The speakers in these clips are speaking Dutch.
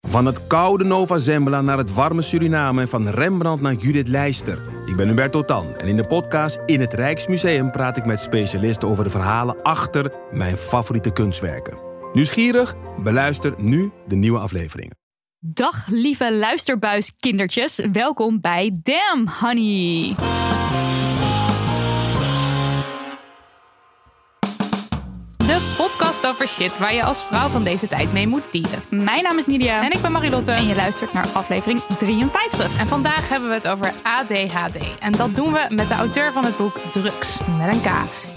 Van het koude Nova Zembla naar het warme Suriname en van Rembrandt naar Judith Leister. Ik ben Hubert Totan en in de podcast In het Rijksmuseum praat ik met specialisten over de verhalen achter mijn favoriete kunstwerken. Nieuwsgierig? Beluister nu de nieuwe afleveringen. Dag lieve luisterbuiskindertjes. Welkom bij Damn Honey. Over shit waar je als vrouw van deze tijd mee moet dealen. Mijn naam is Nidia. En ik ben Marilotte. En je luistert naar aflevering 53. En vandaag hebben we het over ADHD. En dat doen we met de auteur van het boek Drugs, met een K.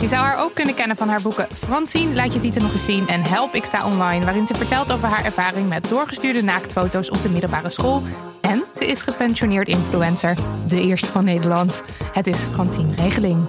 Je zou haar ook kunnen kennen van haar boeken Francine, laat je titel nog eens zien. En Help, ik sta online, waarin ze vertelt over haar ervaring met doorgestuurde naaktfoto's op de middelbare school. En ze is gepensioneerd influencer, de eerste van Nederland. Het is Francine Regeling.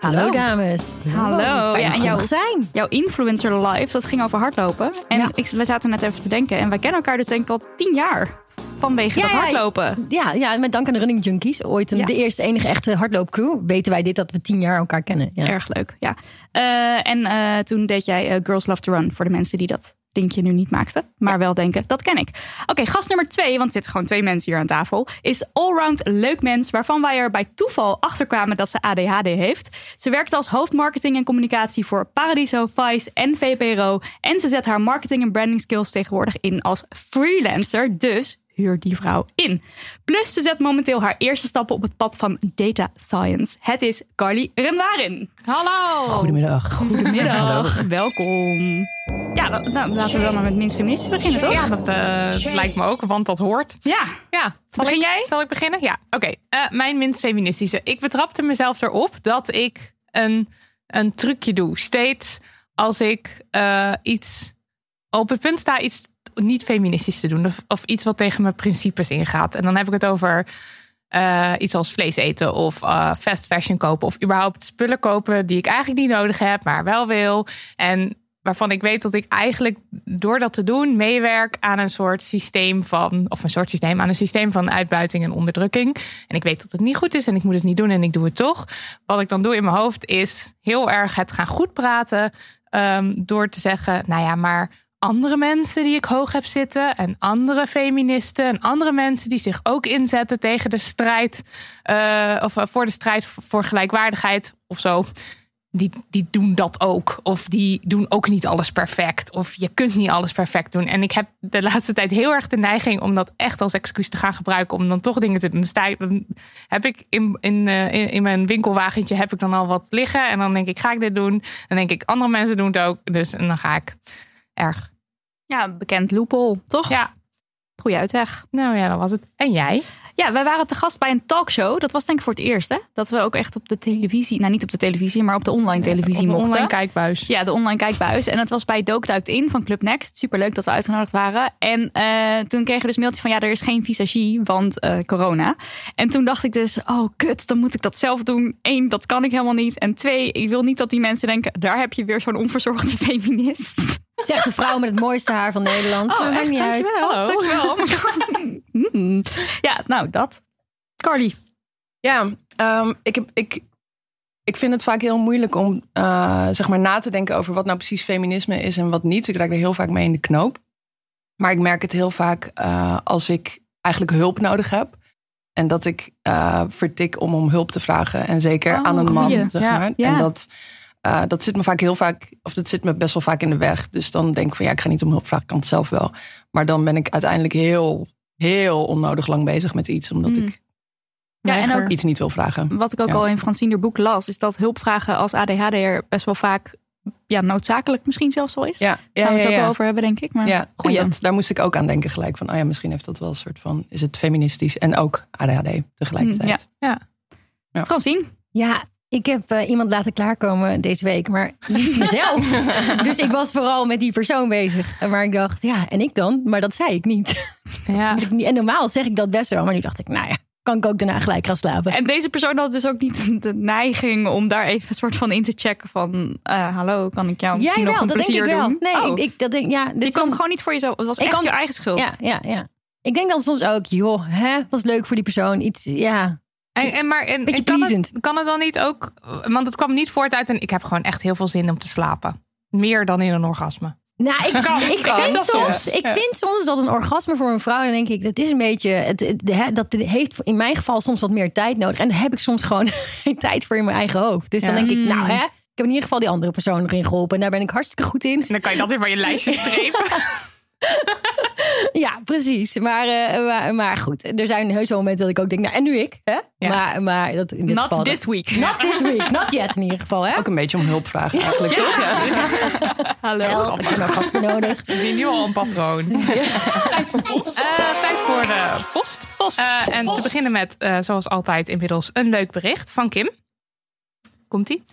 Hallo dames. Hallo. Ja, en we jouw, zijn. jouw influencer live, dat ging over hardlopen. En Ja. ik, we zaten net even te denken. En wij kennen elkaar dus denk ik al tien jaar. Vanwege Ja, dat hardlopen. Ja, ja, met dank aan de Running Junkies. Ooit een, Ja. de eerste enige echte hardloopcrew. Weten wij dit dat we tien jaar elkaar kennen. Ja. Erg leuk, ja. Eh, en eh, toen deed jij eh, Girls Love to Run voor de mensen die dat linkje nu niet maakten. Maar wel denken, dat ken ik. Oké, gast nummer twee, want er zitten gewoon twee mensen hier aan tafel. Is allround leuk mens, waarvan wij er bij toeval achter kwamen dat ze ADHD heeft. Ze werkt als hoofdmarketing en communicatie voor Paradiso, Vice en VPRO. En ze zet haar marketing en branding skills tegenwoordig in als freelancer. Dus huur die vrouw in. Plus ze zet momenteel haar eerste stappen op het pad van data science. Het is Carly Renwarin. Hallo! Goedemiddag. Goedemiddag, welkom. Ja, dan- dan laten we dan maar met minst feministisch beginnen, toch? Ja, dat eh, lijkt me ook, want dat hoort. Ja. Ja, zal Begin ik, jij? Zal ik beginnen? Ja, oké. Eh, mijn minst feministische. Ik betrapte mezelf erop dat ik een, een trucje doe. Steeds als ik eh, iets op het punt sta iets niet feministisch te doen. Of, of iets wat tegen mijn principes ingaat. En dan heb ik het over eh, iets als vlees eten of eh, fast fashion kopen. Of überhaupt spullen kopen die ik eigenlijk niet nodig heb, maar wel wil. En waarvan ik weet dat ik eigenlijk door dat te doen meewerk aan een soort systeem van, of een soort systeem, aan een systeem van uitbuiting en onderdrukking. En ik weet dat het niet goed is en ik moet het niet doen en ik doe het toch. Wat ik dan doe in mijn hoofd is heel erg het gaan goed praten. ehm, door te zeggen, nou ja, maar andere mensen die ik hoog heb zitten en andere feministen en andere mensen die zich ook inzetten tegen de strijd eh, of eh, voor de strijd voor gelijkwaardigheid of zo. Die, die doen dat ook. Of die doen ook niet alles perfect. Of je kunt niet alles perfect doen. En ik heb de laatste tijd heel erg de neiging om dat echt als excuus te gaan gebruiken. Om dan toch dingen te doen. Ik, dan heb ik in, in, eh, in, in mijn winkelwagentje heb ik dan al wat liggen. En dan denk ik, ga ik dit doen? Dan denk ik, andere mensen doen het ook. Dus en dan ga ik erg. Ja, bekend loophole, toch? Ja, Goeie uitweg. nou ja, dat was het. En jij? Ja, wij waren te gast bij een talkshow. Dat was denk ik voor het eerst, hè? Dat we ook echt op de televisie, nou niet op de televisie, maar op de online televisie Op mochten. online kijkbuis. Ja, de online kijkbuis. En het was bij Dook Duikt In van Club Next. Superleuk dat we uitgenodigd waren. En eh, toen kregen we dus mailtjes van... ja, er is geen visagie, want eh, corona. En toen dacht ik dus... oh, kut, dan moet ik dat zelf doen. Eén, dat kan ik helemaal niet. En twee, ik wil niet dat die mensen denken... daar heb je weer zo'n onverzorgde feminist. Zegt de vrouw met het mooiste haar van Nederland. maar maakt Oh, echt? niet uit. Dankjewel. Hallo. Dankjewel. Mm. Ja, nou, dat. Carly. Ja, ehm, ik, heb, ik, ik vind het vaak heel moeilijk om eh, zeg maar na te denken over wat nou precies feminisme is en wat niet. Ik raak er heel vaak mee in de knoop. Maar ik merk het heel vaak eh, als ik eigenlijk hulp nodig heb. En dat ik eh, vertik om om hulp te vragen. En zeker Oh, aan een man, goeie. zeg Ja, maar. ja. En dat, eh, dat zit me vaak heel vaak, of dat zit me best wel vaak in de weg. Dus dan denk ik van ja, ik ga niet om hulp vragen, ik kan het zelf wel. Maar dan ben ik uiteindelijk heel, heel onnodig lang bezig met iets. Omdat Mm. ik Ja, en ook iets niet wil vragen. wat ik ook Ja. al in Francine boek las... is dat hulpvragen als ADHD'er best wel vaak ja, noodzakelijk misschien zelfs wel is. Ja, ja, Gaan we het ja, ook ja. wel over hebben, denk ik. Maar Ja, dat, daar moest ik ook aan denken gelijk. Van, oh ja, misschien heeft dat wel een soort van... Is het feministisch en ook ADHD tegelijkertijd. Ja. Francine, Ja, ik heb eh, iemand laten klaarkomen deze week, maar niet mezelf. dus ik was vooral met die persoon bezig. Maar ik dacht, ja, en ik dan? Maar dat zei ik niet. Ja. Dus ik en normaal zeg ik dat best wel, maar nu dacht ik, nou ja, kan ik ook daarna gelijk gaan slapen. En deze persoon had dus ook niet de neiging om daar even een soort van in te checken van... eh, hallo, kan ik jou Jij misschien nog wel, een dat denk ik plezier wel. doen? Nee, Oh, ik, ik, dat denk, ja, dus je kwam dan- gewoon niet voor jezelf. Het was Ik echt kan- je eigen schuld. Ja, ja, ja. Ik denk dan soms ook, joh, hè, was leuk voor die persoon. Iets, ja. En, en, maar, en, Beetje en kan, het, kan het dan niet ook... Want het kwam niet voort uit een... Ik heb gewoon echt heel veel zin om te slapen. Meer dan in een orgasme. Nou, ik, Kan- ik, kan. vind soms, ik vind soms dat een orgasme voor een vrouw, dan denk ik, dat is een beetje, het, dat heeft in mijn geval soms wat meer tijd nodig. En daar heb ik soms gewoon geen tijd voor in mijn eigen hoofd. Dus dan Ja. denk ik, Mm. nou hè, ik heb in ieder geval die andere persoon erin geholpen. En daar ben ik hartstikke goed in. Dan kan je dat weer van je lijstje strepen. Ja, precies. Maar, eh, maar, maar goed, er zijn heus wel momenten dat ik ook denk, nou en nu ik. Hè? Ja. Maar, maar dat in dit Not geval, this week. Not this week, not yet in ieder geval. Hè? Ook een beetje om hulp vragen eigenlijk, toch? Ja. Hallo. Help, ik heb een orgasme nodig. We zien nu al een patroon. Eh, tijd voor de post. Post. Eh, en te beginnen met, eh, zoals altijd inmiddels, een leuk bericht van Kim. Komt-ie?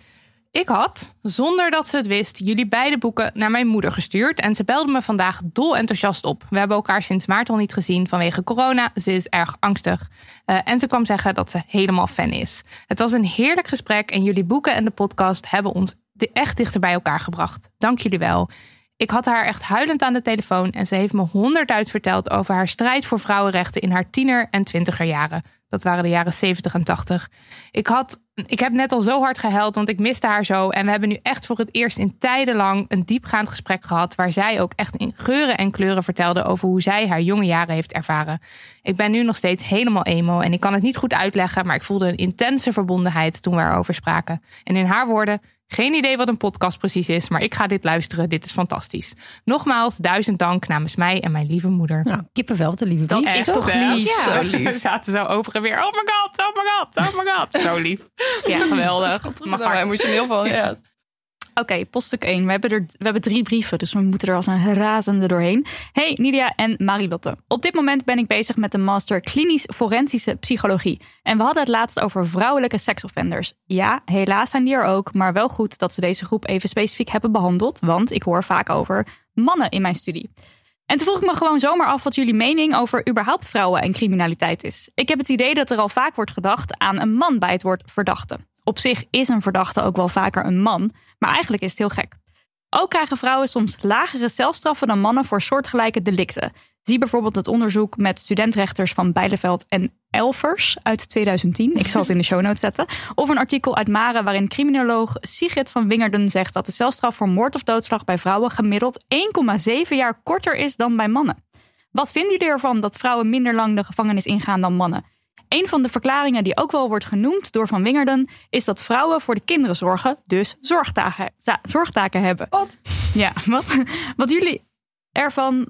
Ik had, zonder dat ze het wist, jullie beide boeken naar mijn moeder gestuurd. En ze belde me vandaag dol enthousiast op. We hebben elkaar sinds maart al niet gezien vanwege corona. Ze is erg angstig. Eh, en ze kwam zeggen dat ze helemaal fan is. Het was een heerlijk gesprek en jullie boeken en de podcast hebben ons echt dichter bij elkaar gebracht. Dank jullie wel. Ik had haar echt huilend aan de telefoon en ze heeft me honderdduit verteld over haar strijd voor vrouwenrechten in haar tiener- en twintiger jaren. Dat waren de jaren 70 en 80. Ik, had, ik heb net al zo hard gehuild, want ik miste haar zo. En we hebben nu echt voor het eerst in tijden lang een diepgaand gesprek gehad. Waar zij ook echt in geuren en kleuren vertelde over hoe zij haar jonge jaren heeft ervaren. Ik ben nu nog steeds helemaal emo en ik kan het niet goed uitleggen, maar ik voelde een intense verbondenheid toen we erover spraken. En in haar woorden, geen idee wat een podcast precies is, maar ik ga dit luisteren. Dit is fantastisch. Nogmaals, duizend dank namens mij en mijn lieve moeder. Nou, kippenvel, een lieve Dat brief. is toch lief. Ja. Zo lief. We zaten zo over en weer. Oh my god, oh my god, oh my god. Zo lief. Ja, geweldig. Moet je in heel veel... Ja. Oké, poststuk 1. We hebben, er, we hebben drie brieven, dus we moeten er als een razende doorheen. Hey Nidia en Marilotte. Op dit moment ben ik bezig met de master klinisch forensische psychologie. En we hadden het laatst over vrouwelijke seksoffenders. Ja, helaas zijn die er ook, maar wel goed dat ze deze groep even specifiek hebben behandeld. Want ik hoor vaak over mannen in mijn studie. En toen vroeg ik me gewoon zomaar af wat jullie mening over überhaupt vrouwen en criminaliteit is. Ik heb het idee dat er al vaak wordt gedacht aan een man bij het woord verdachte. Op zich is een verdachte ook wel vaker een man, maar eigenlijk is het heel gek. Ook krijgen vrouwen soms lagere celstraffen dan mannen voor soortgelijke delicten. Zie bijvoorbeeld het onderzoek met studentrechters van Bijleveld en Elvers uit 2010. Ik zal het in de show notes zetten. Of een artikel uit Mare waarin criminoloog Sigrid van Wingerden zegt dat de celstraf voor moord of doodslag bij vrouwen gemiddeld 1,7 jaar korter is dan bij mannen. Wat vinden jullie ervan dat vrouwen minder lang de gevangenis ingaan dan mannen? Een van de verklaringen die ook wel wordt genoemd door Van Wingerden is dat vrouwen voor de kinderen zorgen, dus zorgtaken, zorgtaken hebben. Wat? Ja, wat, wat jullie ervan.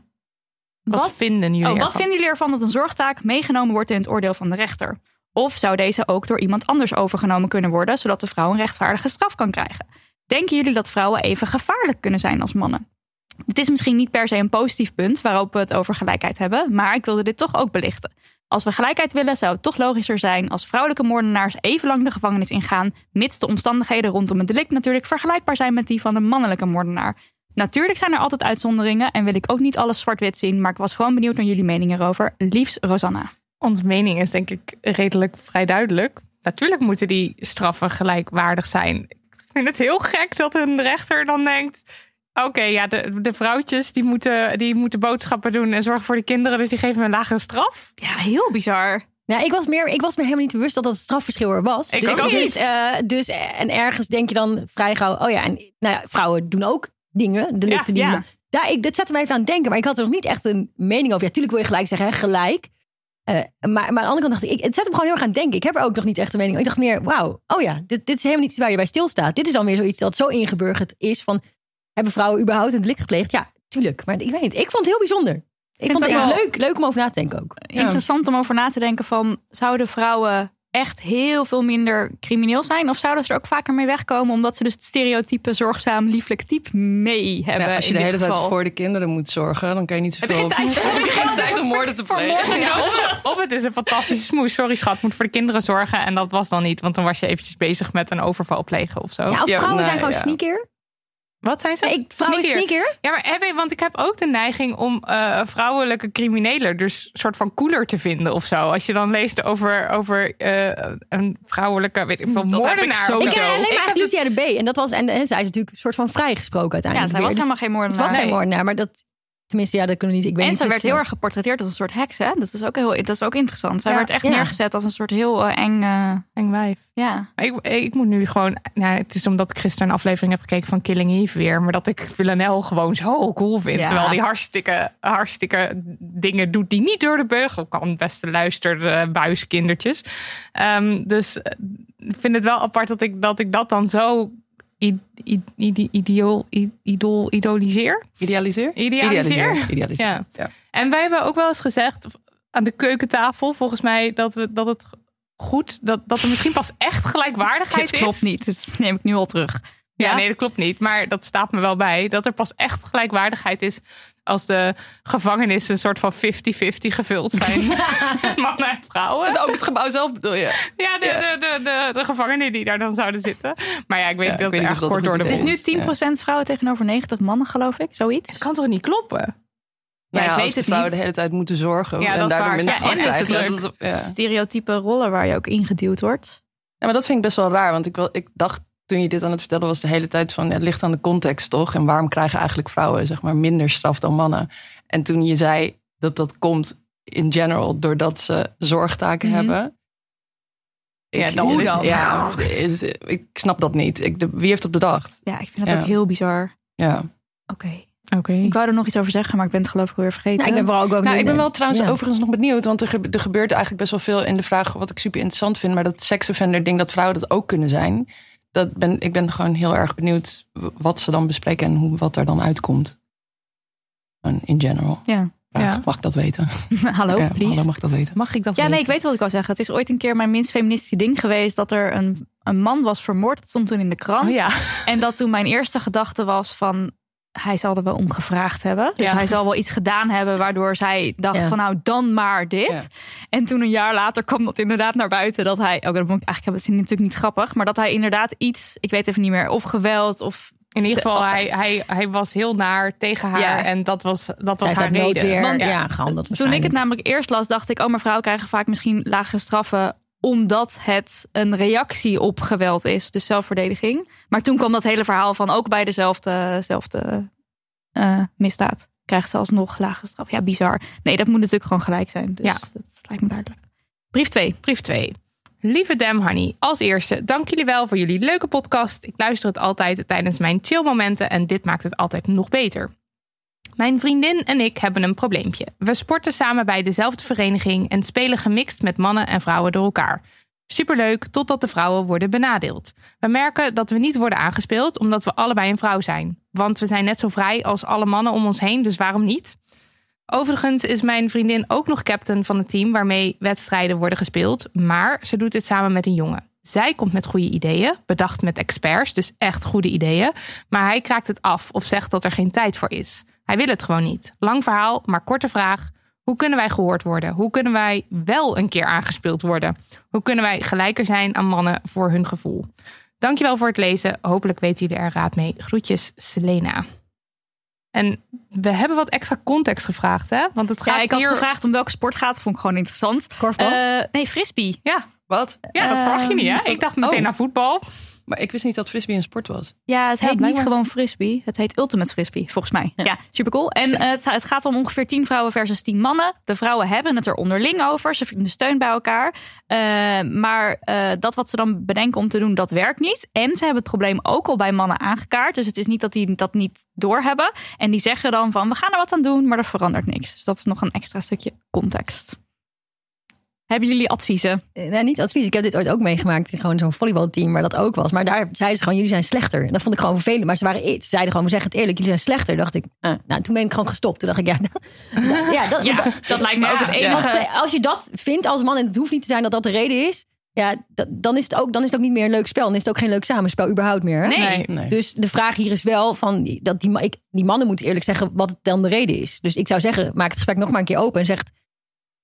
Wat, vinden jullie oh, wat ervan? vinden jullie ervan dat een zorgtaak meegenomen wordt in het oordeel van de rechter? Of zou deze ook door iemand anders overgenomen kunnen worden, zodat de vrouw een rechtvaardige straf kan krijgen? Denken jullie dat vrouwen even gevaarlijk kunnen zijn als mannen? Het is misschien niet per se een positief punt waarop we het over gelijkheid hebben, maar ik wilde dit toch ook belichten. Als we gelijkheid willen, zou het toch logischer zijn als vrouwelijke moordenaars even lang de gevangenis ingaan, mits de omstandigheden rondom het delict natuurlijk vergelijkbaar zijn met die van een mannelijke moordenaar. Natuurlijk zijn er altijd uitzonderingen en wil ik ook niet alles zwart-wit zien, maar ik was gewoon benieuwd naar jullie mening erover. Liefs Rosanna. Onze mening is denk ik redelijk vrij duidelijk. Natuurlijk moeten die straffen gelijkwaardig zijn. Ik vind het heel gek dat een rechter dan denkt... Oké, ja, de, de vrouwtjes die moeten, die moeten boodschappen doen en zorgen voor de kinderen. Dus die geven me een lagere straf. Ja, heel bizar. Ja, ik was, meer, ik was me helemaal niet bewust dat dat strafverschil er was. Ik dus, ook dus, niet. eh, dus, eh, en ergens denk je dan vrij gauw, oh ja, en nou ja, vrouwen doen ook dingen, delicten Ja, die ja. Daar, ik, dit zette me even aan het denken, maar ik had er nog niet echt een mening over. Ja, tuurlijk wil je gelijk zeggen, hè, gelijk. Eh, maar, maar aan de andere kant dacht ik, ik, het zet hem gewoon heel erg aan het denken. Ik heb er ook nog niet echt een mening over. Ik dacht meer, wauw, oh ja, dit, dit is helemaal niet waar je bij stilstaat. Dit is dan weer zoiets dat zo ingeburgerd is van, hebben vrouwen überhaupt een delict gepleegd? Ja, tuurlijk. Maar ik weet niet, ik vond het heel bijzonder. Ik vind vond het wel- leuk, leuk om over na te denken ook. Interessant om over na te denken van, zouden vrouwen echt heel veel minder crimineel zijn? Of zouden ze er ook vaker mee wegkomen omdat ze dus het stereotype zorgzaam, lieflijk type mee hebben? Ja, als je de hele tijd voor de kinderen moet zorgen, dan kan je niet Heb je zoveel... geen tijd? heb je geen tijd om moorden te plegen. Ja, of, of het is een fantastische smoes. Sorry schat, moet voor de kinderen zorgen. En dat was dan niet, want dan was je eventjes bezig met een overval plegen of zo. Ja, of Ja, vrouwen zijn nee, gewoon ja. sneaker. Wat zijn ze? Nee, ik, vrouwen Sneaker. sneaker. Ja, maar heb je, want ik heb ook de neiging om eh, vrouwelijke criminelen dus soort van cooler te vinden of zo. Als je dan leest over, over eh, een vrouwelijke, weet ik veel, ik moordenaar. Ik zo. ken alleen Ik maar heb Alicia de B. En dat was en, en zij is natuurlijk een soort van vrijgesproken Ja, uiteindelijk. zij was weer. Dus helemaal geen Ze moordenaar. was geen moordenaar, maar dat... Tenminste, ja, dat kunnen we niet. Ik weet En niet ze werd heel erg geportretteerd als een soort heks, hè? Dat is ook, heel, dat is ook interessant. Zij Ja. werd echt Ja. neergezet als een soort heel eh, eng... eh, Eng wijf. ja. Ik, ik moet nu gewoon. Nou, het is omdat ik gisteren een aflevering heb gekeken van Killing Eve weer. Maar dat ik Villanelle gewoon zo cool vind. Ja. Terwijl die hartstikke, hartstikke dingen doet die niet door de beugel kan. Beste luister, buiskindertjes. Ehm, dus eh, ik vind het wel apart dat ik dat, ik dat dan zo i- i- ide- ideal, i- idool, idoliseer. Idealiseer? Idealiseer. Idealiseer. Ja. Ja. En wij hebben ook wel eens gezegd aan de keukentafel, volgens mij, dat, we, dat het goed, dat, dat er misschien pas echt gelijkwaardigheid Dit klopt is. niet. Dit neem ik nu al terug. Ja, Ja? nee, dat klopt niet. Maar dat staat me wel bij. Dat er pas echt gelijkwaardigheid is als de gevangenissen een soort van 50-50 gevuld zijn. mannen en vrouwen. Ook het gebouw zelf bedoel je? Ja, de, de, de, de, de gevangenen die daar dan zouden zitten. Maar ja, ik weet Ja, dat ik het weet niet erg of dat kort door de Het is nu 10% vrouwen tegenover 90 mannen, geloof ik. Zoiets. Het kan toch niet kloppen? Nou ik ja, weet als de het vrouwen niet. de hele tijd moeten zorgen Ja, en dat is daardoor minder Ja, en is het leuk. dat. Stereotype rollen waar je ook ingeduwd wordt. Ja, maar dat vind ik best wel raar. Want ik, wil, ik dacht toen je dit aan het vertellen was de hele tijd van... Ja, het ligt aan de context toch? En waarom krijgen eigenlijk vrouwen zeg maar, minder straf dan mannen? En toen je zei dat dat komt in general doordat ze zorgtaken Mhm. hebben... Ja, Ik- dan is- hoe dan? Ja, is- ik snap dat niet. Ik, de, wie heeft dat bedacht? Ja, ik vind dat Ja. ook heel bizar. Ja. Oké. Oké. Ik wou er nog iets over zeggen, maar ik ben het geloof ik alweer vergeten. Ja, ik ben vooral ook wel Nou, ik ben wel trouwens Ja. overigens nog benieuwd. Want er, er gebeurt eigenlijk best wel veel in de vraag... wat ik super interessant vind. Maar dat seksoffender ding, dat vrouwen dat ook kunnen zijn... Dat ben, ik ben gewoon heel erg benieuwd wat ze dan bespreken... en hoe, wat er dan uitkomt. In general. Ja. Vraag, Ja. Mag ik dat weten? Hallo, Ja, please. hallo, mag ik dat weten? Mag ik dat Ja, nee, ik weet wat ik wil zeggen. Het is ooit een keer mijn minst feministische ding geweest... dat er een, een man was vermoord. Dat stond toen in de krant. Oh ja. En dat toen mijn eerste gedachte was van... hij zal er wel om gevraagd hebben. Dus Ja. hij zal wel iets gedaan hebben... waardoor zij dacht Ja. van nou, dan maar dit. Ja. En toen een jaar later kwam dat inderdaad naar buiten... dat hij, ook dat vond ik eigenlijk dat is natuurlijk niet grappig... maar dat hij inderdaad iets, ik weet even niet meer... of geweld of In ieder geval, hij, hij, hij was heel naar tegen haar. Ja. En dat was, dat was Zij haar reden. Want- ja, gehandeld Toen ik het namelijk eerst las, dacht ik... oh, maar vrouwen krijgen vaak misschien lagere straffen... omdat het een reactie op geweld is. Dus zelfverdediging. Maar toen kwam dat hele verhaal van... ook bij dezelfde, dezelfde eh, misdaad... krijgt ze alsnog lagere straf. Ja, bizar. Nee, dat moet natuurlijk gewoon gelijk zijn. Dus Ja. dat lijkt me duidelijk. Brief 2. Brief 2. Lieve Dem Honey, als eerste, dank jullie wel voor jullie leuke podcast. Ik luister het altijd tijdens mijn chillmomenten en dit maakt het altijd nog beter. Mijn vriendin en ik hebben een probleempje. We sporten samen bij dezelfde vereniging en spelen gemixt met mannen en vrouwen door elkaar. Superleuk, totdat de vrouwen worden benadeeld. We merken dat we niet worden aangespeeld omdat we allebei een vrouw zijn. Want we zijn net zo vrij als alle mannen om ons heen, dus waarom niet? Overigens is mijn vriendin ook nog captain van het team waarmee wedstrijden worden gespeeld. Maar ze doet dit samen met een jongen. Zij komt met goede ideeën, bedacht met experts, dus echt goede ideeën. Maar hij kraakt het af of zegt dat er geen tijd voor is. Hij wil het gewoon niet. Lang verhaal, maar korte vraag. Hoe kunnen wij gehoord worden? Hoe kunnen wij wel een keer aangespeeld worden? Hoe kunnen wij gelijker zijn aan mannen voor hun gevoel? Dankjewel voor het lezen. Hopelijk weten jullie er raad mee. Groetjes, Selena. En we hebben wat extra context gevraagd, hè? Want het gaat Ja, ik had hier... gevraagd om welke sport gaat. Vond ik gewoon interessant. Korfbal? Eh, nee, frisbee. Ja, Wat? ja, dat verwacht je niet, Ehm, hè? is dat- Ik dacht meteen Oh. aan voetbal. Maar ik wist niet dat frisbee een sport was. Ja, het Ja, heet niet blijkbaar. gewoon frisbee. Het heet Ultimate Frisbee, volgens mij. Ja, super cool. En eh, het, het gaat om ongeveer 10 vrouwen versus 10 mannen. De vrouwen hebben het er onderling over. Ze vinden steun bij elkaar. Eh, maar eh, dat wat ze dan bedenken om te doen, dat werkt niet. En ze hebben het probleem ook al bij mannen aangekaart. Dus het is niet dat die dat niet doorhebben. En die zeggen dan van, we gaan er wat aan doen, maar er verandert niks. Dus dat is nog een extra stukje context. Hebben jullie adviezen? Eh, Nou, niet advies. Ik heb dit ooit ook meegemaakt in gewoon zo'n volleybalteam waar dat ook was. Maar daar zeiden ze gewoon, jullie zijn slechter. En dat vond ik gewoon vervelend. Maar ze, waren, e- ze zeiden gewoon, we zeggen het eerlijk, jullie zijn slechter. dacht ik, ah, nou, toen ben ik gewoon gestopt. Toen dacht ik, ja, ja, dat, Ja, dat lijkt me Ja, ook het enige. als, als je dat vindt als man, en het hoeft niet te zijn dat dat de reden is. ja, dat- dan, is het ook, dan is het ook niet meer een leuk spel. Dan is het ook geen leuk samenspel überhaupt meer. Hè? Nee. Nee. Nee. Dus de vraag hier is wel van dat die, ik, die mannen moeten eerlijk zeggen wat het dan de reden is. Dus ik zou zeggen, maak het gesprek nog maar een keer open en zeg.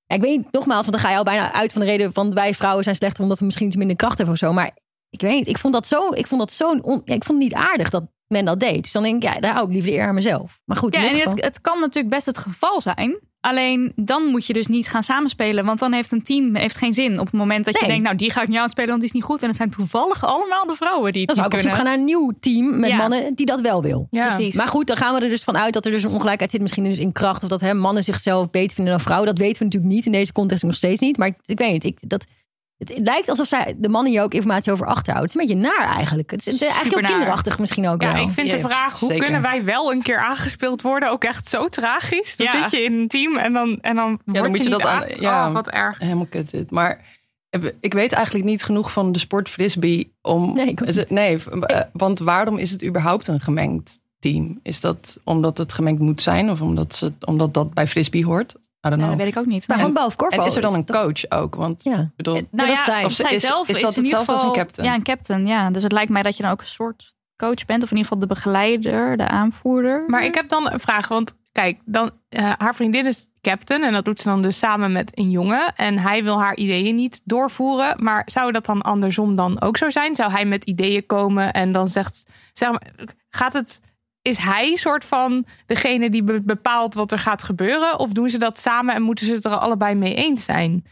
Ik weet niet, nogmaals, want dan ga je al bijna uit van de reden van wij vrouwen zijn slechter omdat we misschien iets minder kracht hebben of zo. Maar ik weet niet, ik vond dat zo, ik vond dat zo, on- ja, ik vond het niet aardig dat men dat deed. Dus dan denk ik, ja, daar hou ik liever de eer aan mezelf. Maar goed, Ja, en het, het kan natuurlijk best het geval zijn. Alleen dan moet je dus niet gaan samenspelen. Want dan heeft een team heeft geen zin. Op het moment dat je denkt, nou die ga ik niet aanspelen, want die is niet goed. En het zijn toevallig allemaal de vrouwen die het dan zou ik op gaan naar een nieuw team met Ja. mannen die dat wel wil. Ja. Precies. Maar goed, dan gaan we er dus van uit dat er dus een ongelijkheid zit. Misschien dus in kracht. Of dat hè, mannen zichzelf beter vinden dan vrouwen. Dat weten we natuurlijk niet. In deze context nog steeds niet. Maar ik, ik weet niet. Ik, dat, het, het lijkt alsof zij de mannen hier ook informatie over achterhouden. Het is een beetje naar eigenlijk. Het is, het is eigenlijk heel kinderachtig misschien ook Ja, wel. ik vind de Ja, vraag hoe zeker. kunnen wij wel een keer aangespeeld worden ook echt zo tragisch. Dan Ja. zit je in een team en dan, en dan, word dan moet je dat aan- ja. Oh, wat erg. Helemaal kut dit. Maar ik weet eigenlijk niet genoeg van de sport frisbee om. Nee, het- nee, eh, want waarom is het überhaupt een gemengd team? Is dat omdat het gemengd moet zijn of omdat, ze, omdat dat bij frisbee hoort? I don't Ja, know. dat weet ik ook niet. Maar Nee. handbal of korfbal en is er dan een toch- coach ook? Want Ja. bedoel, Nou dat zij. Of zij is- zelf is is, dat in ieder hetzelfde als geval, een captain? Ja, een captain. Ja. Dus het lijkt mij dat je dan ook een soort coach bent. Of in ieder geval de begeleider, de aanvoerder. Maar ik heb dan een vraag, want kijk, dan, eh, haar vriendin is captain en dat doet ze dan dus samen met een jongen. En hij wil haar ideeën niet doorvoeren. Maar zou dat dan andersom dan ook zo zijn? Zou hij met ideeën komen en dan zegt, zeg maar, gaat het, is hij soort van degene die be- bepaalt wat er gaat gebeuren? Of doen ze dat samen en moeten ze het er allebei mee eens zijn?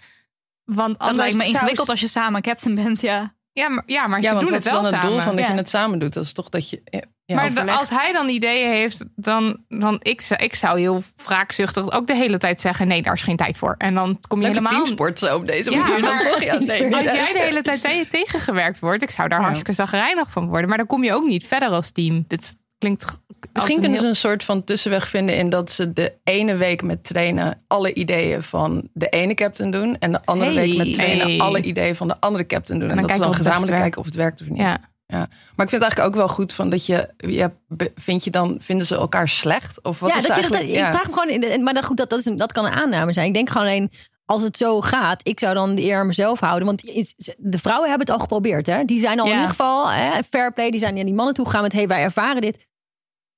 Want dat anders lijkt me zou- ingewikkeld als je samen captain bent. Ja. Ja, maar, ja, maar ja, ze doen wat het is wel dan het doel samen. van dat Ja. je het samen doet? Dat is toch dat je. Ja, maar als hij dan ideeën heeft, dan, dan ik, zou- ik zou heel wraakzuchtig ook de hele tijd zeggen: nee, daar is geen tijd voor. En dan kom je Leuke helemaal. teamsport zo op deze Ja, manier dan maar- toch? Ja, nee, Als jij de hele tijd tegen- tegengewerkt wordt, ik zou daar Ja. hartstikke zagrijnig van worden. Maar dan kom je ook niet verder als team. Dit klinkt. Misschien kunnen ze een soort van tussenweg vinden in dat ze de ene week met trainen alle ideeën van de ene captain doen. En de andere Hey. week met trainen Hey. alle ideeën van de andere captain doen. En, dat ze dan gezamenlijk kijken of het werkt of niet. Ja. Maar ik vind het eigenlijk ook wel goed van dat je, ja, vind je dan, vinden ze elkaar slecht? Of wat ja, is dat je dat, ik vraag me gewoon, maar dat, goed, dat, dat, is dat kan een aanname zijn. Ik denk gewoon alleen, als het zo gaat, ik zou dan de eer aan mezelf houden. Want de vrouwen hebben het al geprobeerd. Hè? Die zijn al in ieder geval hè, fair play. Die zijn naar die mannen toe gegaan met, hey, wij ervaren dit.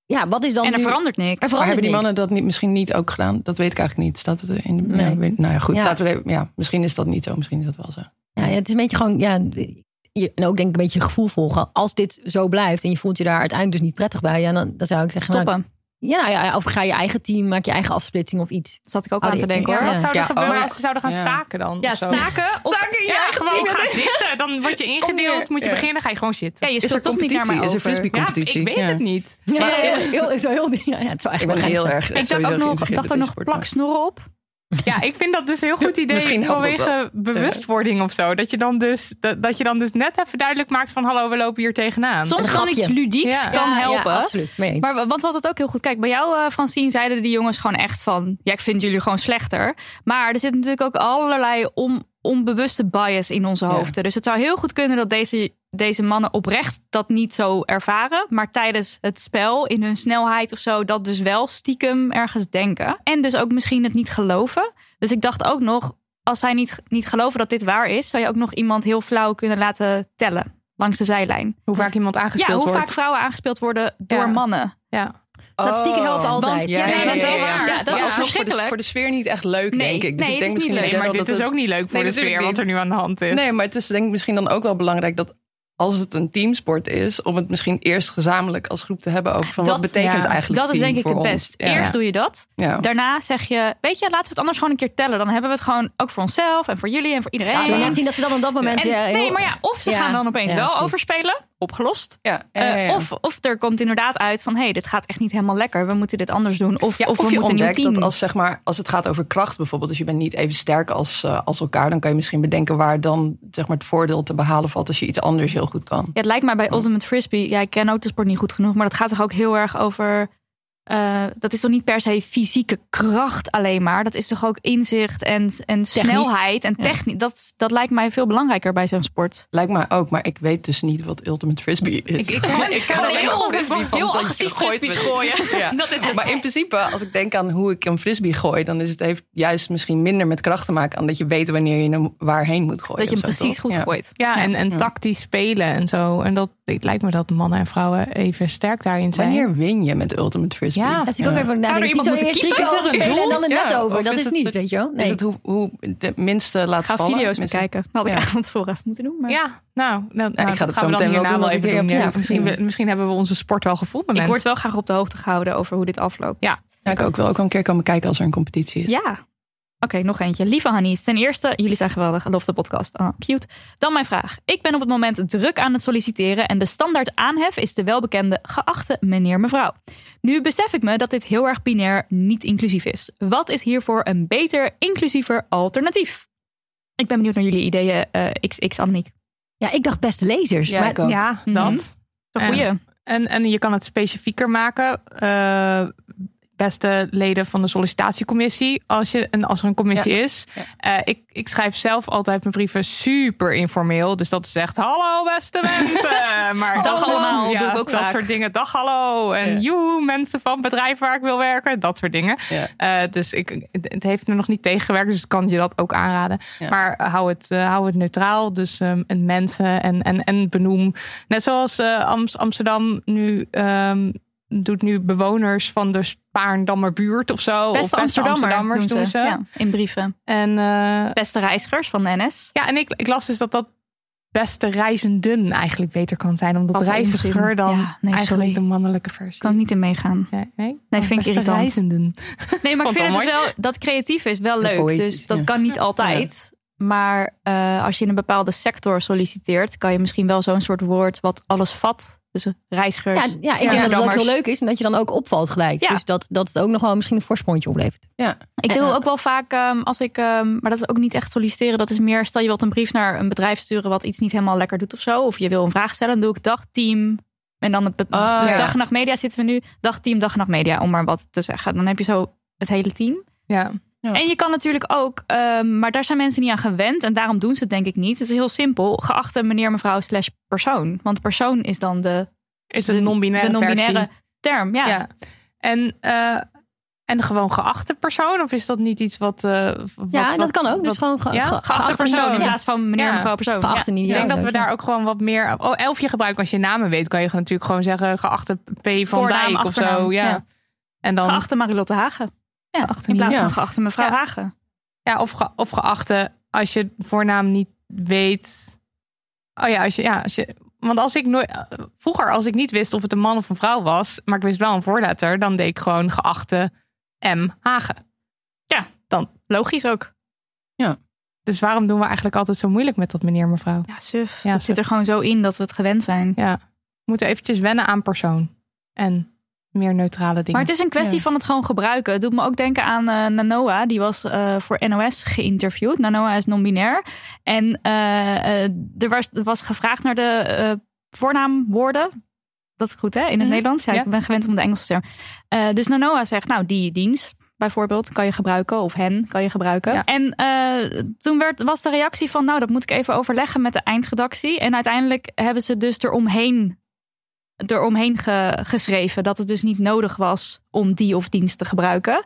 Ja, wat is dan En er nu... verandert niks. Er Maar hebben die mannen dat niet, misschien niet ook gedaan? Dat weet ik eigenlijk niet. Staat het in de, Nee. nou ja, goed. Ja. Laten we even, ja, misschien is dat niet zo. Misschien is dat wel zo. Ja, ja, het is een beetje gewoon, ja, je, en ook denk ik een beetje je gevoel volgen. Als dit zo blijft en je voelt je daar uiteindelijk dus niet prettig bij, ja, dan, dan zou ik zeggen, nou, Stoppen. nou ja, of ga je eigen team, maak je eigen afsplitsing of iets. Dat zat ik ook Oh, aan te denken Ja, hoor. wat zou er Ja, gebeuren oh, als ze zouden gaan ja. staken dan? Ja, of zo? staken. Of, Ja, gewoon gaan zitten. Dan word je ingedeeld, moet je Ja. beginnen, ga je gewoon zitten. ja, je Is er speelt toch niet naar? Is er over. frisbee Ja, competitie? ik weet Ja. het niet. Ja, Maar- heel, heel, zo heel, ja, ja, het zou ben wel heel erg. Ik dacht ook nog, dacht er nog plaksnorren op. Ja, ik vind dat dus een heel goed idee Misschien vanwege bewustwording of zo. Dat je, dan dus, dat, dat je dan dus net even duidelijk maakt van... hallo, we lopen hier tegenaan. Soms kan iets ludieks Ja. kan helpen. Ja, absoluut. Mee eens. Maar want wat het ook heel goed. Kijk, bij jou, eh, Francine, zeiden die jongens gewoon echt van. Ja, ik vind jullie gewoon slechter. Maar er zit natuurlijk ook allerlei on, onbewuste bias in onze Ja. hoofden. Dus het zou heel goed kunnen dat deze, deze mannen oprecht dat niet zo ervaren. Maar tijdens het spel, in hun snelheid of zo, dat dus wel stiekem ergens denken. En dus ook misschien het niet geloven. Dus ik dacht ook nog, als zij niet, niet geloven dat dit waar is, zou je ook nog iemand heel flauw kunnen laten tellen. Langs de zijlijn. Hoe vaak iemand aangespeeld Ja, hoe wordt. vaak vrouwen aangespeeld worden door Ja. mannen. Ja. Statistieken helpen altijd. Want- ja, dat is ja, wel ja. waar. Ja, dat Ja, is alsnog voor de, verschrikkelijk. voor de sfeer niet echt leuk, Nee, denk ik. Dus nee, ik het denk is misschien leuk. Maar dit is ook niet leuk voor Nee, de sfeer wat er nu aan de hand is. Nee, maar het is denk ik misschien dan ook wel belangrijk dat als het een teamsport is, om het misschien eerst gezamenlijk als groep te hebben over van Dat- wat betekent ja, eigenlijk Dat is denk ik het ons. best. Ja. Eerst doe je dat. Ja. Daarna zeg je, weet je, laten we het anders gewoon een keer tellen. Dan hebben we het gewoon ook voor onszelf en voor jullie en voor iedereen. Ja, net zien dat ze dan op dat moment... En- heel- nee, maar ja, of ze gaan dan opeens wel overspelen, opgelost. Ja, ja, ja, Eh, ja. of, of er komt inderdaad uit van, hé, hey, dit gaat echt niet helemaal lekker. We moeten dit anders doen. Of, of, of, we je moeten ontdekt dat als, zeg maar, als het gaat over kracht bijvoorbeeld, dus je bent niet even sterk als, eh, als elkaar, dan kan je misschien bedenken waar dan zeg maar, het voordeel te behalen valt als je iets anders heel goed kan. Ja, het lijkt mij bij Ultimate Frisbee, ja, ik ken ook de sport niet goed genoeg, maar dat gaat toch ook heel erg over eh, dat is toch niet per se fysieke kracht alleen maar. Dat is toch ook inzicht en, en snelheid en Ja. techniek. Dat, dat lijkt mij veel belangrijker bij zo'n sport. Lijkt mij ook, maar ik weet dus niet wat Ultimate Frisbee is. Ik- ik ken- ik alleen frisbee van heel dat je agressief gooit frisbees gooien. Ja. Dat is het. Maar in principe, als ik denk aan hoe ik een frisbee gooi, dan is het heeft juist misschien minder met kracht te maken aan dat je weet wanneer je hem waarheen moet gooien. dat je hem zo, precies toch? goed Ja. gooit. Ja, en, en Ja. tactisch spelen en zo. En dat het lijkt me dat mannen en vrouwen even sterk daarin zijn. Wanneer win je met Ultimate Frisbee? Ja. Als ik ook even Zou er nadenk, iemand moeten Is er een spelen en dan net Ja, over. of Dat is is het niet, het- weet je wel? Nee. Is het hoe, hoe de minste laat Ga vallen? video's Tenminste, bekijken. Dat had ik Ja. eigenlijk van tevoren moeten doen. Maar... Ja, nou, dan, nou, ik ga het gaan zo meteen wel even weer doen. Ja, misschien, misschien hebben we onze sport wel gevonden. Ik word wel graag op de hoogte gehouden over hoe dit afloopt. Ja. Ja, ik ook wel ook wel een keer komen kijken als er een competitie is. Ja. Oké, nog eentje. Lieve Hannies, ten eerste, jullie zijn geweldig. Love de podcast. Oh, cute. Dan mijn vraag. Ik ben op het moment druk aan het solliciteren en de standaard aanhef is de welbekende geachte meneer mevrouw. Nu besef ik me dat dit heel erg binair niet inclusief is. Wat is hiervoor een beter, inclusiever alternatief? Ik ben benieuwd naar jullie ideeën, eh XX Annemiek. Ja, ik dacht beste lezers. Ja, maar ik ook. Ja, Mhm. dat. Een goeie. En, en je kan het specifieker maken. Eh, beste leden van de sollicitatiecommissie. Als, je, en als er een commissie is. Ja. Eh, ik, ik schrijf zelf altijd mijn brieven super informeel. Dus dat is echt hallo beste mensen. Maar Dag allemaal, ja, doe ik ook dat vaak. soort dingen. Dag hallo. En joe, mensen van bedrijf waar ik wil werken. Dat soort dingen. Eh, dus ik, het heeft me nog niet tegengewerkt. Dus ik kan je dat ook aanraden. Maar hou het, eh, hou het neutraal. Dus ehm, en mensen en, en, en benoem. Net zoals eh, Ams- Amsterdam nu ehm, doet nu bewoners van de Spaarndammer buurt of zo. Beste of beste Amsterdammer Amsterdammers doen doen ze. ze. Ja, in brieven. En eh, Beste reizigers van de NS. ja, en ik, ik las dus dat dat beste reizenden eigenlijk beter kan zijn. Omdat Wat reiziger dan Ja, nee, eigenlijk sorry. de mannelijke versie. Kan ik niet in meegaan. Nee, nee? Nee, Oh, vind ik irritant. reizenden. Nee, maar ik vind het het dus wel dat creatief is wel leuk. poëtisch, dus dat ja. kan niet altijd. Maar eh, als je in een bepaalde sector solliciteert, kan je misschien wel zo'n soort woord wat alles vat. Dus reizigers. Ja, ja, ik denk dat het ook heel leuk is en dat je dan ook opvalt gelijk. Ja. Dus dat, dat het ook nog wel misschien een voorsprongetje oplevert. Ja. Ik doe ook wel vaak, ehm, als ik, ehm, maar dat is ook niet echt solliciteren. Dat is meer, stel je wilt een brief naar een bedrijf sturen wat iets niet helemaal lekker doet of zo. Of je wil een vraag stellen, dan doe ik dag team. En dan het, Ah, dus ja. dag en nacht media zitten we nu. Dag team, dag en nacht media, om maar wat te zeggen. Dan heb je zo het hele team. Ja. Ja. En je kan natuurlijk ook, ehm, maar daar zijn mensen niet aan gewend. En daarom doen ze het denk ik niet. Het is heel simpel. Geachte meneer, mevrouw, slash persoon. Want persoon is dan de, Is de, een non-binaire de non-binaire versie. term. Ja. Ja. En, eh, en gewoon geachte persoon? Of is dat niet iets wat... eh, wat Ja, dat kan ook. Dus gewoon ge- ja? ge- Geachte Geachte persoon in plaats van meneer, Ja. mevrouw, persoon. Geachte Ja. niet. Ik denk dat we ja. daar ook gewoon wat meer... Oh, elfje gebruiken als je namen weet. Kan je natuurlijk gewoon zeggen geachte P van Voornaam, Dijk of achternaam, zo. Ja. ja. En dan, Geachte Marilotte Hagen. Ja, Geachte in plaats van Ja. geachte mevrouw Ja. Hagen. ja, of, ge, of geachte als je voornaam niet weet. Oh ja, als je... Ja, als je want als ik nooit... Vroeger, als ik niet wist of het een man of een vrouw was... maar ik wist wel een voorletter... dan deed ik gewoon geachte M. Hagen. Logisch ook. Dus waarom doen we eigenlijk altijd zo moeilijk met dat meneer mevrouw? Ja, suf. Ja, het suf. zit er gewoon zo in dat we het gewend zijn. Ja, we moeten eventjes wennen aan persoon. En meer neutrale dingen. Maar het is een kwestie Ja. van het gewoon gebruiken. Het doet me ook denken aan eh, Nanoa. Die was eh, voor NOS geïnterviewd. Nanoa is non-binair. En eh, er, was, er was gevraagd naar de voornaamwoorden. Dat is goed hè, in het Mhm. Nederlands. Ja, Ja. ik ben gewend om de Engelse term. Dus Nanoa zegt, nou die dienst bijvoorbeeld kan je gebruiken. Of hen kan je gebruiken. Ja. En toen werd, was de reactie van, nou dat moet ik even overleggen met de eindredactie. En uiteindelijk hebben ze dus eromheen eromheen ge, geschreven dat het dus niet nodig was om die of dienst te gebruiken.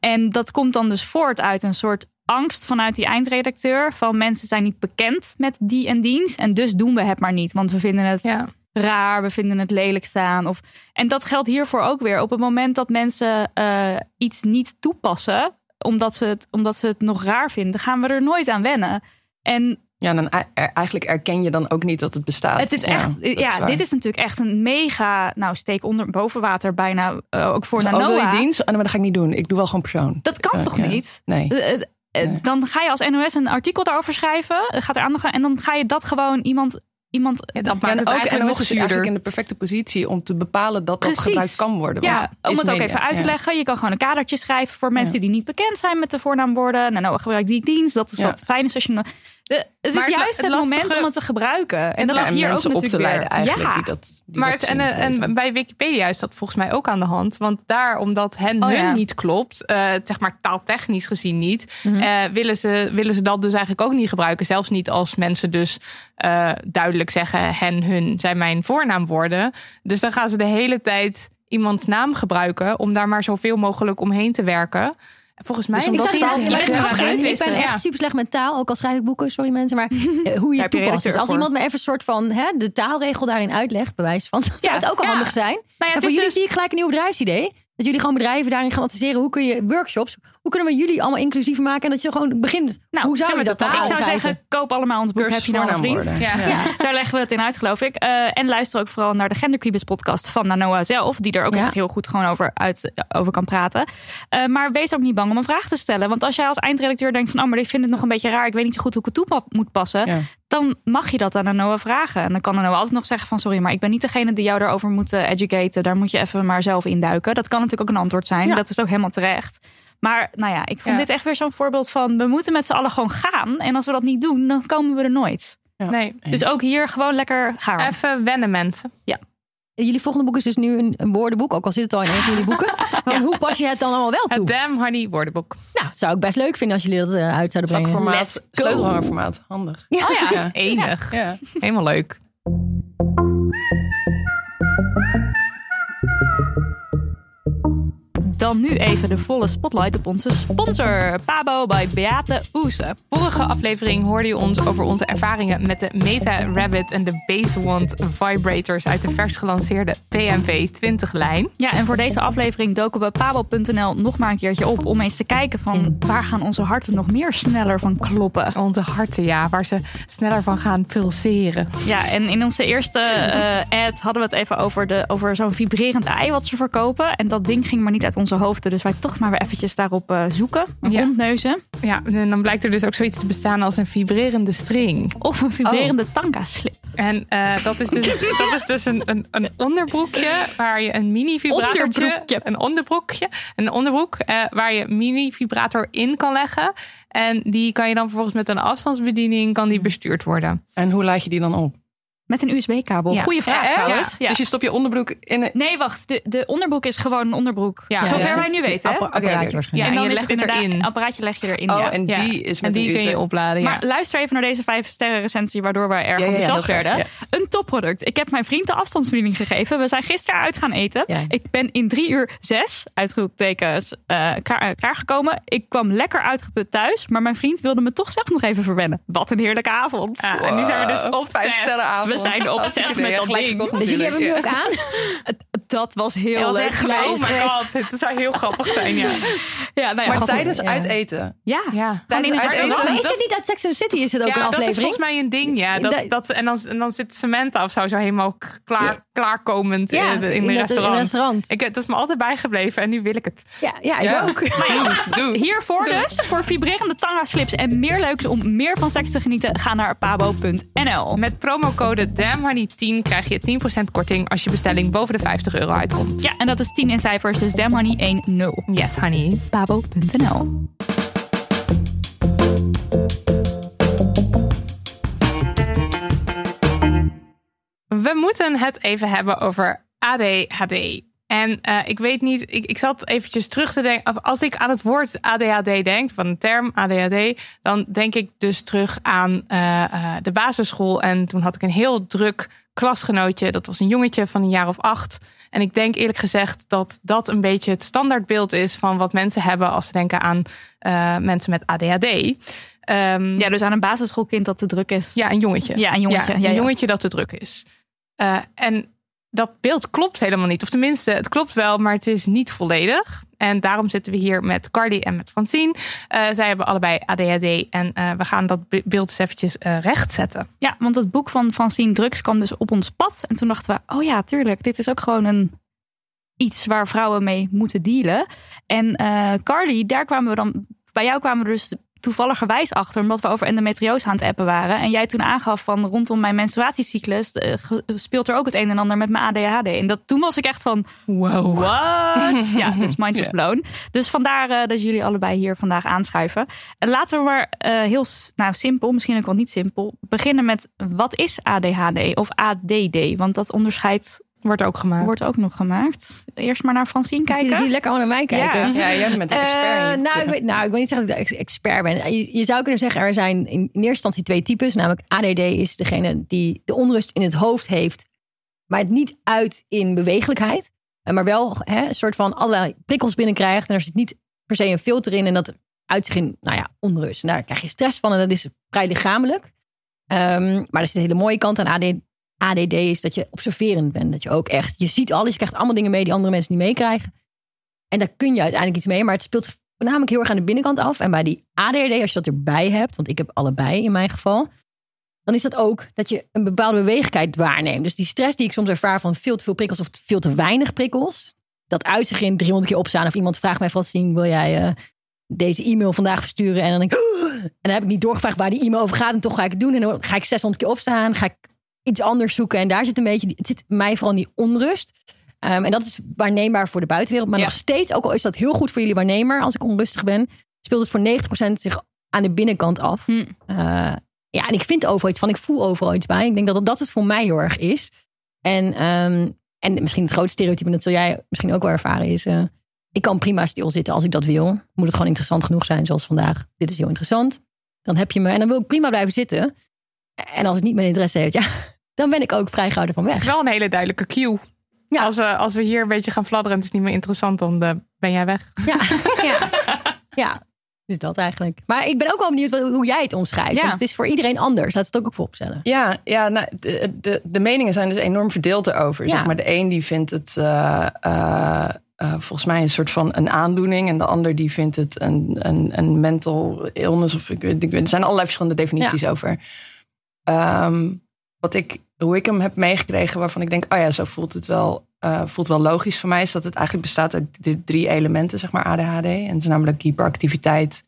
En dat komt dan dus voort uit een soort angst vanuit die eindredacteur van mensen zijn niet bekend met die en dienst en dus doen we het maar niet, want we vinden het Ja. raar, we vinden het lelijk staan. Of, en dat geldt hiervoor ook weer. Op het moment dat mensen eh, iets niet toepassen, omdat ze, het, omdat ze het nog raar vinden, gaan we er nooit aan wennen. En Ja, dan e- eigenlijk erken je dan ook niet dat het bestaat. het is echt, ja, dit is natuurlijk echt een mega, nou, steek onder boven water bijna, eh, ook voor oh, Nanoa. wil je dienst? Oh, maar dat ga ik niet doen. Ik doe wel gewoon persoon. Dat kan Zo, toch ja. niet? Nee. Eh, eh, eh, Nee. Dan ga je als NOS een artikel daarover schrijven, eh, gaat er aandacht aan, en dan ga je dat gewoon iemand, iemand Ja, dat maakt en het ook NOS nog is eigenlijk in de perfecte positie om te bepalen dat dat gebruikt kan worden. Ja, om het ook even uit te Ja. leggen. Je kan gewoon een kadertje schrijven voor mensen die niet bekend zijn met de voornaamwoorden. Nou, nou gebruik die dienst. Dat is wat fijn is als je. De- het is Maar juist het het, moment lastige- om het te gebruiken. En dat Ja, is hier ook mensen op natuurlijk te leiden weer. eigenlijk. ja. Die dat, die Maar dat het, en, en bij Wikipedia is dat volgens mij ook aan de hand. Want daar, omdat hen Oh, hun ja. niet klopt, eh, zeg maar taaltechnisch gezien niet, Mhm. eh, willen, ze, willen ze dat dus eigenlijk ook niet gebruiken. Zelfs niet als mensen dus eh, duidelijk zeggen hen, hun zijn mijn voornaamwoorden. Dus dan gaan ze de hele tijd iemands naam gebruiken om daar maar zoveel mogelijk omheen te werken. Volgens mij Dus Ik, dat zag taal je bent ik ben- echt super slecht met taal, ook al schrijf ik boeken, sorry mensen, maar eh, hoe je het toepast. Dus als voor. iemand me even een soort van hè, de taalregel daarin uitlegt, bewijs van, dat zou het ook al handig zijn. Nou ja, en voor jullie dus- zie ik gelijk een nieuw bedrijfsidee. Dat jullie gewoon bedrijven daarin gaan adviseren. Hoe kun je workshops, hoe kunnen we jullie allemaal inclusiever maken? En dat je gewoon begint. Nou, hoe zou je dat Ik taal zou zeggen, koop allemaal ons boek. Cursus Heb je nou een vriend? Ja. Ja. Daar leggen we het in uit, geloof ik. Eh, en luister ook vooral naar de Genderquibus podcast van Nanoa zelf. Die er ook Ja. echt heel goed gewoon over, uit, over kan praten. Eh, maar wees ook niet bang om een vraag te stellen. Want als jij als eindredacteur denkt van... oh, maar dit vind ik nog een beetje raar. Ik weet niet zo goed hoe ik het toe moet passen. Ja. Dan mag je dat aan Nanoa vragen. En dan kan Nanoa altijd nog zeggen van... sorry, maar ik ben niet degene die jou daarover moet eh, educaten. Daar moet je even maar zelf induiken. Dat kan natuurlijk ook een antwoord zijn. Ja. Dat is ook helemaal terecht. Maar nou ja, ik vond Ja. dit echt weer zo'n voorbeeld van... we moeten met z'n allen gewoon gaan. En als we dat niet doen, dan komen we er nooit. Nee, Dus ook hier gewoon lekker gaan. even wennen mensen. Jullie volgende boek is dus nu een, een woordenboek, ook al zit het al in een van jullie boeken. Maar hoe pas je het dan allemaal wel toe? Het Damn Honey woordenboek. Nou, zou ik best leuk vinden als jullie dat eh, uit zouden brengen. Zakformaat, sleutelhangerformaat. Handig. Ja. Oh ja, Ja. enig. Ja. Helemaal leuk. Dan nu even de volle spotlight op onze sponsor, Pabo bij Beate Oese. Vorige aflevering hoorde je ons over onze ervaringen met de Meta Rabbit en de Basewand vibrators uit de vers gelanceerde PMV 20-lijn. Ja, en voor deze aflevering doken we pabo.nl nog maar een keertje op om eens te kijken van waar gaan onze harten nog meer sneller van kloppen. Onze harten, ja, waar ze sneller van gaan pulseren. Ja, en in onze eerste eh, ad hadden we het even over, de, over zo'n vibrerend ei wat ze verkopen. En dat ding ging maar niet uit onze hoofden, dus wij toch maar weer eventjes daarop eh, zoeken, Ja. rondneuzen. Ja, en dan blijkt er dus ook zoiets te bestaan als een vibrerende string. Of een vibrerende tanga-slip. En eh, dat is dus, dat is dus een, een, een onderbroekje waar je een mini. Onderbroekje. Een onderbroekje. Een onderbroek eh, waar je mini vibrator in kan leggen. En die kan je dan vervolgens met een afstandsbediening kan die bestuurd worden. En hoe laat je die dan op? Met een USB-kabel. Ja. Goeie vraag Eh, eh? trouwens. Ja. Dus je stopt je onderbroek in een... Nee, wacht. De, de onderbroek is gewoon een onderbroek. Ja, Zover ja. wij nu weten. hè? Appa- apparaatje waarschijnlijk. Ja, en en dan je legt het erin. een apparaatje leg je erin. Oh, ja. en die is En met die een kun je USB. opladen. Ja. Maar luister even naar deze vijf sterren recensie, waardoor wij erg Ja, ja, ja, enthousiast werden. Een topproduct. Ik heb mijn vriend de afstandsbediening gegeven. We zijn gisteren uit gaan eten. Ja. Ik ben in drie uur zes, uitroeptekens, eh klaar, klaargekomen. Ik kwam lekker uitgeput thuis, maar mijn vriend wilde me toch zelf nog even verwennen. Wat een heerlijke avond. Ja, en nu zijn we dus op Vijf sterren avond. We zijn idee. met dat ding. Dus jullie hebben hem nu ook aan? Dat was heel Heel leuk erg geweest. Oh my god, het zou heel grappig zijn, ja. Ja, nou ja, Maar tijdens Ja. uiteten. Ja, Tijdens uiteten? Maar is het niet uit Sex and the City? Is het ook ja, een dat is aflevering? volgens mij een ding, ja. Dat, Dat- dat, en, dan, en dan zit Samantha of zo, zo helemaal klaar, klaarkomend Ja, in, in, in mijn dat- in restaurant. een restaurant. Ik, het is me altijd bijgebleven en nu wil ik het. Ja, ja ik Ja. ook. Doe. Hiervoor dus, voor vibrerende tanga slips en meer leuks om meer van seks te genieten, ga naar pabo.nl. Met promocode DAMHoney10 krijg je 10% korting als je bestelling boven de 50 euro uitkomt. Ja, en dat is 10 in cijfers, dus damhoney 10. Yes, honey. Pabo.nl. We moeten het even hebben over ADHD. En eh, ik weet niet, ik, ik zat eventjes terug te denken. Als ik aan het woord ADHD denk, van de term ADHD, dan denk ik dus terug aan eh, eh, de basisschool. En toen had ik een heel druk klasgenootje. Dat was een jongetje van een jaar of acht. En ik denk eerlijk gezegd dat dat een beetje het standaardbeeld is van wat mensen hebben als ze denken aan mensen met ADHD. Ehm, Ja, dus aan een basisschoolkind dat te druk is. ja, een jongetje. Ja, een jongetje. Ja, een jongetje dat te druk is. En dat beeld klopt helemaal niet. Of tenminste, het klopt wel, maar het is niet volledig. En daarom zitten we hier met Carly en met Francine. Eh, zij hebben allebei ADHD. En eh, we gaan dat be- beeld eens eventjes eh, rechtzetten. Ja, want het boek van Francine Drugs kwam dus op ons pad. En toen dachten we, oh ja, tuurlijk, dit is ook gewoon een iets waar vrouwen mee moeten dealen. En Carly, daar kwamen we dan, bij jou kwamen we dus toevalligerwijs achter, omdat we over endometriose aan het appen waren. En jij toen aangaf van rondom mijn menstruatiecyclus eh, speelt er ook het een en ander met mijn ADHD. En dat, toen was ik echt van, Wow. what? ja, dus mind was Ja. blown. Dus vandaar eh, dat jullie allebei hier vandaag aanschuiven. En laten we maar eh, heel nou, simpel, misschien ook wel niet simpel, beginnen met wat is ADHD of ADD? Want dat onderscheid Wordt ook gemaakt. wordt ook nog gemaakt. Eerst maar naar Francine Kijken? jullie lekker allemaal naar mij kijken. Ja. Ja, jij bent de expert. Eh, in- nou, ik weet, nou, ik wil niet zeggen dat ik expert ben. Je, je zou kunnen zeggen, er zijn in, in eerste instantie twee types. Namelijk ADD is degene die de onrust in het hoofd heeft, maar het niet uit in bewegelijkheid. Eh, Maar wel hè, een soort van allerlei prikkels binnenkrijgt. En er zit niet per se een filter in. En dat uit zich in, nou ja, onrust. En daar krijg je stress van. En dat is vrij lichamelijk. Ehm, maar er zit een hele mooie kant aan ADD. ADD is dat je observerend bent. Dat je ook echt, je ziet alles. Je krijgt allemaal dingen mee die andere mensen niet meekrijgen. En daar kun je uiteindelijk iets mee. Maar het speelt voornamelijk heel erg aan de binnenkant af. En bij die ADHD, als je dat erbij hebt, want ik heb allebei in mijn geval, dan is dat ook dat je een bepaalde bewegelijkheid waarneemt. Dus die stress die ik soms ervaar van veel te veel prikkels of veel te weinig prikkels, dat uit zich in 300 keer opstaan. Of iemand vraagt mij, Francine, wil jij eh, deze e-mail vandaag versturen? En dan denk ik, en dan heb ik niet doorgevraagd waar die e-mail over gaat en toch ga ik het doen. En dan ga ik 600 keer opstaan, ga ik iets anders zoeken. En daar zit een beetje, het zit mij vooral die onrust. Ehm, en dat is waarneembaar voor de buitenwereld. Maar Ja. nog steeds, ook al is dat heel goed voor jullie waarnemer als ik onrustig ben, speelt het voor 90% zich aan de binnenkant af. Hm. Eh, ja, en ik vind overal iets van, ik voel overal iets bij. Ik denk dat dat, dat het voor mij heel erg is. En, ehm, en misschien het grootste stereotype, en dat zul jij misschien ook wel ervaren, is... eh, ik kan prima stilzitten als ik dat wil. Moet het gewoon interessant genoeg zijn, zoals vandaag. Dit is heel interessant. Dan heb je me, en dan wil ik prima blijven zitten. En als het niet mijn interesse heeft, ja, dan ben ik ook vrijgehouden van Het weg. is wel een hele duidelijke cue. Ja. Als, we, als we hier een beetje gaan fladderen en het is niet meer interessant, dan eh, ben jij weg. Ja, ja. ja. Dus dat eigenlijk. Maar ik ben ook wel benieuwd hoe jij het omschrijft. Ja. Want het is voor iedereen anders. Laat het ook ook vooropstellen. Ja, ja nou, de, de, de meningen zijn dus enorm verdeeld erover. Ja. Zeg maar. De een die vindt het eh, eh, volgens mij een soort van een aandoening. En de ander die vindt het een, een, een mental illness. Of ik weet, ik weet, er zijn allerlei verschillende definities over. Ehm, wat ik, hoe ik hem heb meegekregen, waarvan ik denk, oh ja, zo voelt het wel, eh, voelt wel logisch voor mij, is dat het eigenlijk bestaat uit de drie elementen, zeg maar, ADHD. En het is namelijk hyperactiviteit,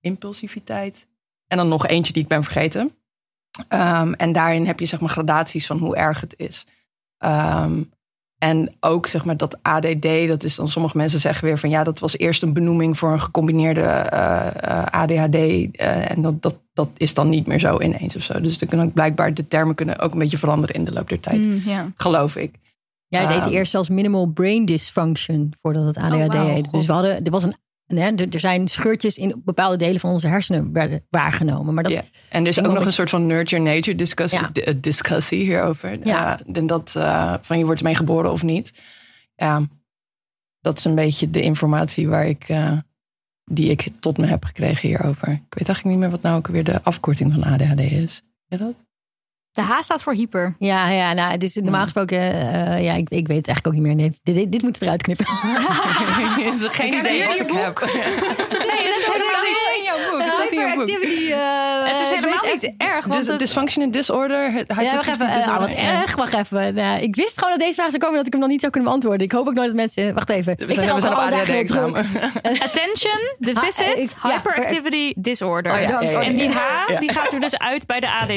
impulsiviteit en dan nog eentje die ik ben vergeten. Ehm, en daarin heb je zeg maar gradaties van hoe erg het is. Ehm, en ook zeg maar dat ADD, dat is dan sommige mensen zeggen weer van ja, dat was eerst een benoeming voor een gecombineerde eh, eh, ADHD. eh, en dat, dat, dat is dan niet meer zo ineens of zo. Dus dan kunnen ook blijkbaar de termen kunnen ook een beetje veranderen in de loop der tijd. Ja. Geloof ik. Jij het heette Ehm. eerst zelfs minimal brain dysfunction voordat het ADHD wauw, heette. Dus we hadden, er was een, hè, er, er zijn scheurtjes in bepaalde delen van onze hersenen werden waargenomen. Maar dat, Ja. En er is ook nog een soort van nurture-nature discussie, Ja. di- discussie hierover. Ja. Ja. en dat eh, van je wordt mee geboren of niet. Ja, dat is een beetje de informatie waar ik, eh, die ik tot me heb gekregen hierover. Ik weet eigenlijk niet meer wat nou ook weer de afkorting van ADHD is. Weet je dat? De H staat voor hyper. ja, ja, nou, het is normaal gesproken, eh, ja, ik, ik weet het eigenlijk ook niet meer. Nee, dit, dit, dit moet eruit knippen. is er geen idee wat ik boek. heb. Nee, dat staat wel in jouw boek. Het staat in jouw boek. Hyperactivity, eh, niet erg. Want Dis- het- Dysfunctional disorder. het Ja, wacht even. Ah, wat disorder. Ja. erg. Wacht even. Nou, ik wist gewoon dat deze vraag zou komen dat ik hem nog niet zou kunnen beantwoorden. Ik hoop ook nooit dat mensen... Wacht even. We ik zijn, we zijn op. ADHD-examen. Attention, Ha, deficit, ik- ja, hyperactivity disorder. Oh ja, ja, En die ja. H die gaat er dus uit bij de ADD.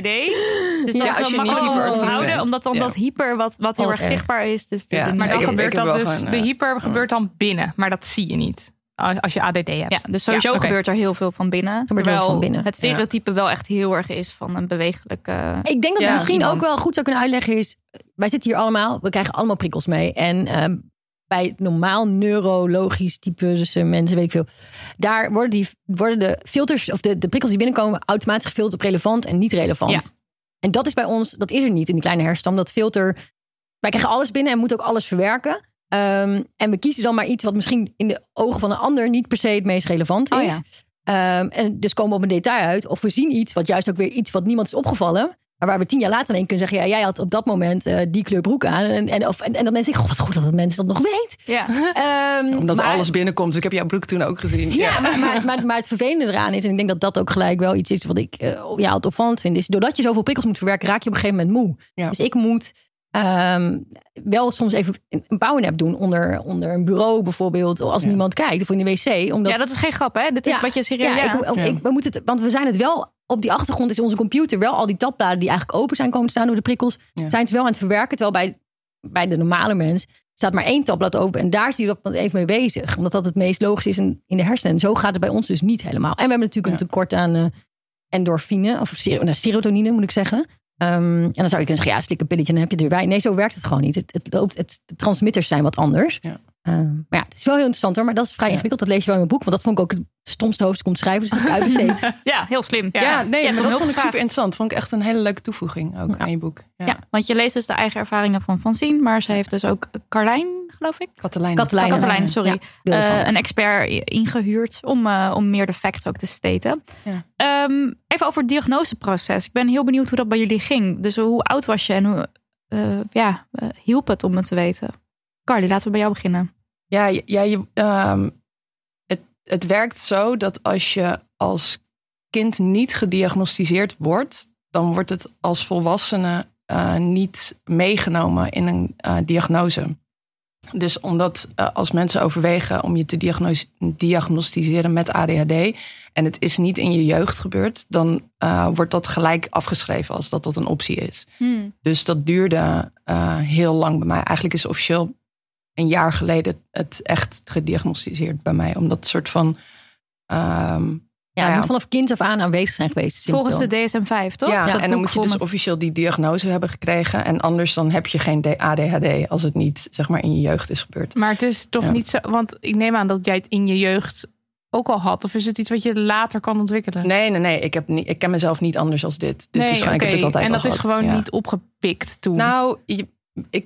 Dus dat Ja, is als wel je niet makkelijk om te onthouden. bent. Omdat dan Ja. dat hyper wat, wat heel Oh, erg zichtbaar is. Dus Maar dan gebeurt dat dus, gewoon, de eh, hyper gebeurt dan binnen, maar dat zie je niet. Als je ADD hebt. ja, dus sowieso Ja, gebeurt er heel veel van binnen. Gebeurt terwijl van binnen. het stereotype wel echt heel erg is van een bewegelijke... Ik denk dat we misschien iemand. ook wel goed zou kunnen uitleggen is... Wij zitten hier allemaal, we krijgen allemaal prikkels mee. En ehm, bij het normaal neurologisch type, dus eh, mensen, weet ik veel. Daar worden, die, worden de filters, of de, de prikkels die binnenkomen... automatisch gefilterd op relevant en niet relevant. Ja. En dat is bij ons, dat is er niet in die kleine hersenstam. Dat filter, wij krijgen alles binnen en moeten ook alles verwerken. Ehm, en we kiezen dan maar iets wat misschien in de ogen van een ander... niet per se het meest relevant is. Oh ja. Ehm, en dus komen we op een detail uit. Of we zien iets wat juist ook weer iets wat niemand is opgevallen. Maar waar we tien jaar later in kunnen zeggen... ja, jij had op dat moment eh, die kleur broek aan. En, en, of, en, en dan mensen zeggen... God, wat goed dat het mensen dat nog weet. Ja. Ehm, Omdat maar- alles binnenkomt. Dus ik heb jouw broek toen ook gezien. Ja, maar, maar, maar, maar het vervelende eraan is... en ik denk dat dat ook gelijk wel iets is... wat ik eh, ja, het opvallend vind... is doordat je zoveel prikkels moet verwerken... raak je op een gegeven moment moe. Ja. Dus ik moet ehm, wel soms even een powernap doen onder, onder een bureau bijvoorbeeld. Als Ja. niemand kijkt of in de wc. Omdat, Ja, dat is geen grap, hè? Dit is Ja, wat je serieus... ja, Ja, ik, ik, we moeten het, want we zijn het wel op die achtergrond is onze computer wel al die tabbladen die eigenlijk open zijn komen te staan door de prikkels, Ja. zijn ze wel aan het verwerken. Terwijl bij, bij de normale mens staat maar één tabblad open en daar is hij op even mee bezig, omdat dat het meest logisch is in, in de hersenen. En zo gaat het bij ons dus niet helemaal. En we hebben natuurlijk Ja. een tekort aan eh, endorfine of ser- nou, serotonine moet ik zeggen. Ehm, en dan zou je kunnen zeggen, ja, slik een pilletje en dan heb je erbij. Nee, zo werkt het gewoon niet. Het, het loopt, het, de transmitters zijn wat anders. Ja. Ehm, maar ja, het is wel heel interessant hoor. Maar dat is vrij Ja. ingewikkeld. Dat lees je wel in mijn boek. Want dat vond ik ook het stomste hoofdstuk om te schrijven. Dus dat heb ik uitbesteed. heel slim. Ja, nee, maar dat vond ik super interessant. Vond ik echt een hele leuke toevoeging ook Ja. aan je boek. Ja. Ja, want je leest dus de eigen ervaringen van Francine. Maar ze heeft dus ook Carlijn, geloof ik. Katelijn. Katelijn. Katelijn, sorry. Ja, Eh, een expert ingehuurd om, eh, om meer de facts ook te staten. Ja. Ehm, even over het diagnoseproces. Ik ben heel benieuwd hoe dat bij jullie ging. Dus hoe oud was je en hoe eh, ja, hielp het om het te weten? Carly, laten we bij jou beginnen. Ja, ja je, ehm, het, het werkt zo dat als je als kind niet gediagnosticeerd wordt, dan wordt het als volwassene eh, niet meegenomen in een eh, diagnose. Dus omdat eh, als mensen overwegen om je te diagnos- diagnosticeren met ADHD en het is niet in je jeugd gebeurd, dan wordt dat gelijk afgeschreven als dat dat een optie is. Dus dat duurde heel lang bij mij. Eigenlijk is officieel een jaar geleden het echt gediagnosticeerd bij mij. Omdat het soort van. ehm, ja, ja. moet vanaf kind af aan aanwezig zijn geweest. Volgens de symptoom. DSM-5, toch? ja, Dat en dan moet je dus met- officieel die diagnose hebben gekregen. En anders dan heb je geen ADHD als het niet zeg maar in je jeugd is gebeurd. Maar het is toch Ja. niet zo. Want ik neem aan dat jij het in je jeugd ook al had. Of is het iets wat je later kan ontwikkelen? Nee, nee, nee. Ik, heb niet, ik ken mezelf niet anders als dit. dit Nee, is gewoon, ik heb oké. het altijd En al dat is gehad. gewoon Ja. niet opgepikt toen. Nou, je- ik,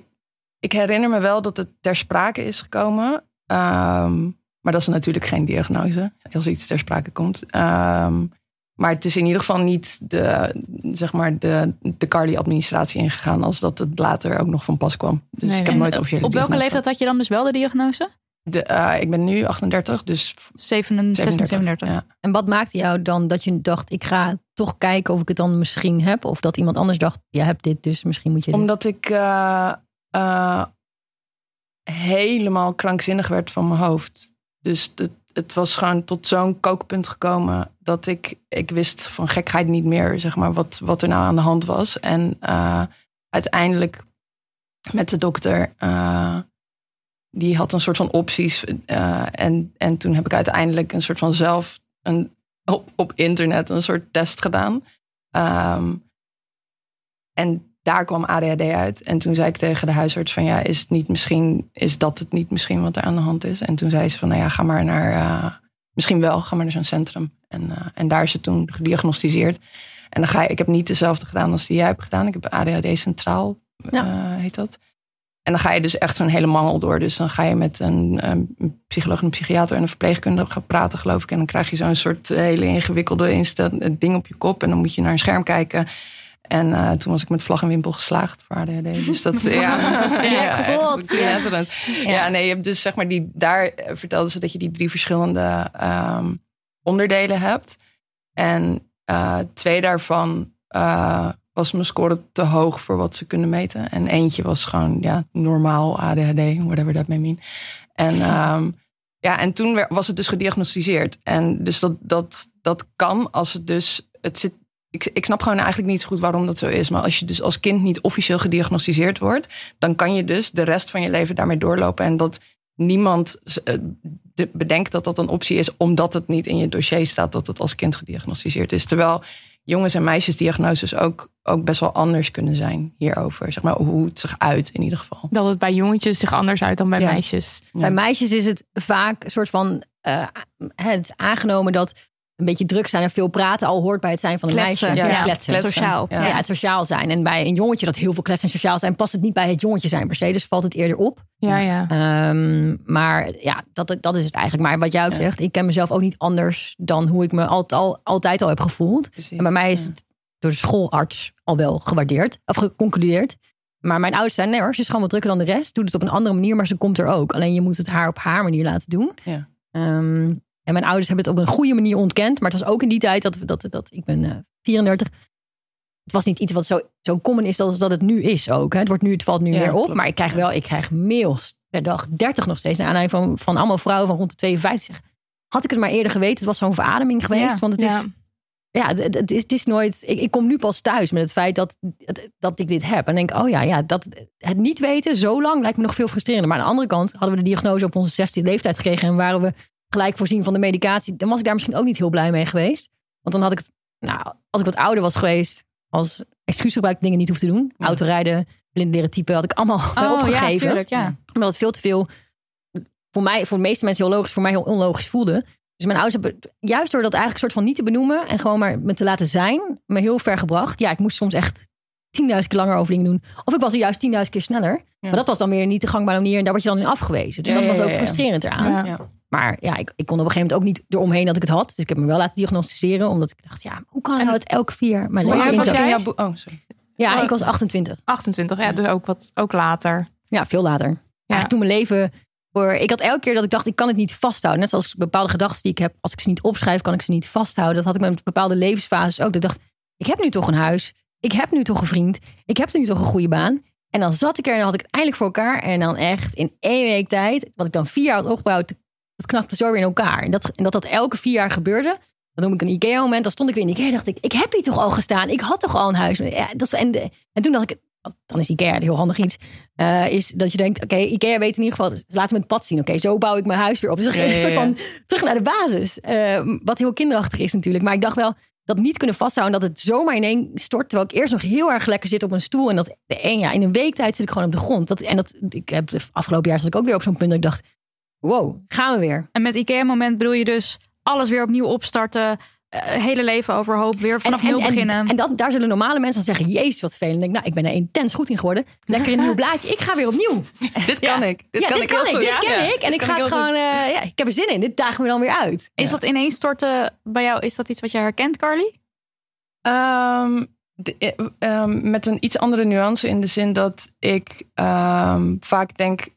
ik herinner me wel dat het ter sprake is gekomen. Ehm, maar dat is natuurlijk geen diagnose als iets ter sprake komt. Ehm, maar het is in ieder geval niet de, zeg maar de, de Carly-administratie ingegaan als dat het later ook nog van pas kwam. Dus Nee, ik heb nooit officiële Op welke leeftijd had je dan dus wel de diagnose? De, eh, ik ben nu 38, dus 37, 37. 37. Ja. En wat maakte jou dan dat je dacht, ik ga toch kijken of ik het dan misschien heb? Of dat iemand anders dacht, je hebt dit, dus misschien moet je dit. Omdat ik eh, eh, helemaal krankzinnig werd van mijn hoofd. Dus het, het was gewoon tot zo'n kookpunt gekomen dat ik, ik wist van gekheid niet meer, zeg maar, wat, wat er nou aan de hand was. En eh, uiteindelijk met de dokter, eh, die had een soort van opties. en, en toen heb ik uiteindelijk een soort van zelf een, op, op internet een soort test gedaan. Ehm, en daar kwam ADHD uit. En toen zei ik tegen de huisarts van ja, is het niet misschien, is dat het niet misschien wat er aan de hand is? En toen zei ze van nou ja, ga maar naar, eh, misschien wel, ga maar naar zo'n centrum. En, eh, en daar is het toen gediagnosticeerd. En dan ga je, ik heb niet dezelfde gedaan als die jij hebt gedaan. Ik heb ADHD centraal, Ja. eh, heet dat. En dan ga je dus echt zo'n hele mangel door. Dus dan ga je met een, een psycholoog, een psychiater en een verpleegkundige gaan praten, geloof ik. En dan krijg je zo'n soort hele ingewikkelde ding op je kop. En dan moet je naar een scherm kijken. En eh, toen was ik met vlag en wimpel geslaagd voor ADHD. Dus dat, ja. Echt, yes. knetterend. Ja, nee, je hebt dus zeg maar die, daar eh, vertelden ze dat je die drie verschillende ehm, onderdelen hebt. En eh, twee daarvan was mijn score te hoog voor wat ze kunnen meten. En eentje was gewoon ja, normaal ADHD, whatever that may mean. En ehm, ja, en toen was het dus gediagnosticeerd. En dus dat, dat, dat kan als het dus. Het zit, ik, ik snap gewoon eigenlijk niet zo goed waarom dat zo is. Maar als je dus als kind niet officieel gediagnosticeerd wordt, dan kan je dus de rest van je leven daarmee doorlopen. En dat niemand eh, de- bedenkt dat dat een optie is, omdat het niet in je dossier staat dat het als kind gediagnosticeerd is. Terwijl jongens- en meisjesdiagnoses ook, ook best wel anders kunnen zijn hierover. Zeg maar hoe het zich uit in ieder geval. Dat het bij jongetjes zich anders uit dan bij Ja. meisjes. Ja. Bij meisjes is het vaak een soort van eh, het aangenomen dat een beetje druk zijn en veel praten al hoort bij het zijn van een Kletsen, meisje. ja. Ja, kletsen. Kletsen. Sociaal. Ja. Ja. het sociaal zijn. En bij een jongetje dat heel veel kletsen en sociaal zijn, past het niet bij het jongetje zijn per se. Dus valt het eerder op. Ja, ja. Ehm, maar ja, dat, dat is het eigenlijk. Maar wat jij ook Ja. zegt, ik ken mezelf ook niet anders dan hoe ik me al, al, altijd al heb gevoeld. Precies. En bij mij is Ja. het door de schoolarts al wel gewaardeerd of geconcludeerd. Maar mijn ouders zijn, nee hoor, ze is gewoon wat drukker dan de rest. Doet het op een andere manier, maar ze komt er ook. Alleen je moet het haar op haar manier laten doen. Ja. Ehm, en mijn ouders hebben het op een goede manier ontkend. Maar het was ook in die tijd dat, dat, dat ik ben eh, 34. het was niet iets wat zo, zo common is als dat het nu is ook. Hè. Het, wordt nu, het valt nu Ja, weer op. klopt. Maar ik krijg wel, ik krijg mails per dag, 30 nog steeds. Naar aanleiding van, van allemaal vrouwen van rond de 52. Had ik het maar eerder geweten, het was zo'n verademing geweest. Ja, want het ja. is, ja, het, het- is, het is nooit. Ik, ik kom nu pas thuis met het feit dat, dat, dat ik dit heb. En denk, oh ja, ja dat, het niet weten zo lang lijkt me nog veel frustrerender. Maar aan de andere kant hadden we de diagnose op onze 16e leeftijd gekregen. En waren we gelijk voorzien van de medicatie. Dan was ik daar misschien ook niet heel blij mee geweest. Want dan had ik het, nou, als ik wat ouder was geweest, als excuus gebruik dingen niet hoef te doen. Ja. Autorijden, blind leren typen, had ik allemaal wel Oh ja, opgegeven. tuurlijk, ja. Omdat het veel te veel, voor mij, voor de meeste mensen heel logisch, voor mij heel onlogisch voelde. Dus mijn ouders hebben, juist door dat eigenlijk soort van niet te benoemen en gewoon maar me te laten zijn, me heel ver gebracht. Ja, ik moest soms echt 10.000 keer langer over dingen doen. Of ik was er juist 10.000 keer sneller. Maar dat was dan weer niet de gangbare manier en daar word je dan in afgewezen. Dus Ja, dat was ja, ook ja, ja. frustrerend eraan. Maar ja, ik, ik kon op een gegeven moment ook niet eromheen dat ik het had. Dus ik heb me wel laten diagnosticeren, omdat ik dacht, ja, hoe kan het nou dat elke vier Maar jij was jij? jouw. Oh, sorry. Ja, ik was 28. 28, ja, dus ook, wat, ook later. Ja, veel later. Ja. toen mijn leven. Voor, ik had elke keer dat ik dacht, ik kan het niet vasthouden. Net zoals bepaalde gedachten die ik heb, als ik ze niet opschrijf, kan ik ze niet vasthouden. Dat had ik met bepaalde levensfases ook. Dat ik dacht, ik heb nu toch een huis. Ik heb nu toch een vriend. Ik heb nu toch een goede baan. En dan zat ik er en dan had ik het eindelijk voor elkaar. En dan echt in één week tijd, wat ik dan vier jaar had opgebouwd, dat knapte zo weer in elkaar. En dat en dat, dat elke vier jaar gebeurde. Dan noem ik een IKEA-moment. Dan stond ik weer in IKEA dacht ik, ik heb hier toch al gestaan. Ik had toch al een huis. Ja, dat, en, en toen dacht ik, dan is IKEA heel handig iets. eh, is dat je denkt, oké, IKEA weet in ieder geval, dus laten we het pad zien. Oké, zo bouw ik mijn huis weer op. Dus Ja, een ja, soort ja. van terug naar de basis. Eh, wat heel kinderachtig is natuurlijk. Maar ik dacht wel, dat niet kunnen vasthouden. Dat het zomaar ineen stort. Terwijl ik eerst nog heel erg lekker zit op een stoel. En dat een, ja, in een week tijd zit ik gewoon op de grond. Dat, en dat, ik heb de afgelopen jaar zat ik ook weer op zo'n punt dat ik dacht, wow, gaan we weer. En met IKEA-moment bedoel je dus alles weer opnieuw opstarten. eh, hele leven overhoop, weer vanaf nul en, beginnen. En, en dat, daar zullen normale mensen dan zeggen, jezus wat veel. En ik denk, nou, ik ben er intens goed in geworden. Lekker een nieuw blaadje. Ik ga weer opnieuw. Dit kan ik. Dit ja, kan dit ik kan heel ik. goed. Dit ken Ja, ik. En dit ik ga het gewoon, eh, ja, ik heb er zin in. Dit dagen we dan weer uit. is dat ineenstorten bij jou, is dat iets wat je herkent, Carly? Ehm, de- eh, ehm, met een iets andere nuance in de zin dat ik ehm, vaak denk...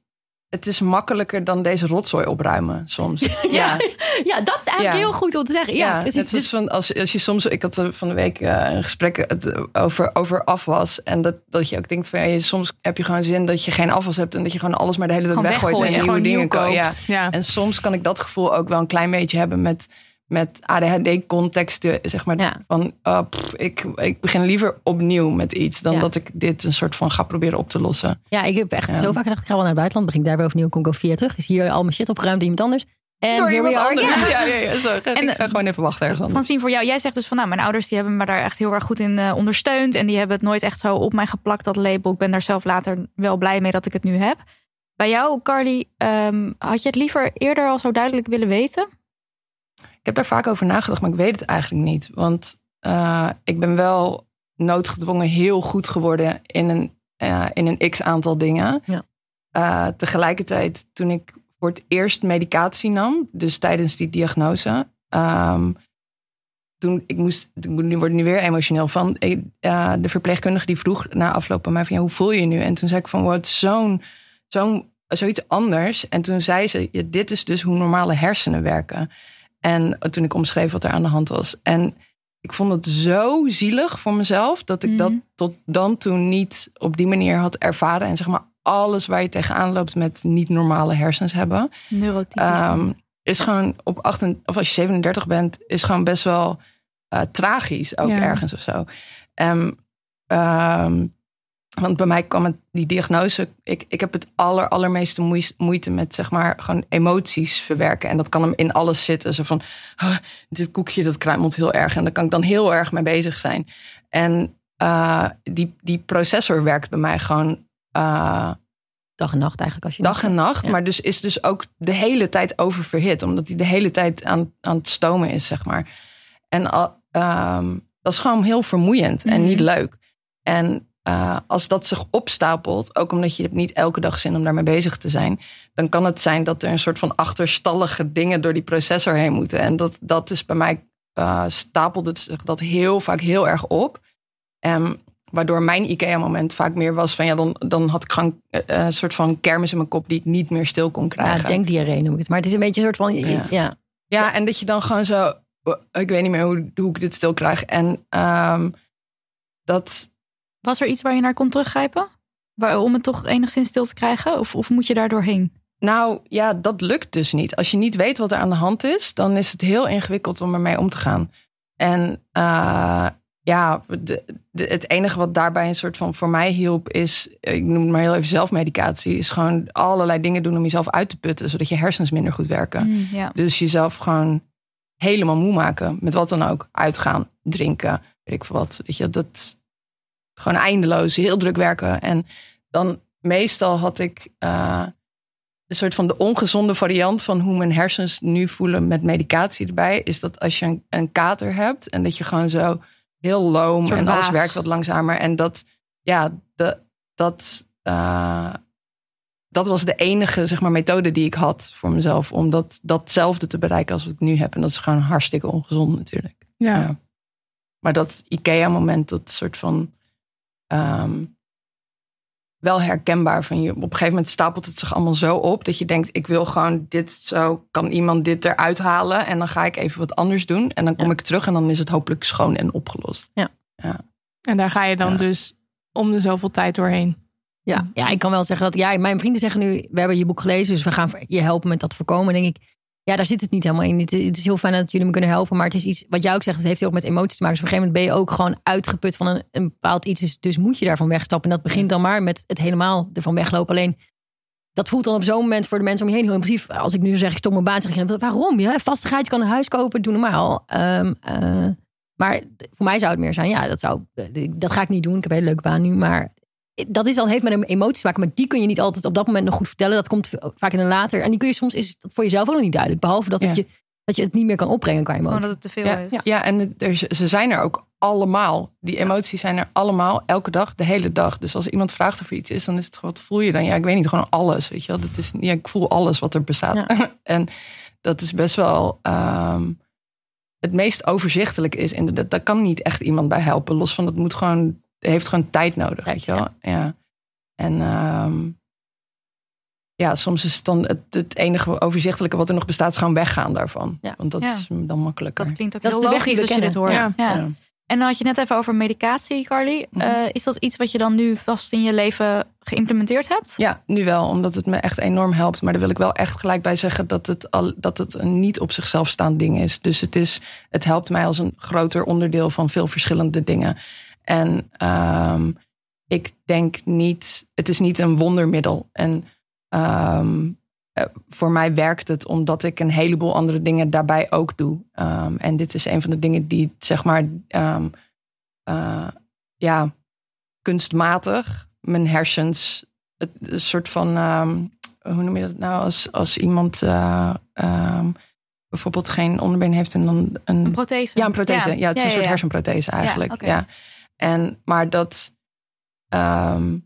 het is makkelijker dan deze rotzooi opruimen soms. ja. Ja, dat is eigenlijk Ja. heel goed om te zeggen. Ja, net zoals Dus- van als, als je soms, ik had van de week eh, een gesprek eh, over, over afwas. En dat, dat je ook denkt van ja, je, soms heb je gewoon zin dat je geen afwas hebt en dat je gewoon alles maar de hele tijd Gewoon weggooit en nieuwe Gewoon dingen nieuw koopt. koopt. Ja. Ja. En soms kan ik dat gevoel ook wel een klein beetje hebben met, met ADHD-contexten. Zeg maar Ja. van oh, pff, ik, ik begin liever opnieuw met iets dan Ja. dat ik dit een soort van ga proberen op te lossen. ja, ik heb echt Ja. zo vaak gedacht, ik ga wel naar het buitenland. Begin ik daar weer opnieuw, kom ik over vier terug. Is hier al mijn shit opgeruimd door iemand anders. En Door iemand anders. Ja, ja, ja, zo. En, ik ga gewoon even wachten ergens anders. Francine, voor jou, jij zegt dus van nou, mijn ouders die hebben me daar echt heel erg goed in eh, ondersteund. En die hebben het nooit echt zo op mij geplakt, dat label. Ik ben daar zelf later wel blij mee dat ik het nu heb. Bij jou, Carly, ehm, had je het liever eerder al zo duidelijk willen weten? Ik heb daar vaak over nagedacht, maar ik weet het eigenlijk niet. Want eh, ik ben wel noodgedwongen heel goed geworden in een, eh, in een x aantal dingen. Ja. Eh, tegelijkertijd, toen ik voor het eerst medicatie nam, dus tijdens die diagnose. ehm, toen ik moest, ik nu word ik nu weer emotioneel van. de verpleegkundige die vroeg na afloop aan mij van ja, hoe voel je je nu? En toen zei ik van wat zo'n zo'n zoiets anders. En toen zei ze, ja, dit is dus hoe normale hersenen werken. En toen ik omschreef wat er aan de hand was. En ik vond het zo zielig voor mezelf dat ik dat Mhm. tot dan toen niet op die manier had ervaren. En zeg maar alles waar je tegenaan loopt met niet normale hersens hebben. Neurotypisch. ehm, is gewoon op 28, of als je 37 bent, is gewoon best wel eh, tragisch ook Ja. ergens of zo. Ehm, ehm, want bij mij kwam het, die diagnose. Ik, ik heb het aller, allermeeste moeite met zeg maar gewoon emoties verwerken. En dat kan hem in alles zitten. Zo van "Oh, dit koekje dat kruimelt heel erg. En daar kan ik dan heel erg mee bezig zijn. En eh, die, die processor werkt bij mij gewoon eh, Dag en nacht eigenlijk. Als je dag en nacht. Ja. Maar dus is dus ook de hele tijd oververhit. Omdat hij de hele tijd aan, aan het stomen is, zeg maar. En ehm, dat is gewoon heel vermoeiend en Mhm. niet leuk. En eh, als dat zich opstapelt, ook omdat je hebt niet elke dag zin om daarmee bezig te zijn, dan kan het zijn dat er een soort van achterstallige dingen door die processor heen moeten. En dat, dat is bij mij eh, stapelde zich dat heel vaak heel erg op. Ehm, waardoor mijn IKEA-moment vaak meer was van ja, dan, dan had ik gewoon eh, een soort van kermis in mijn kop die ik niet meer stil kon Ja, krijgen. denkdiarree noem ik het. Maar het is een beetje een soort van... Ja. Ja. Ja, en dat je dan gewoon zo. Ik weet niet meer hoe, hoe ik dit stil krijg. En ehm, dat, Was er iets waar je naar kon teruggrijpen? Waar, om het toch enigszins stil te krijgen? Of, of moet je daar doorheen? nou ja, dat lukt dus niet. Als je niet weet wat er aan de hand is, dan is het heel ingewikkeld om ermee om te gaan. En eh, ja, de, de- het enige wat daarbij een soort van voor mij hielp, is, ik noem het maar heel even zelfmedicatie, is gewoon allerlei dingen doen om jezelf uit te putten, zodat je hersens minder goed werken. Mm, ja. Dus jezelf gewoon helemaal moe maken. Met wat dan ook. Uitgaan, drinken, weet ik veel wat. Weet je, dat gewoon eindeloos, heel druk werken. En dan meestal had ik eh, een soort van de ongezonde variant van hoe mijn hersens nu voelen met medicatie erbij. Is dat als je een, een kater hebt en dat je gewoon zo heel loom en alles werkt wat langzamer. En dat, ja, de, dat, eh, dat was de enige zeg maar, methode die ik had voor mezelf. Om dat, datzelfde te bereiken als wat ik nu heb. En dat is gewoon hartstikke ongezond natuurlijk. Ja. Ja. Maar dat IKEA-moment, dat soort van. Ehm, wel herkenbaar van je. Op een gegeven moment stapelt het zich allemaal zo op dat je denkt: ik wil gewoon dit zo. Kan iemand dit eruit halen? En dan ga ik even wat anders doen. En dan kom Ja. ik terug en dan is het hopelijk schoon en opgelost. En daar ga je dan Ja. dus om de zoveel tijd doorheen. Ja, ja, ik kan wel zeggen dat ja, mijn vrienden zeggen nu: we hebben je boek gelezen, dus we gaan je helpen met dat voorkomen. En denk ik, ja, daar zit het niet helemaal in. Het, het is heel fijn dat jullie me kunnen helpen, maar het is iets wat jij ook zegt, het heeft heel erg met emoties te maken. Dus op een gegeven moment ben je ook gewoon uitgeput van een, een bepaald iets, dus, dus moet je daarvan wegstappen. En dat begint dan maar met het helemaal ervan weglopen. Alleen dat voelt dan op zo'n moment voor de mensen om je heen heel impulsief. Als ik nu zeg, ik stop mijn baan, zeg ik, waarom? Ja, vastigheid, je kan een huis kopen, doe normaal. Ehm, eh, maar voor mij zou het meer zijn, ja, dat, zou, dat ga ik niet doen. Ik heb een hele leuke baan nu, maar dat is dan, heeft met een emotie te maken, maar die kun je niet altijd op dat moment nog goed vertellen. Dat komt vaak in een later. En die kun je soms, is het voor jezelf ook nog niet duidelijk. Behalve dat, het je, dat je het niet meer kan opbrengen qua emotie. Gewoon dat het te veel Ja, is. ja. ja en er, ze zijn er ook allemaal. Die emoties zijn er allemaal, elke dag, de hele dag. Dus als iemand vraagt of er iets is, dan is het gewoon, wat voel je dan? Ja, ik weet niet, gewoon alles, weet je wel. Dat is, ja, ik voel alles wat er bestaat. en dat is best wel ehm, het meest overzichtelijk is. Inderdaad, daar kan niet echt iemand bij helpen. Los van, dat moet gewoon, heeft gewoon tijd nodig, weet je wel. Ja. En ehm, ja, soms is het dan het, het enige overzichtelijke wat er nog bestaat, is gewoon weggaan daarvan. Ja. Want dat Ja. is dan makkelijker. Dat klinkt ook Dat heel logisch als je dit hoort. Ja. Ja. Ja. En dan had je net even over medicatie, Carly. Mhm. Eh, is dat iets wat je dan nu vast in je leven geïmplementeerd hebt? Ja, nu wel, omdat het me echt enorm helpt. Maar daar wil ik wel echt gelijk bij zeggen dat het, al, dat het een niet op zichzelf staand ding is. Dus het, is, het helpt mij als een groter onderdeel van veel verschillende dingen. En ehm, ik denk niet, het is niet een wondermiddel. En ehm, eh, voor mij werkt het omdat ik een heleboel andere dingen daarbij ook doe. Ehm, en dit is een van de dingen die, zeg maar, eh, ja, kunstmatig mijn hersens het, een soort van, hoe noem je dat nou, als, als iemand eh, bijvoorbeeld geen onderbeen heeft en dan een, Een prothese? ja, een prothese. Ja, het is een soort hersenprothese eigenlijk. Ja, En, maar dat, ehm,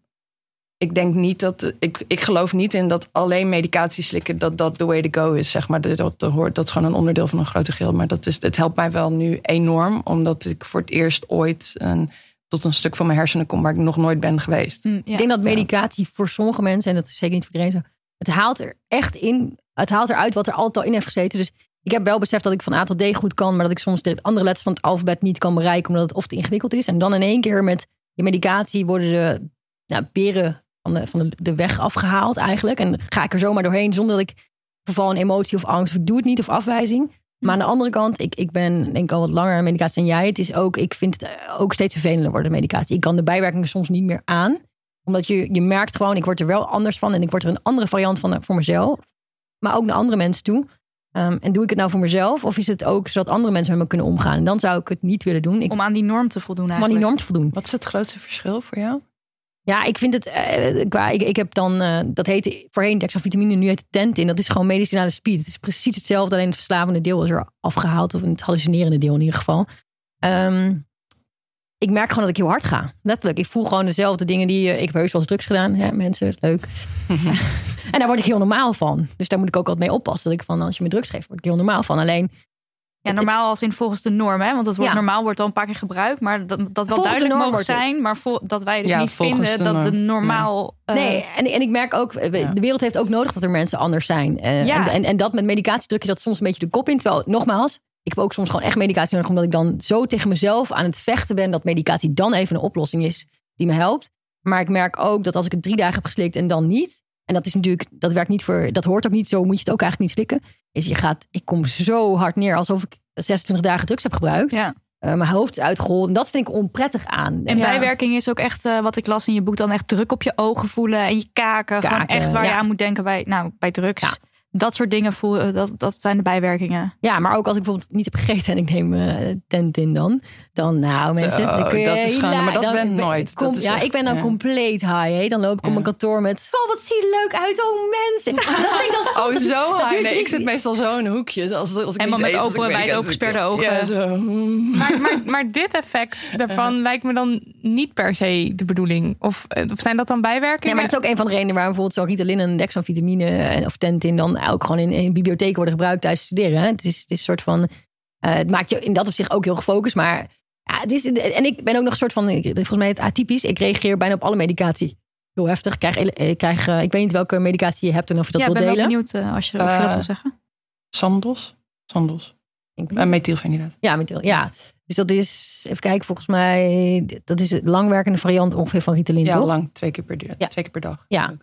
ik denk niet dat, ik, ik geloof niet in dat alleen medicatie slikken, dat dat the way to go is, zeg maar. Dat, dat, dat, hoort, dat is gewoon een onderdeel van een grote geheel. Maar dat is, het helpt mij wel nu enorm, omdat ik voor het eerst ooit een, tot een stuk van mijn hersenen kom waar ik nog nooit ben geweest. Ja. Ik denk dat medicatie voor sommige mensen, en dat is zeker niet voor iedereen zo, het haalt er echt in, het haalt eruit wat er altijd al in heeft gezeten. Dus ik heb wel beseft dat ik van A tot D goed kan, maar dat ik soms de andere letters van het alfabet niet kan bereiken, omdat het of te ingewikkeld is. En dan in één keer met de medicatie worden de nou, peren van, de, van de, de weg afgehaald eigenlijk. En ga ik er zomaar doorheen zonder dat ik verval in emotie of angst, of ik doe het niet, of afwijzing. Maar aan de andere kant, ik, ik ben denk ik al wat langer aan medicatie dan jij. Het is ook, ik vind het eh, ook steeds vervelender worden, medicatie. Ik kan de bijwerkingen soms niet meer aan omdat je, je merkt gewoon, ik word er wel anders van. En ik word er een andere variant van eh, voor mezelf. Maar ook naar andere mensen toe. Ehm, en doe ik het nou voor mezelf? Of is het ook zodat andere mensen met me kunnen omgaan? En dan zou ik het niet willen doen. Ik Om aan die norm te voldoen om aan eigenlijk. die norm te voldoen. Wat is het grootste verschil voor jou? Ja, ik vind het eh, qua. Ik, ik heb dan. eh, dat heette voorheen dexavitamine, nu heet het Tentin. Dat is gewoon medicinale speed. Het is precies hetzelfde, alleen het verslavende deel is er afgehaald. Of het hallucinerende deel in ieder geval. Ehm, ik merk gewoon dat ik heel hard ga. Letterlijk. Ik voel gewoon dezelfde dingen die. eh, ik heb heus wel eens drugs gedaan. Ja, mensen, leuk. en daar word ik heel normaal van. Dus daar moet ik ook altijd mee oppassen. Dat ik van, als je me drugs geeft, word ik heel normaal van. Alleen, Ja, normaal als in volgens de norm, hè? Want dat woord Ja. normaal wordt al een paar keer gebruikt, maar dat, dat wel Volgens duidelijk wordt het. zijn, maar vol- dat wij dus Ja, niet vinden de dat de norm. normaal. eh, Nee, en, en ik merk ook, eh, Ja. de wereld heeft ook nodig dat er mensen anders zijn. Eh, Ja. en, en, en dat met medicatie druk je dat soms een beetje de kop in. Terwijl, nogmaals, Ik heb ook soms gewoon echt medicatie nodig, omdat ik dan zo tegen mezelf aan het vechten ben dat medicatie dan even een oplossing is die me helpt. Maar ik merk ook dat als ik het drie dagen heb geslikt en dan niet, en dat is natuurlijk, dat werkt niet voor, dat hoort ook niet, zo moet je het ook eigenlijk niet slikken. Is je gaat, ik kom zo hard neer alsof ik 26 dagen drugs heb gebruikt. Ja. Uh, mijn hoofd is uitgehold. En dat vind ik onprettig aan. En ja. bijwerking is ook echt, uh, wat ik las in je boek, dan echt druk op je ogen voelen en je kaken. kaken gewoon echt waar ja. je aan moet denken bij, nou, bij drugs. Ja. Dat soort dingen voelen, dat, dat zijn de bijwerkingen. Ja, maar ook als ik bijvoorbeeld niet heb gegeten en ik neem uh, Tentin dan. Dan, nou mensen, oh, dan kun je dat is gewoon, maar dat ben nooit. Kom, dat is ja, echt, ik ben dan ja. compleet high. Hè? Dan loop ik op mijn kantoor met, oh wat zie je leuk uit, oh mensen. Dat vind ik dan Oh, zo high. duurt Nee, drie- ik zit meestal zo in een hoekje. Als, als ik Helemaal niet met eet, open- weet wijd opengesperde ogen. Ja, zo. mm. Maar, maar, maar dit effect daarvan lijkt me dan niet per se de bedoeling. Of, eh, of zijn dat dan bijwerkingen? Ja, maar dat is ook een van de redenen waarom bijvoorbeeld zo'n Ritalin en dexamfetamine en- of Tentin dan ook gewoon in, in bibliotheken worden gebruikt tijdens studeren. Hè? Het is, het is een soort van, eh, het maakt je in dat opzicht ook heel gefocust, maar ja, het is, en ik ben ook nog een soort van, ik- volgens mij het atypisch, ik reageer bijna op alle medicatie. Heel heftig. Ik krijg, ele- ik, krijg, eh, ik weet niet welke medicatie je hebt en of je dat ja, ik wilt ben delen. benieuwd eh, als je, of je dat Eh, wil zeggen. Sandos? Sandos. Ik ben- Uh, methylfenidaat. Ja, met, ja, dus dat is, even kijken, volgens mij, dat is het langwerkende variant ongeveer van Ritalin, Ja, toch? lang. Twee keer per, Ja. twee keer per dag. Ja.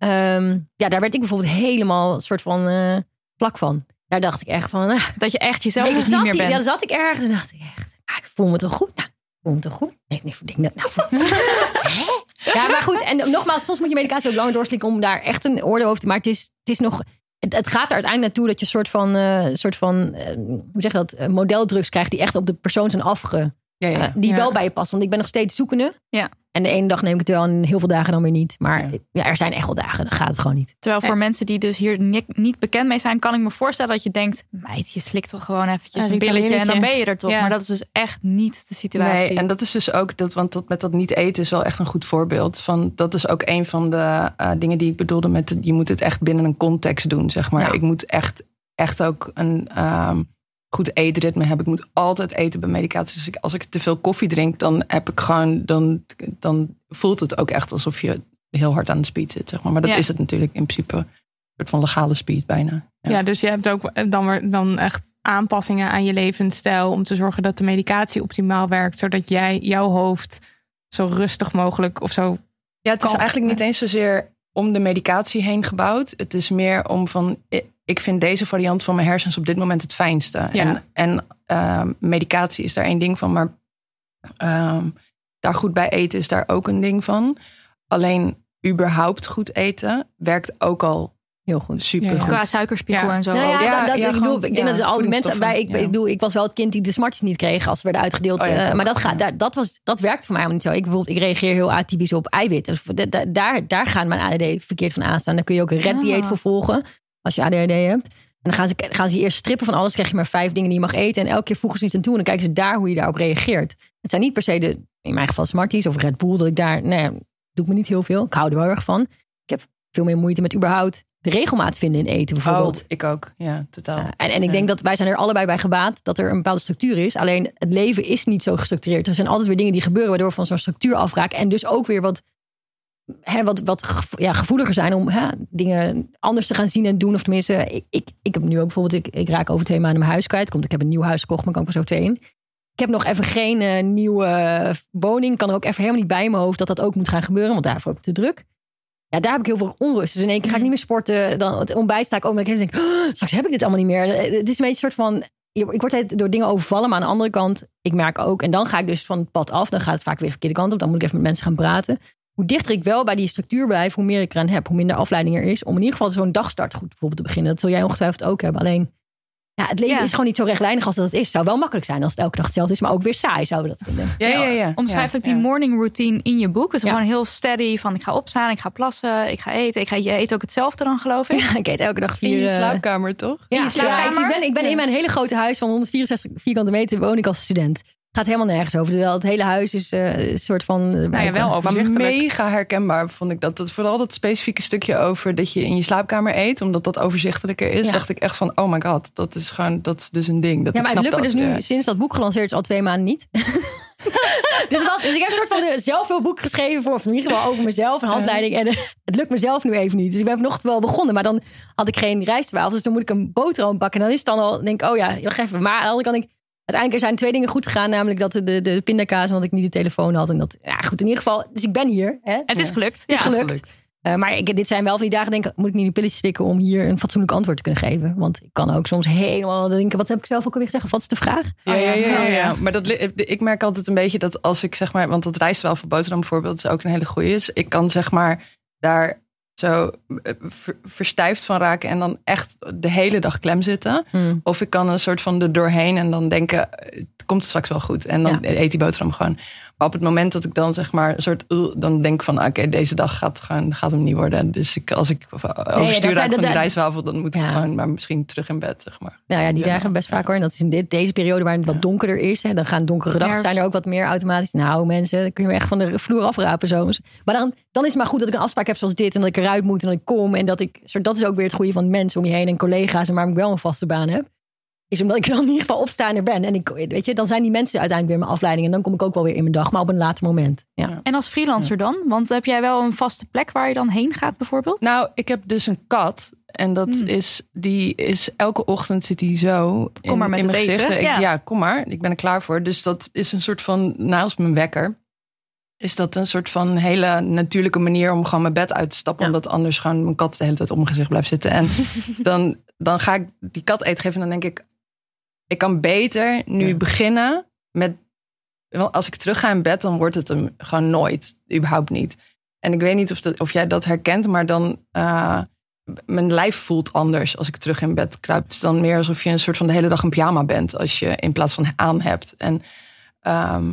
Ehm, ja, daar werd ik bijvoorbeeld helemaal een soort van eh, plak van. Daar dacht ik echt van, ah, Dat je echt jezelf dus niet meer bent. Ja, dan zat ik ergens en dacht ik echt, ah, ik voel me toch goed? Nou, ik voel me toch goed? Nee, nee, ik denk dat, nou? Ja, maar goed. En nogmaals, soms moet je medicatie ook langer doorslikken om daar echt een oordeel over te maken. Het is, het is nog... Het, het gaat er uiteindelijk naartoe dat je een soort van, eh, soort van eh, hoe zeg je dat, modeldrugs krijgt die echt op de persoon zijn afge... Ja, ja. die Ja. wel bij je past. Want ik ben nog steeds zoekende. Ja. En de ene dag neem ik het wel en heel veel dagen dan weer niet. Maar Ja. ja. er zijn echt wel dagen, dan gaat het gewoon niet. Terwijl voor Ja. mensen die dus hier ni- niet bekend mee zijn, kan ik me voorstellen dat je denkt, meid, je slikt toch gewoon eventjes Een een pilletje en dan ben je er toch. Ja. Maar dat is dus echt niet de situatie. Nee, en dat is dus ook, dat, want dat, met dat niet eten is wel echt een goed voorbeeld. Van, dat is ook een van de eh, dingen die ik bedoelde met, je moet het echt binnen een context doen, zeg maar. Ja. Ik moet echt, echt ook een ehm, goed eetritme hebben. Ik moet altijd eten bij medicatie. Dus ik, als ik te veel koffie drink, dan heb ik gewoon, dan, dan voelt het ook echt alsof je heel hard aan de speed zit, zeg maar. Maar dat Ja. is het natuurlijk in principe een soort van legale speed bijna. Ja. dus je hebt ook dan, dan echt aanpassingen aan je levensstijl om te zorgen dat de medicatie optimaal werkt, zodat jij jouw hoofd zo rustig mogelijk of zo. Ja, het is eigenlijk niet eens zozeer om de medicatie heen gebouwd. Het is meer om van, i- ik vind deze variant van mijn hersens op dit moment het fijnste. Ja. En, en ehm, medicatie is daar één ding van, maar ehm, daar goed bij eten is daar ook een ding van. Alleen überhaupt goed eten werkt ook al Heel goed. super Ja. goed. Qua suikerspiegel Ja. en zo. Nou ja, dat, dat, ja, ik, bedoel, ik denk dat al die mensen bij. Ik, ja. ik, bedoel, ik was wel het kind die de smartjes niet kreeg als ze werden uitgedeeld. Oh eh, maar dat, gaat, daar, dat, was, dat werkt voor mij helemaal niet zo. Ik, bijvoorbeeld, ik reageer heel atypisch op eiwitten. Dus da- da- daar, daar gaan mijn ADD verkeerd van aanstaan. Daar kun je ook een red dieet voor volgen als je ADHD hebt. En dan gaan ze, gaan ze eerst strippen van alles. krijg je maar vijf dingen die je mag eten. En elke keer voegen ze iets aan toe. En dan kijken ze daar hoe je daarop reageert. Het zijn niet per se de, in mijn geval Smarties of Red Bull. Dat ik daar, nee, doet me niet heel veel. Ik hou er wel erg van. Ik heb veel meer moeite met überhaupt de regelmaat vinden in eten bijvoorbeeld. Oh, ik ook. Ja, totaal. Uh, en, en ik Ja. denk dat wij zijn er allebei bij gebaat dat er een bepaalde structuur is. Alleen het leven is niet zo gestructureerd. Er zijn altijd weer dingen die gebeuren waardoor we van zo'n structuur afraken. En dus ook weer wat, hè, wat, wat ja, gevoeliger zijn om hè, dingen anders te gaan zien en doen. Of tenminste, ik, ik, ik heb nu ook bijvoorbeeld, ik, ik raak over twee maanden mijn huis kwijt. Komt, ik heb een nieuw huis gekocht, maar kan ik er zo twee in. Ik heb nog even geen eh, nieuwe woning. Kan er ook even helemaal niet bij in mijn hoofd dat dat ook moet gaan gebeuren. Want daarvoor ik te druk. Ja, daar heb ik heel veel onrust. Dus in één keer ga ik niet meer sporten. Dan het ontbijt sta ik ook. En ik denk, oh, straks heb ik dit allemaal niet meer. Het is een beetje een soort van... Ik word door dingen overvallen. Maar aan de andere kant, ik merk ook... En dan ga ik dus van het pad af. Dan gaat het vaak weer de verkeerde kant op. Dan moet ik even met mensen gaan praten. Hoe dichter ik wel bij die structuur blijf, hoe meer ik eraan heb. Hoe minder afleiding er is. Om in ieder geval zo'n dagstart goed bijvoorbeeld te beginnen. Dat zul jij ongetwijfeld ook hebben. Alleen, ja, het leven Ja. is gewoon niet zo rechtlijnig als dat het is. Het zou wel makkelijk zijn als het elke dag hetzelfde is. Maar ook weer saai zouden we dat vinden. ja, ja, ja. Omschrijft Ja, ook die ja. morning routine in je boek. Het is Ja. gewoon heel steady van ik ga opstaan, ik ga plassen, ik ga eten. Ik ga, je eet ook hetzelfde dan geloof ik. Ja, ik eet elke dag In vier... je eh, slaapkamer, toch? Ja, In je slaapkamer? ja, ik ben, ik ben in mijn hele grote huis van 164 vierkante meter woon ik als student. Gaat helemaal nergens over. Terwijl het hele huis is eh, een soort van. eh, Nou ja, wel Maar overzichtelijk. mega herkenbaar vond ik dat. dat. Vooral dat specifieke stukje over dat je in je slaapkamer eet, omdat dat overzichtelijker is, Ja. dacht ik echt van, oh my god, dat is gewoon, dat is dus een ding. Dat Ja, ik maar het lukt me dus nu, ja. sinds dat boek gelanceerd is, al twee maanden niet. dus, dat, dus ik heb een soort van eh, zelfhulpboek geschreven voor, of in ieder geval over mezelf, een handleiding. En het lukt mezelf nu even niet. Dus ik ben vanochtend wel begonnen, maar dan had ik geen rijstwafels. Dus dan moet ik een boterham bakken. En dan is het dan al, denk ik, oh ja, wacht even. Maar aan de andere kant, denk ik, uiteindelijk er zijn twee dingen goed gegaan. Namelijk dat de, de, de pindakaas en dat ik niet de telefoon had. En dat, ja goed, in ieder geval. Dus ik ben hier. Hè? Het is gelukt. Het is Ja. gelukt. Eh, maar ik, dit zijn wel van die dagen, denk ik, moet ik niet een pilletje stikken om hier een fatsoenlijk antwoord te kunnen geven. Want ik kan ook soms helemaal denken, wat heb ik zelf ook alweer gezegd? Of wat is de vraag? Ja, ja, ja, ja, Oh, ja. ja. Maar dat, ik merk altijd een beetje dat als ik zeg maar, want dat rijst wel voor boterham bijvoorbeeld is ook een hele goeie. Dus ik kan zeg maar daar zo eh, ver- verstijfd van raken en dan echt de hele dag klem zitten. Hmm. Of ik kan een soort van er doorheen en dan denken, eh, het komt straks wel goed. En dan Ja. eet die boterham gewoon. Op het moment dat ik dan zeg maar een soort, uh, dan denk ik van, oké, deze dag gaat, gewoon, gaat hem niet worden. Dus ik, als ik overstuur zijn raak van die de- rijstwafel, dan moet ik gewoon maar misschien terug in bed, zeg maar. Nou ja, die Ja. dagen best vaak hoor. En dat is in dit, deze periode waar het wat donkerder is. Hè, dan gaan donkere dagen zijn er ook wat meer automatisch. Nou mensen, dan kun je me echt van de vloer afrapen soms. Maar dan, dan is het maar goed dat ik een afspraak heb zoals dit. En dat ik eruit moet en dat ik kom. En dat ik, soort- dat is ook weer het goede van mensen om je heen en collega's. En waarom ik wel een vaste baan heb. Is omdat ik dan in ieder geval opsta en er ben. En ik, weet je, dan zijn die mensen uiteindelijk weer mijn afleiding. En dan kom ik ook wel weer in mijn dag. Maar op een later moment. Ja. En als freelancer dan? Want heb jij wel een vaste plek waar je dan heen gaat bijvoorbeeld? Nou, ik heb dus een kat. En dat Hmm. is, die is elke ochtend zit die zo in, maar met in mijn het eten, gezicht. Ik- ja. ja. kom maar. Ik ben er klaar voor. Dus dat is een soort van, naast mijn wekker, is dat een soort van hele natuurlijke manier om gewoon mijn bed uit te stappen. Ja. Omdat anders gewoon mijn kat de hele tijd op mijn gezicht blijft zitten. En dan, dan ga ik die kat eten geven. En dan denk ik, ik kan beter nu Ja. beginnen met. Want als ik terug ga in bed, dan wordt het hem gewoon nooit. Überhaupt niet. En ik weet niet of, dat, of jij dat herkent, maar dan. eh, mijn lijf voelt anders als ik terug in bed kruip. Het is dan meer alsof je een soort van de hele dag een pyjama bent. Als je in plaats van aan hebt. En ehm,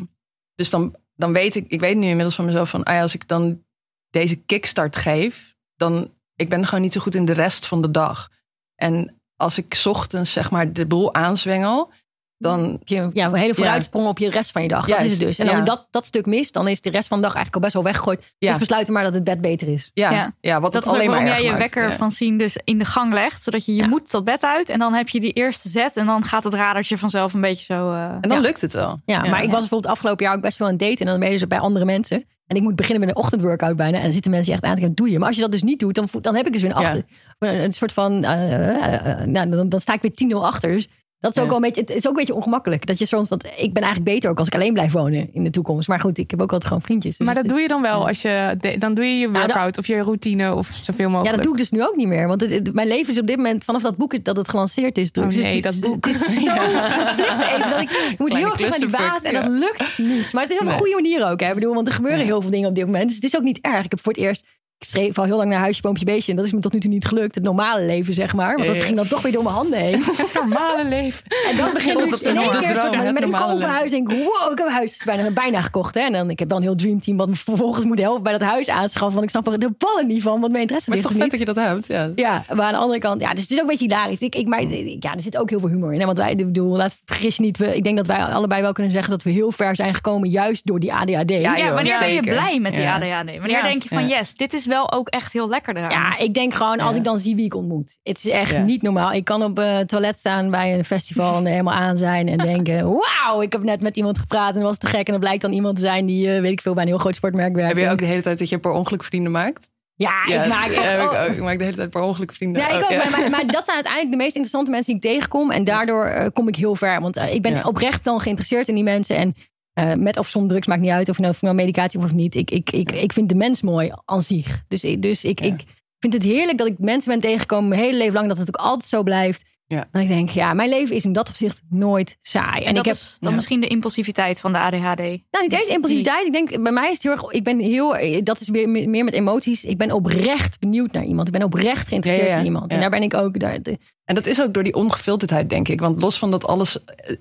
dus dan, dan weet ik, ik weet nu inmiddels van mezelf van, ah als ik dan deze kickstart geef, dan ik ben gewoon niet zo goed in de rest van de dag. En als ik ochtends zeg maar de boel aanzwengel, dan Heb je ja, een hele vooruitsprong op je rest van je dag. Dat is het dus. En als ja. ik dat, dat stuk mis, dan is de rest van de dag eigenlijk al best wel weggegooid. Ja. Dus besluiten maar dat het bed beter is. ja, Ja. ja. wat dat het is ook alleen maar waarom jij je wekker Ja. van zien dus in de gang legt. Zodat je, je Ja. moet dat bed uit. En dan heb je die eerste zet. En dan gaat het radertje vanzelf een beetje zo... eh, En dan ja. lukt het wel. Ja, maar ik was bijvoorbeeld afgelopen jaar ook best wel een date. En dan ben je dus bij andere mensen. En ik moet beginnen met een ochtendworkout bijna. En dan zitten mensen echt aan te kijken, doe je. Maar als je dat dus niet doet, dan, dan heb ik dus weer een, achter, een, een soort van... eh, eh, eh, nou, dan, dan sta ik weer 10-0 achter. Dus dat is ook Ja. wel een beetje, het is ook een beetje ongemakkelijk. Dat je soms, want ik ben eigenlijk beter ook als ik alleen blijf wonen in de toekomst. Maar goed, ik heb ook altijd gewoon vriendjes. Dus Maar dat doe je dan wel als je dan doe je je dat- workout of je routine of zoveel mogelijk. Ja, dat doe ik dus nu ook niet meer. Want het- het- mijn leven is op dit moment, vanaf dat boek dat het gelanceerd is. Oh dus nee, het- dat boek. Het is zo geflipt even. Dat ik, ik moet heel erg naar die baas en ja. dat lukt niet. Maar het is op een Nee. goede manier ook. Hè. Ik bedoel, want er gebeuren Ja. heel veel dingen op dit moment. Dus het is ook niet erg. Ik heb voor het eerst... Ik streef al heel lang naar huisje, boompje, beestje. En dat is me tot nu toe niet gelukt. Het normale leven, zeg maar. Want dat ging dan toch weer door mijn handen heen. normale leven. En dan begint het is in één keer droom, het met een huis. Denk ik, wow, ik heb een huis bijna, bijna gekocht. Hè? En dan, ik heb dan een heel dreamteam wat me vervolgens moet helpen bij dat huis aanschaffen. Want ik snap er de ballen niet van, want mijn interesse Maar het is toch vet niet. dat je dat hebt? Ja. Ja, maar aan de andere kant, ja, dus het is ook een beetje hilarisch. Ik, ik, maar, ja, er zit ook heel veel humor in. Hè? Want wij, ik bedoel, laat vergis je niet, we, ik denk dat wij allebei wel kunnen zeggen dat we heel ver zijn gekomen, juist door die ADHD. Ja, Ja, joh, wanneer ben je blij met die Ja. ADHD? Wanneer Ja. denk je van Ja. yes, dit is wel ook echt heel lekker eraan. Ja, ik denk gewoon als ik dan zie wie ik ontmoet. Het is echt niet normaal. Ik kan op eh, het toilet staan bij een festival en er helemaal aan zijn en denken: wauw, ik heb net met iemand gepraat en dat was te gek. En dan blijkt dan iemand te zijn die, eh, weet ik veel, bij een heel groot sportmerk werkt. Heb je ook de hele tijd dat je per ongeluk vrienden maakt? Ja, Ja, ik maak echt. ik, oh, ook. ik maak de hele tijd per ongeluk vrienden. Ja, ik ook. ja. Maar, maar, dat zijn uiteindelijk de meest interessante mensen die ik tegenkom. En daardoor eh, kom ik heel ver. Want ik ben Ja. oprecht dan geïnteresseerd in die mensen. En eh, met of zonder drugs maakt niet uit. Of nou, of nou medicatie of niet. Ik, ik, ik, ik vind de mens mooi aan zich. Dus, ik, dus ik, Ja. ik vind het heerlijk dat ik mensen ben tegengekomen. Mijn hele leven lang. Dat het ook altijd zo blijft. Ja. Dat ik denk, ja, mijn leven is in dat opzicht nooit saai. En, ik heb dan misschien de impulsiviteit van de ADHD. nou, niet eens impulsiviteit. Ik denk, bij mij is het heel erg. Ik ben heel. Dat is weer meer met emoties. Ik ben oprecht benieuwd naar iemand. Ik ben oprecht geïnteresseerd Ja, ja, ja. in iemand. En daar ben ik ook. Daar, de- En dat is ook door die ongefilterdheid, denk ik. Want los van dat alles eh,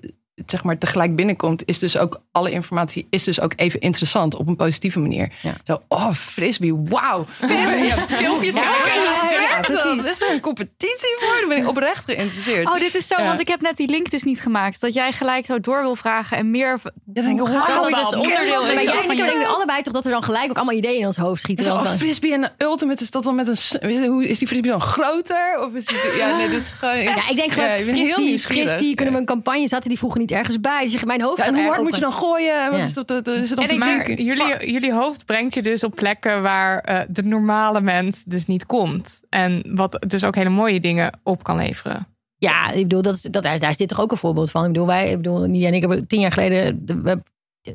zeg maar tegelijk binnenkomt, is dus ook alle informatie is dus ook even interessant op een positieve manier. Ja. Zo, oh, frisbee, wauw. Filmpjes kijken. Ja, dat? Is er een competitie voor? Dan ben ik oprecht geïnteresseerd. Oh, dit is zo, Ja. want ik heb net die link dus niet gemaakt. Dat jij gelijk zo door wil vragen en meer... Ja, denk ik, Hoe gaat wauw, dat dus onderdeel is ik Maar dat jij allebei toch dat er dan gelijk ook allemaal ideeën in ons hoofd schieten. Zo, oh, frisbee en ultimate, is dat dan met een... Hoe is die frisbee dan groter? Of is die, ja, nee, dat is gewoon... ja, ik denk gewoon, ja, ik heel frisbee, nieuwsgierig. frisbee, kunnen we een campagne, zaten die vroeger niet ergens bij. Dus je- mijn hoofd Ja, en hoe hard moet je dan gooien? En Wat Ja. is dat, dat is dan En? Jullie, jullie hoofd brengt je dus op plekken waar eh, de normale mens dus niet komt. En wat dus ook hele mooie dingen op kan leveren. Ja, ik bedoel, dat, dat, daar, dit toch ook een voorbeeld van. Ik bedoel, wij, ik bedoel, Nia en ik hebben tien jaar geleden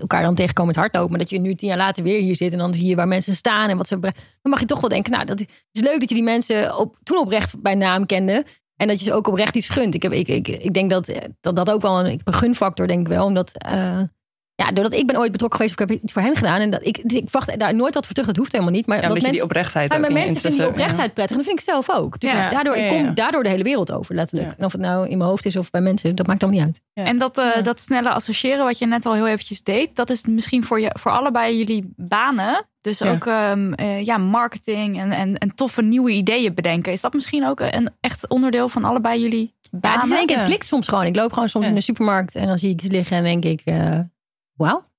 elkaar dan tegenkomen met hardlopen. Maar dat je nu tien jaar later weer hier zit en dan zie je waar mensen staan en wat ze. Dan mag je toch wel denken, nou, dat is leuk dat je die mensen op, toen oprecht bij naam kende. En dat je ze ook oprecht iets gunt. Ik, heb, ik, ik, ik denk dat, dat ook wel een, een gunfactor, denk ik wel. Omdat, eh, ja, doordat ik ben ooit betrokken geweest, of ik heb iets voor hen gedaan. En dat ik, dus ik wacht daar nooit wat voor terug. Dat hoeft helemaal niet. Maar Ja, dat mensen, die oprechtheid Ja, maar mensen vinden die oprechtheid prettig. En dat vind ik zelf ook. Dus Ja. daardoor, Ja, ik ja, kom ja. daardoor de hele wereld over, letterlijk. Ja. En of het nou in mijn hoofd is of bij mensen, dat maakt allemaal niet uit. Ja. En dat, eh, Ja. dat snelle associëren, wat je net al heel eventjes deed, dat is misschien voor, je, voor allebei jullie banen. Dus Ja. ook ehm, eh, ja, marketing en, en, en toffe nieuwe ideeën bedenken. Is dat misschien ook een echt onderdeel van allebei jullie Ja, banen? het is één keer, het Ja. klikt soms gewoon. Ik loop gewoon soms Ja. in de supermarkt en dan zie ik iets liggen en denk ik, eh, wauw.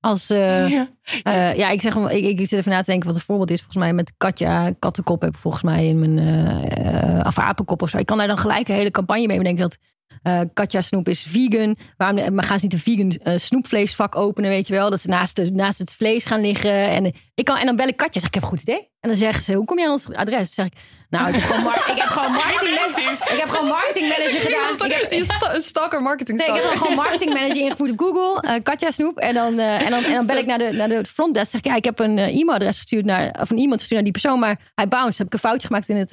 Als, eh, Ja. eh, ja, ik zeg, ik, ik zit even na te denken wat een voorbeeld is. Volgens mij met Katja, kattenkop heb ik volgens mij in mijn, eh, of apenkop of zo. Ik kan daar dan gelijk een hele campagne mee bedenken dat eh, Katja Snoep is vegan. Waarom maar gaan ze niet een vegan eh, snoepvleesvak openen, weet je wel? Dat ze naast, de, naast het vlees gaan liggen. En, eh, ik kan, en dan bel ik Katja, zeg ik, heb een goed idee. En dan zegt ze, hoe kom je aan ons adres? Dan zeg ik, nou, ik heb gewoon, mar- ik heb gewoon marketing, ik heb gewoon marketing manager gedaan. Ik heb, een stalker marketing Nee, ik heb gewoon marketing manager ingevoerd op Google. eh, Katja Snoep. En dan, eh, en, dan, en dan bel ik naar de, naar de frontdesk. Zeg ik, ja, ik heb een eh, e-mailadres gestuurd naar... Of een e-mail gestuurd naar die persoon. Maar hij bounced. Heb ik een foutje gemaakt in het...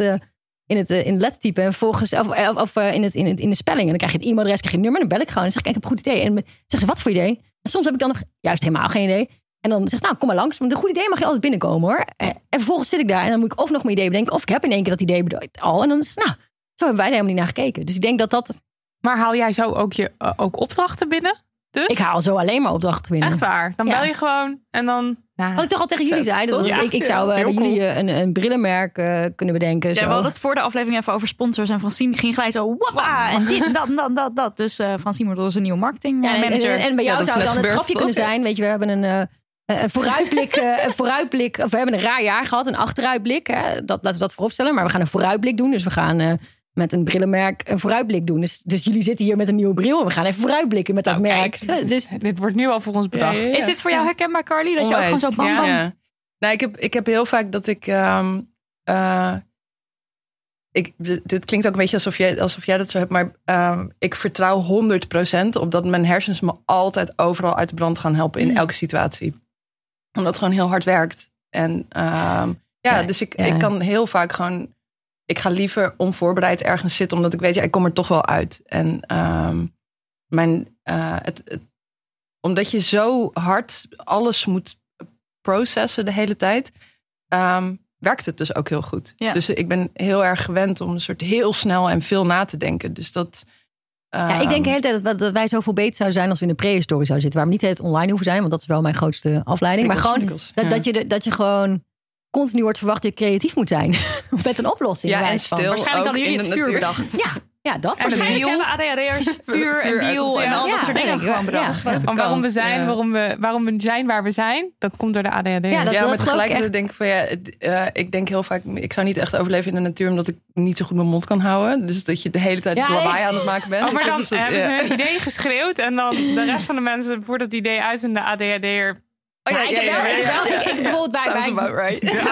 eh, in het, eh, in het lettertype en volgens of, of, of, eh, in, het, in, het, in de spelling. En dan krijg je het e-mailadres, krijg je het nummer. En dan bel ik gewoon. En zeg ik, ik heb een goed idee. En zeggen ze, wat voor idee? En soms heb ik dan nog juist helemaal geen idee. En dan zeg ik, nou, kom maar langs. Want een goed idee mag je altijd binnenkomen, hoor. Eh, En vervolgens zit ik daar en dan moet ik of nog mijn idee bedenken... of ik heb in één keer dat idee bedacht al. En dan is nou, zo hebben wij er helemaal niet naar gekeken. Dus ik denk dat dat... Maar haal jij zo ook, je, eh, ook opdrachten binnen? Dus? Ik haal zo alleen maar opdrachten binnen. Echt waar. Dan Ja. bel je gewoon en dan... Nou, Wat ik toch al tegen jullie Vet, zei, dat Ja. ik, ik zou eh, bij cool. jullie eh, een, een brillenmerk eh, kunnen bedenken. Ja, zo. we hadden het voor de aflevering even over sponsors. En Francine ging gelijk zo, wappa, en dit en dat en dat, dat, dat. Dus eh Francine wordt onze nieuwe marketing Ja, en, manager. en, en bij Ja, jou dat zou het dan een gebeurd, grapje kunnen zijn. Weet je, we hebben een, eh, een vooruitblik, eh, een vooruitblik, of we hebben een raar jaar gehad, een achteruitblik. Hè? Dat, laten we dat vooropstellen. Maar we gaan een vooruitblik doen. Dus we gaan eh, met een brillenmerk een vooruitblik doen. Dus, dus jullie zitten hier met een nieuwe bril. en We gaan even vooruitblikken met dat Nou, merk. kijk, Dus dit wordt nu al voor ons bedacht. Ja, ja, ja. Is dit voor jou herkenbaar, Carly? Dat je ook gewoon zo bam, bam... Ja. Nou, ik heb, ik heb heel vaak dat ik. ehm, eh, ik dit, klinkt ook een beetje alsof jij, alsof jij dat zo hebt, maar ehm, ik vertrouw 100% op dat mijn hersens me altijd overal uit de brand gaan helpen in Mm. elke situatie. Omdat het gewoon heel hard werkt. En ehm, ja, Ja, dus ik, ja. ik kan heel vaak gewoon. Ik ga liever onvoorbereid ergens zitten, omdat ik weet, ja, ik kom er toch wel uit. En ehm, mijn, eh, het, het, omdat je zo hard alles moet processen de hele tijd, ehm, werkt het dus ook heel goed. Ja. Dus ik ben heel erg gewend om een soort heel snel en veel na te denken. Dus dat. ja, ik denk de hele tijd dat, wij zoveel beter zouden zijn als we in de prehistorie zouden zitten. Waar we niet het online hoeven zijn, want dat is wel mijn grootste afleiding. Maar gewoon dat, dat, je, de- dat je gewoon continu wordt verwacht dat je creatief moet zijn. met een oplossing. Ja, en stil. Waarschijnlijk ook hadden jullie in het vuur natuur. bedacht. Ja, ja, dat Waarschijnlijk hebben ADHD'ers vuur en het- en ja. al dat soort dingen ja, gewoon ja. bedacht. Waarom we zijn, ja. waarom, we, waarom we zijn waar we zijn, dat komt door de ADHD. Ja, dat- ja, maar tegelijkertijd echt. denk ik van ja, het, eh, ik denk heel vaak, ik zou niet echt overleven in de natuur omdat ik niet zo goed mijn mond kan houden. Dus dat je de hele tijd Ja, lawaai aan het maken bent. Oh, maar dan Dus dat- hebben ja. ze hun idee geschreeuwd en dan de rest van de mensen voert het idee uit en de ADHD'er... Oh, Ja, ik heb wel- ik wel- ik- ik- bijvoorbeeld bij- Sounds bij- about right.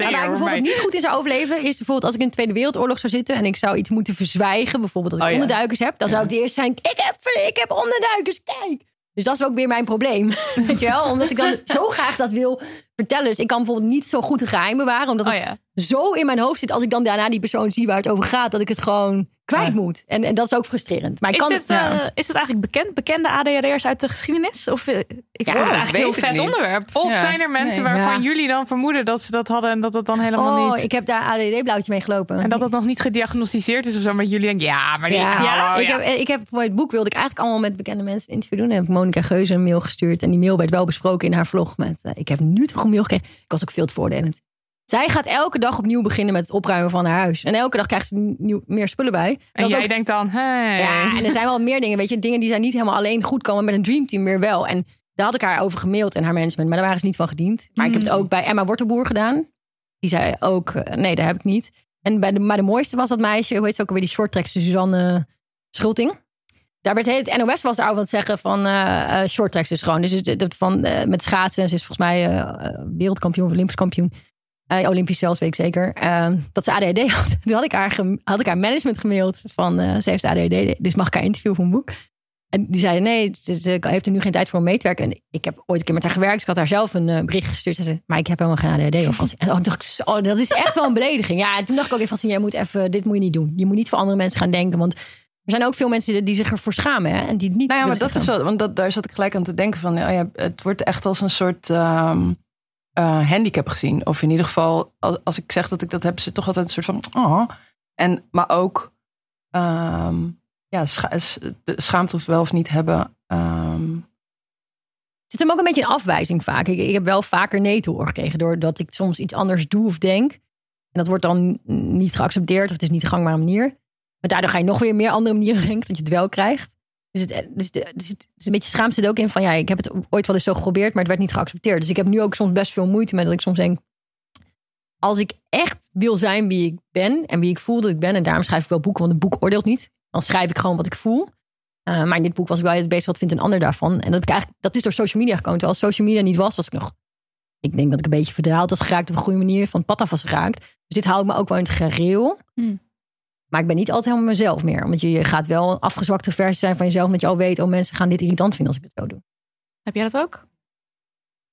Ja, waar ik bijvoorbeeld niet goed in zou overleven, is bijvoorbeeld als ik in de Tweede Wereldoorlog zou zitten en ik zou iets moeten verzwijgen, bijvoorbeeld dat ik Oh, onderduikers heb, dan zou ik de eerste zijn, ik heb, ik heb onderduikers, kijk. Dus dat is ook weer mijn probleem, weet je wel, omdat ik dan zo graag dat wil vertellen. Dus ik kan bijvoorbeeld niet zo goed een geheim bewaren, omdat Oh het ja. zo in mijn hoofd zit als ik dan daarna die persoon zie waar het over gaat, dat ik het gewoon kwijt Ja. moet. En, en dat is ook frustrerend. Maar ik Is, kan, dit, eh, is dit eigenlijk bekend? Bekende ADHD'ers uit de geschiedenis? Of, eh, ik Ja, vind het eigenlijk heel vet niet. onderwerp. Of Ja, zijn er mensen nee. waarvan Ja. jullie dan vermoeden dat ze dat hadden en dat het dan helemaal oh, niet... ik heb daar ADD-blauwtje mee gelopen. En dat het nog niet gediagnosticeerd is of zo, maar jullie denken, ja, maar die... Ja, ik, ja. Heb, ik heb voor het boek wilde ik eigenlijk allemaal met bekende mensen een interview doen. En heb ik Monica Geuze een mail gestuurd. En die mail werd wel besproken in haar vlog. Met, eh, ik heb nu toch een mail gekregen. Ik was ook veel te voordelend. Zij gaat elke dag opnieuw beginnen met het opruimen van haar huis. En elke dag krijgt ze nieuw, meer spullen bij. En jij ook- denkt dan, hey. Ja, en er zijn wel meer dingen. Weet je, dingen die zijn niet helemaal alleen goed komen met een dreamteam weer wel. En daar had ik haar over gemaild en haar management. Maar daar waren ze niet van gediend. Maar ik heb het ook bij Emma Wortelboer gedaan. Die zei ook, eh, nee, dat heb ik niet. En bij de, maar de mooiste was dat meisje, hoe heet ze ook alweer, die shorttrackste Suzanne Schulting. daar werd het NOS was daar ook aan het zeggen van eh eh short tracks is gewoon. Dus van, eh, met schaatsen. Ze is volgens mij eh, eh, wereldkampioen of Olympisch kampioen. Eh, Olympisch zelfs, weet ik zeker. Ehm, dat ze ADHD had. Toen had ik haar, had ik haar management gemaild van eh, ze heeft ADHD. Dus mag ik haar interviewen voor een boek? En die zeiden nee, ze, ze heeft er nu geen tijd voor om mee te werken. En ik heb ooit een keer met haar gewerkt. Dus ik had haar zelf een eh, bericht gestuurd. Ze zei, maar ik heb helemaal geen ADHD. Of wat. En toen dacht ik, zo, dat is echt wel een belediging. Ja, en toen dacht ik ook even van, jij moet even, dit moet je niet doen. Je moet niet voor andere mensen gaan denken. Want er zijn ook veel mensen die, die zich ervoor schamen. Hè, en die het niet Nou ja, maar dat is wel, want dat, daar zat ik gelijk aan te denken van, ja, ja, het wordt echt als een soort ehm, eh, handicap gezien. Of in ieder geval, als, als ik zeg dat ik dat heb, het toch altijd een soort van, oh. En, maar ook, ehm, ja, scha- schaamte of wel of niet hebben. Het zit hem ook een beetje in afwijzing vaak. Ik, ik heb wel vaker nee te horen gekregen doordat ik soms iets anders doe of denk. En dat wordt dan niet geaccepteerd of het is niet de gangbare manier. Maar daardoor ga je nog weer meer andere manieren denken dat je het wel krijgt. Dus het, dus het, het is, het is een beetje schaamte zit ook in van ja, ik heb het ooit wel eens zo geprobeerd, maar het werd niet geaccepteerd. Dus ik heb nu ook soms best veel moeite met dat ik soms denk, als ik echt wil zijn wie ik ben en wie ik voel dat ik ben, en daarom schrijf ik wel boeken, want een boek oordeelt niet. Dan schrijf ik gewoon wat ik voel. Uh, maar in dit boek was ik wel bezig, wat vindt een ander daarvan? En dat, ik eigenlijk, dat is door social media gekomen. Terwijl als social media niet was, was ik nog... Ik denk dat ik een beetje verdraald was geraakt op een goede manier. Van het pad af was geraakt. Dus dit houdt me ook wel in het gereel. Hmm. Maar ik ben niet altijd helemaal mezelf meer. Want je, je gaat wel een afgezwakte versie zijn van jezelf. Omdat je al weet, oh mensen gaan dit irritant vinden als ik het zo doe. Heb jij dat ook?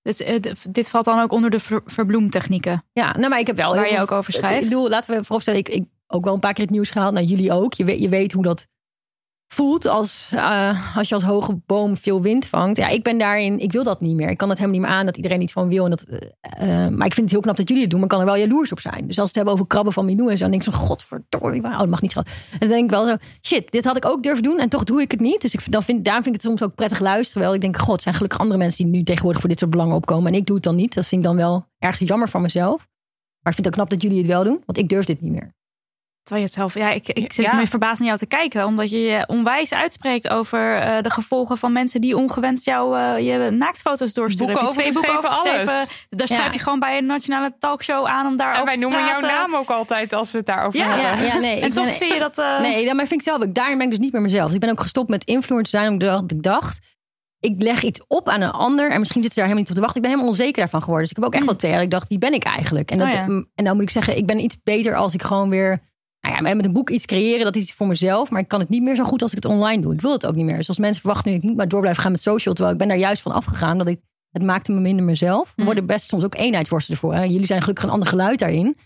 Dus eh, dit valt dan ook onder de ver- verbloemtechnieken. Ja, nou maar ik heb wel... Waar je ook over schrijft. Ik bedoel, laten we vooropstellen, ik, ik ook wel een paar keer het nieuws gehaald. Nou, jullie ook. Je weet, je weet hoe dat voelt als, eh, als je als hoge boom veel wind vangt. Ja, ik ben daarin, ik wil dat niet meer. Ik kan het helemaal niet meer aan dat iedereen iets van wil. En dat, eh, eh, maar ik vind het heel knap dat jullie het doen, maar ik kan er wel jaloers op zijn. Dus als we het hebben over krabben van Milou en zo, dan denk ik zo, godverdorie, wauw, dat mag niet schat. En dan denk ik wel zo, shit, dit had ik ook durven doen en toch doe ik het niet. Dus ik, dan vind, daarom vind ik het soms ook prettig luisteren. Wel, ik denk, god, zijn gelukkig andere mensen die nu tegenwoordig voor dit soort belangen opkomen. En ik doe het dan niet. Dat vind ik dan wel ergens jammer van mezelf. Maar ik vind het ook knap dat jullie het wel doen, want ik durf dit niet meer. Terwijl je het zelf... Ja, ik, ik zit Ja. me verbaasd naar jou te kijken. Omdat je je onwijs uitspreekt over eh, de gevolgen van mensen die ongewenst jou eh, je naaktfoto's doorsturen. Boeken twee boeken over alles. Daar Ja. schrijf je gewoon bij een nationale talkshow aan om daarover En wij te noemen jouw naam ook altijd als we het daarover Ja. hebben. Ja, ja, nee. En ik toch ben- vind je dat... eh, Nee, dat maar vind ik zelf ook. Daarin ben ik dus niet meer mezelf. Dus ik ben ook gestopt met influencer zijn. Omdat ik dacht, ik leg iets op aan een ander. En misschien zit ze daar helemaal niet op te wachten. Ik ben helemaal onzeker daarvan geworden. Dus ik heb ook echt wel twee jaar. Ik dacht, wie ben ik eigenlijk? En, dat, Oh ja. en nou moet ik zeggen, ik ben iets beter als ik gewoon weer... Nou ja, met een boek iets creëren, dat is iets voor mezelf. Maar ik kan het niet meer zo goed als ik het online doe. Ik wil het ook niet meer. Dus als mensen verwachten nu ik niet maar door blijf gaan met social. Terwijl ik ben daar juist van afgegaan. Dat ik, het maakte me minder mezelf. We Mm. worden best soms ook eenheidsworsten ervoor. Hè? Jullie zijn gelukkig een ander geluid daarin.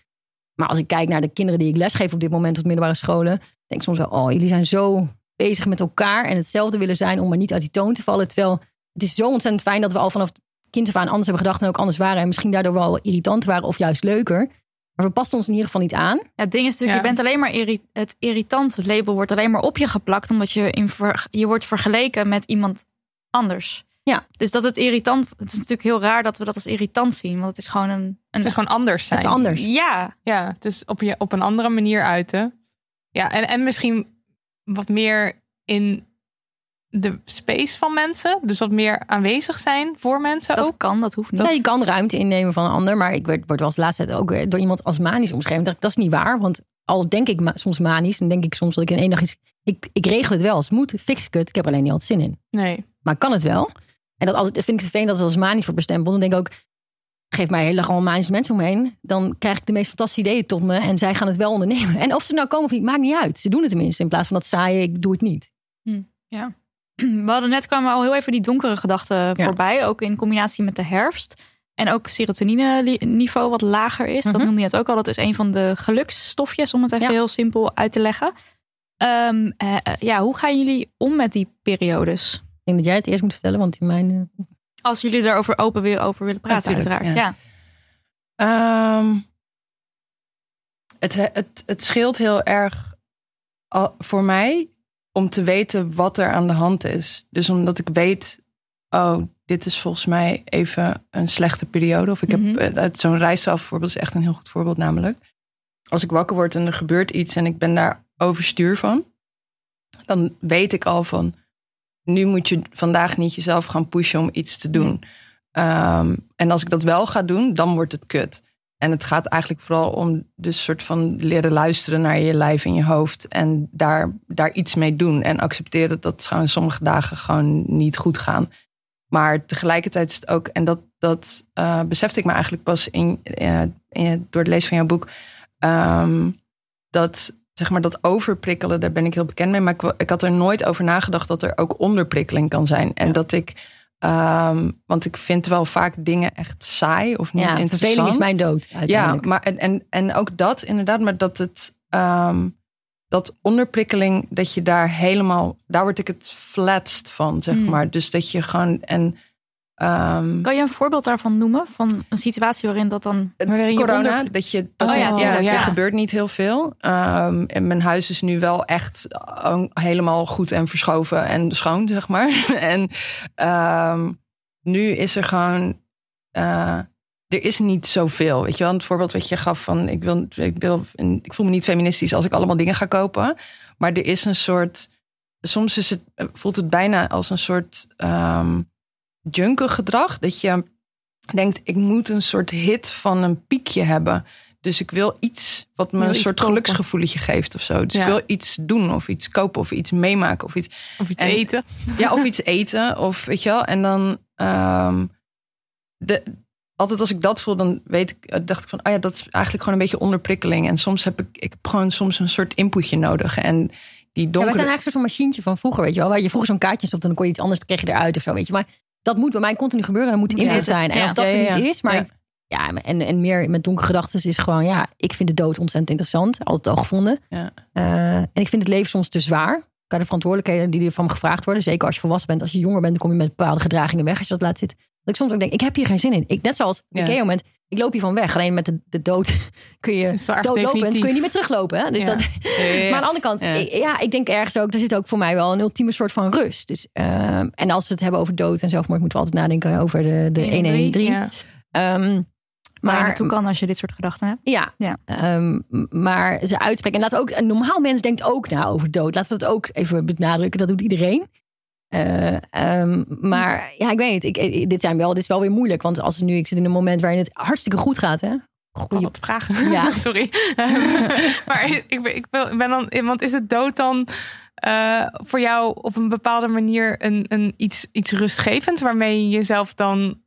Maar als ik kijk naar de kinderen die ik lesgeef op dit moment op middelbare scholen, denk ik soms wel, oh, jullie zijn zo bezig met elkaar en hetzelfde willen zijn om maar niet uit die toon te vallen. Terwijl het is zo ontzettend fijn dat we al vanaf kind af aan anders hebben gedacht en ook anders waren en misschien daardoor wel irritant waren of juist leuker. Maar we pasten ons in ieder geval niet aan. Ja, het ding is natuurlijk, Ja. je bent alleen maar irri- het irritant. Het label wordt alleen maar op je geplakt, omdat je, in ver- je wordt vergeleken met iemand anders. Ja. Dus dat het irritant, het is natuurlijk heel raar dat we dat als irritant zien, want het is gewoon een, een Het is gewoon anders zijn. Het is anders. ja, Ja, dus op, je, op een andere manier uiten. Ja, en, en misschien wat meer in de space van mensen. Dus wat meer aanwezig zijn voor mensen dat ook. kan, dat hoeft niet. Ja, je kan ruimte innemen van een ander, maar ik word, word wel eens de laatste tijd ook weer door iemand als manisch omschreven. Dat, dat is niet waar, want al denk ik ma- soms manisch, dan denk ik soms dat ik in één dag iets... Ik, ik regel het wel, als het moet, fix ik het. Ik heb er alleen niet altijd zin in. Nee. Maar ik kan het wel. En dat altijd, vind ik het fijn dat het als manisch wordt bestempeld. Dan denk ik ook, geef mij hele allemaal manische mensen omheen. Dan krijg ik de meest fantastische ideeën tot me. En zij gaan het wel ondernemen. En of ze nou komen of niet, maakt niet uit. Ze doen het tenminste. In plaats van dat saaie, ik doe het niet. We hadden net kwamen al heel even die donkere gedachten voorbij, ook in combinatie met de herfst. En ook serotonine niveau wat lager is. Dat Mhm. noemde je het ook al. Dat is een van de geluksstofjes, om het even Ja. heel simpel uit te leggen. Ehm, eh, eh, ja, hoe gaan jullie om met die periodes? Ik denk dat jij het eerst moet vertellen, want in mijn... eh, Als jullie erover open weer over willen praten, uiteraard. Ja. Ehm, het, het, het scheelt heel erg voor mij om te weten wat er aan de hand is. Dus omdat ik weet, oh, dit is volgens mij even een slechte periode. Of ik Mhm. heb eh, zo'n reisaf voorbeeld is echt een heel goed voorbeeld namelijk. Als ik wakker word en er gebeurt iets en ik ben daar overstuur van, dan weet ik al van, nu moet je vandaag niet jezelf gaan pushen om iets te doen. Ehm, en als ik dat wel ga doen, dan wordt het kut. En het gaat eigenlijk vooral om dus soort van leren luisteren naar je lijf en je hoofd. En daar, daar iets mee doen. En accepteren dat gewoon sommige dagen gewoon niet goed gaan. Maar tegelijkertijd is het ook, en dat, dat uh, besefte ik me eigenlijk pas in, uh, in, door het lezen van jouw boek. Um, dat zeg maar dat overprikkelen, daar ben ik heel bekend mee. Maar ik, ik had er nooit over nagedacht dat er ook onderprikkeling kan zijn. En dat ik Um, want ik vind wel vaak dingen echt saai of niet ja, interessant. Verveling is mijn dood. Ja, maar en, en, en ook dat inderdaad, maar dat het um, dat onderprikkeling, dat je daar helemaal, daar word ik het flatst van, zeg Mm. maar. Dus dat je gewoon en um, Kan je een voorbeeld daarvan noemen? Van een situatie waarin dat dan... Waarin je corona, onder- dat je dat Oh ja, er- er ja. gebeurt niet heel veel. Um, en mijn huis is nu wel echt uh, helemaal goed en verschoven en schoon, zeg maar. en um, nu is er gewoon. Uh, er is niet zoveel. Weet je wel, het voorbeeld wat je gaf van ik wil, ik wil, ik voel me niet feministisch als ik allemaal dingen ga kopen. Maar er is een soort. Soms is het, voelt het bijna als een soort um, junker gedrag. Dat je denkt, ik moet een soort hit van een piekje hebben. Dus ik wil iets wat me een soort kopen. geluksgevoeletje geeft of zo. Dus Ja. ik wil iets doen of iets kopen of iets meemaken of iets. Of iets En- eten. Ja, of iets eten of weet je wel. En dan um, de, altijd als ik dat voel, dan weet ik, dacht ik van, oh ja, dat is eigenlijk gewoon een beetje onderprikkeling. En soms heb ik, ik heb gewoon soms een soort inputje nodig. En die Ja, wij donkere. zijn eigenlijk een soort van machientje van vroeger, weet je wel. Waar je vroeger zo'n kaartje stopte en dan kon je iets anders, dan kreeg je eruit of zo, weet je. Maar dat moet bij mij continu gebeuren en moet input dat- zijn. En als dat er niet is, maar Ja. en, en meer met donkere gedachten is gewoon, ja, ik vind de dood ontzettend interessant. Altijd al gevonden. Ja. Eh, en ik vind het leven soms te zwaar. Kan de verantwoordelijkheden die er van me gevraagd worden. Zeker als je volwassen bent. Als je jonger bent, dan kom je met bepaalde gedragingen weg. Als je dat laat zitten. Dat ik soms ook denk, ik heb hier geen zin in. Ik, net zoals Ja. op een moment, ik loop hier van weg. Alleen met de, de dood kun je doodlopen. En kun je niet meer teruglopen. Hè? Dus Ja. dat, Ja. maar aan de andere kant, Ja. ik, ja, ik denk ergens ook, er zit ook voor mij wel een ultieme soort van rust. Dus, ehm, en als we het hebben over dood en zelfmoord, moeten we altijd nadenken over de, de 113. Ja. Ehm, maar naartoe kan als je dit soort gedachten hebt. ja, Ja. ehm, maar ze uitspreken. En we ook, een normaal mens denkt ook na over dood. Laten we dat ook even benadrukken. Dat doet iedereen. Eh, ehm, maar ja, ik weet niet. Ik, ik- dit, zijn wel, dit is wel weer moeilijk. Want als nu, ik zit in een moment waarin het hartstikke goed gaat. Hè? Oh, Goeie, wat vragen. Ja. Sorry. maar ik, ben- ik, ik ben dan, want is het dood dan eh, voor jou op een bepaalde manier een, een iets, iets rustgevends waarmee je jezelf dan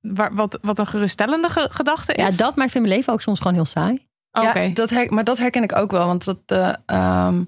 waar, wat, wat een geruststellende ge- gedachte ja, is? dat maakt vind mijn leven ook soms gewoon heel saai. Oh, Oké. Ja, dat her, maar dat herken ik ook wel. Want dat, eh, ehm,